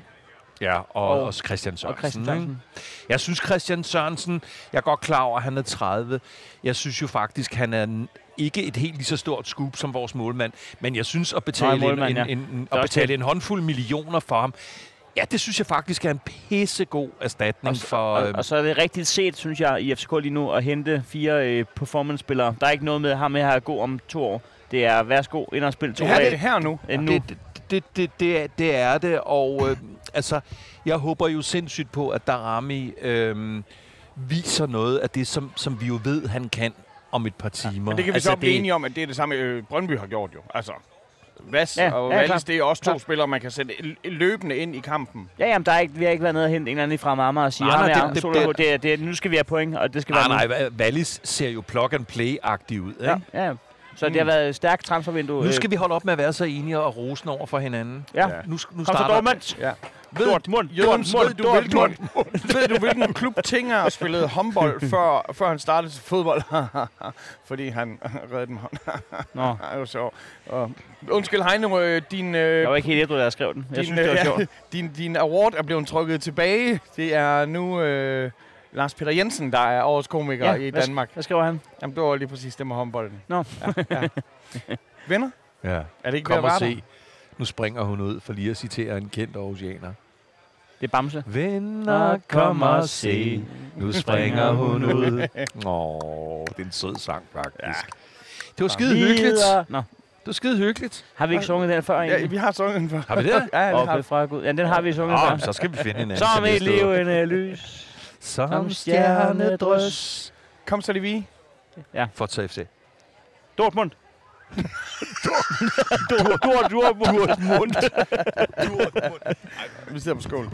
Speaker 3: Ja, og,
Speaker 1: Og-
Speaker 3: og, og Christian Sørensen.
Speaker 1: og Christian? Sørensen.
Speaker 3: Jeg synes, Christian Sørensen, jeg er godt klar over, at han er 30. Jeg synes jo faktisk, han er ikke et helt lige så stort scoop som vores målmand. Men jeg synes, at betale,
Speaker 1: målmand,
Speaker 3: en,
Speaker 1: ja.
Speaker 3: en,
Speaker 1: er
Speaker 3: at
Speaker 1: også
Speaker 3: betale en håndfuld millioner for ham, ja, det synes jeg faktisk er en pissegod erstatning
Speaker 1: Og,
Speaker 3: for...
Speaker 1: og,
Speaker 3: øh,
Speaker 1: og så er det rigtigt set, synes jeg, i FCK lige nu, at hente fire øh, performance-spillere. Der er ikke noget med ham med at god om to år. Det er, værsgo, ind og spil to
Speaker 2: Det her, det er
Speaker 1: dage
Speaker 2: her nu.
Speaker 1: end nu.
Speaker 3: det, det, det, det, det, er, det er det, og øh, altså, jeg håber jo sindssygt på, at Darami øh, viser noget af det, som, som vi jo ved, han kan om et par timer.
Speaker 2: Men det kan vi
Speaker 3: altså,
Speaker 2: så blive enige om, at det er det samme, øh, Brøndby har gjort jo. Altså, Vas
Speaker 1: Ja,
Speaker 2: og
Speaker 1: ja,
Speaker 2: Wallis, det er også to
Speaker 1: Klart.
Speaker 2: spillere, man kan sætte løbende ind i kampen.
Speaker 1: Ja, jamen, der er ikke, vi har ikke været nede og hente en eller anden fra Marmar og sige,
Speaker 3: Nej, nej,
Speaker 1: er
Speaker 3: det- det- det-
Speaker 1: det, det, nu skal vi have point, og det skal
Speaker 3: Nej,
Speaker 1: være
Speaker 3: nej, Wallis ser jo plug and play-agtig ud. Ikke?
Speaker 1: Ja, ja. Så det har været et stærkt transfervindue.
Speaker 3: Nu skal vi holde op med at være så enige og rosen over for hinanden.
Speaker 1: Ja.
Speaker 2: Ja.
Speaker 3: Nu, nu
Speaker 1: Kom så,
Speaker 3: starter...
Speaker 1: Dortmund.
Speaker 2: Ja.
Speaker 1: Ved, Dortmund.
Speaker 2: Jørgens,
Speaker 1: Dortmund.
Speaker 2: ved, du, hvilken, ved du, hvilken klub Tinger spillede håndbold, før, før han startede til fodbold? Fordi han reddede dem hånd.
Speaker 1: Nå,
Speaker 2: Det jo sjovt. Og, undskyld, Heino, øh, din, øh,
Speaker 1: jeg var ikke helt ædru, da jeg skrev den. Jeg
Speaker 2: din,
Speaker 1: synes, det var
Speaker 2: øh,
Speaker 1: sjovt.
Speaker 2: din, din award er blevet trukket tilbage. Det er nu øh, Lars Peter Jensen, der er årets komiker
Speaker 1: Ja,
Speaker 2: i
Speaker 1: hvad-
Speaker 2: Danmark.
Speaker 1: Hvad skriver han?
Speaker 2: Jamen, det var lige præcis det med håndbolden.
Speaker 1: Nå.
Speaker 2: Ja, ja. Venner?
Speaker 3: Ja.
Speaker 2: Er det ikke
Speaker 3: Kom og se. Nu springer hun ud for lige at citere en kendt Aarhusianer.
Speaker 1: Det er Bamse.
Speaker 3: Venner, kom og se. Nu springer hun ud. Åh, det er en sød sang, faktisk. Ja. Det var skide hyggeligt.
Speaker 1: Nå,
Speaker 3: Det var skide hyggeligt.
Speaker 1: har vi ikke sunget den før
Speaker 2: Ja,
Speaker 1: egentlig?
Speaker 2: vi har sunget den før.
Speaker 3: Har vi det?
Speaker 2: Ja, det har
Speaker 1: Gud. Ja, den har vi sunget
Speaker 3: Åh,
Speaker 1: før.
Speaker 3: oh, så skal vi finde en anden.
Speaker 1: Som et levende lys.
Speaker 3: Som
Speaker 1: som
Speaker 3: stjernedrys.
Speaker 2: Kom så, vi.
Speaker 3: Fortsæt FC.
Speaker 1: Dortmund. Dortmund. Dortmund.
Speaker 2: Vi sidder på skål.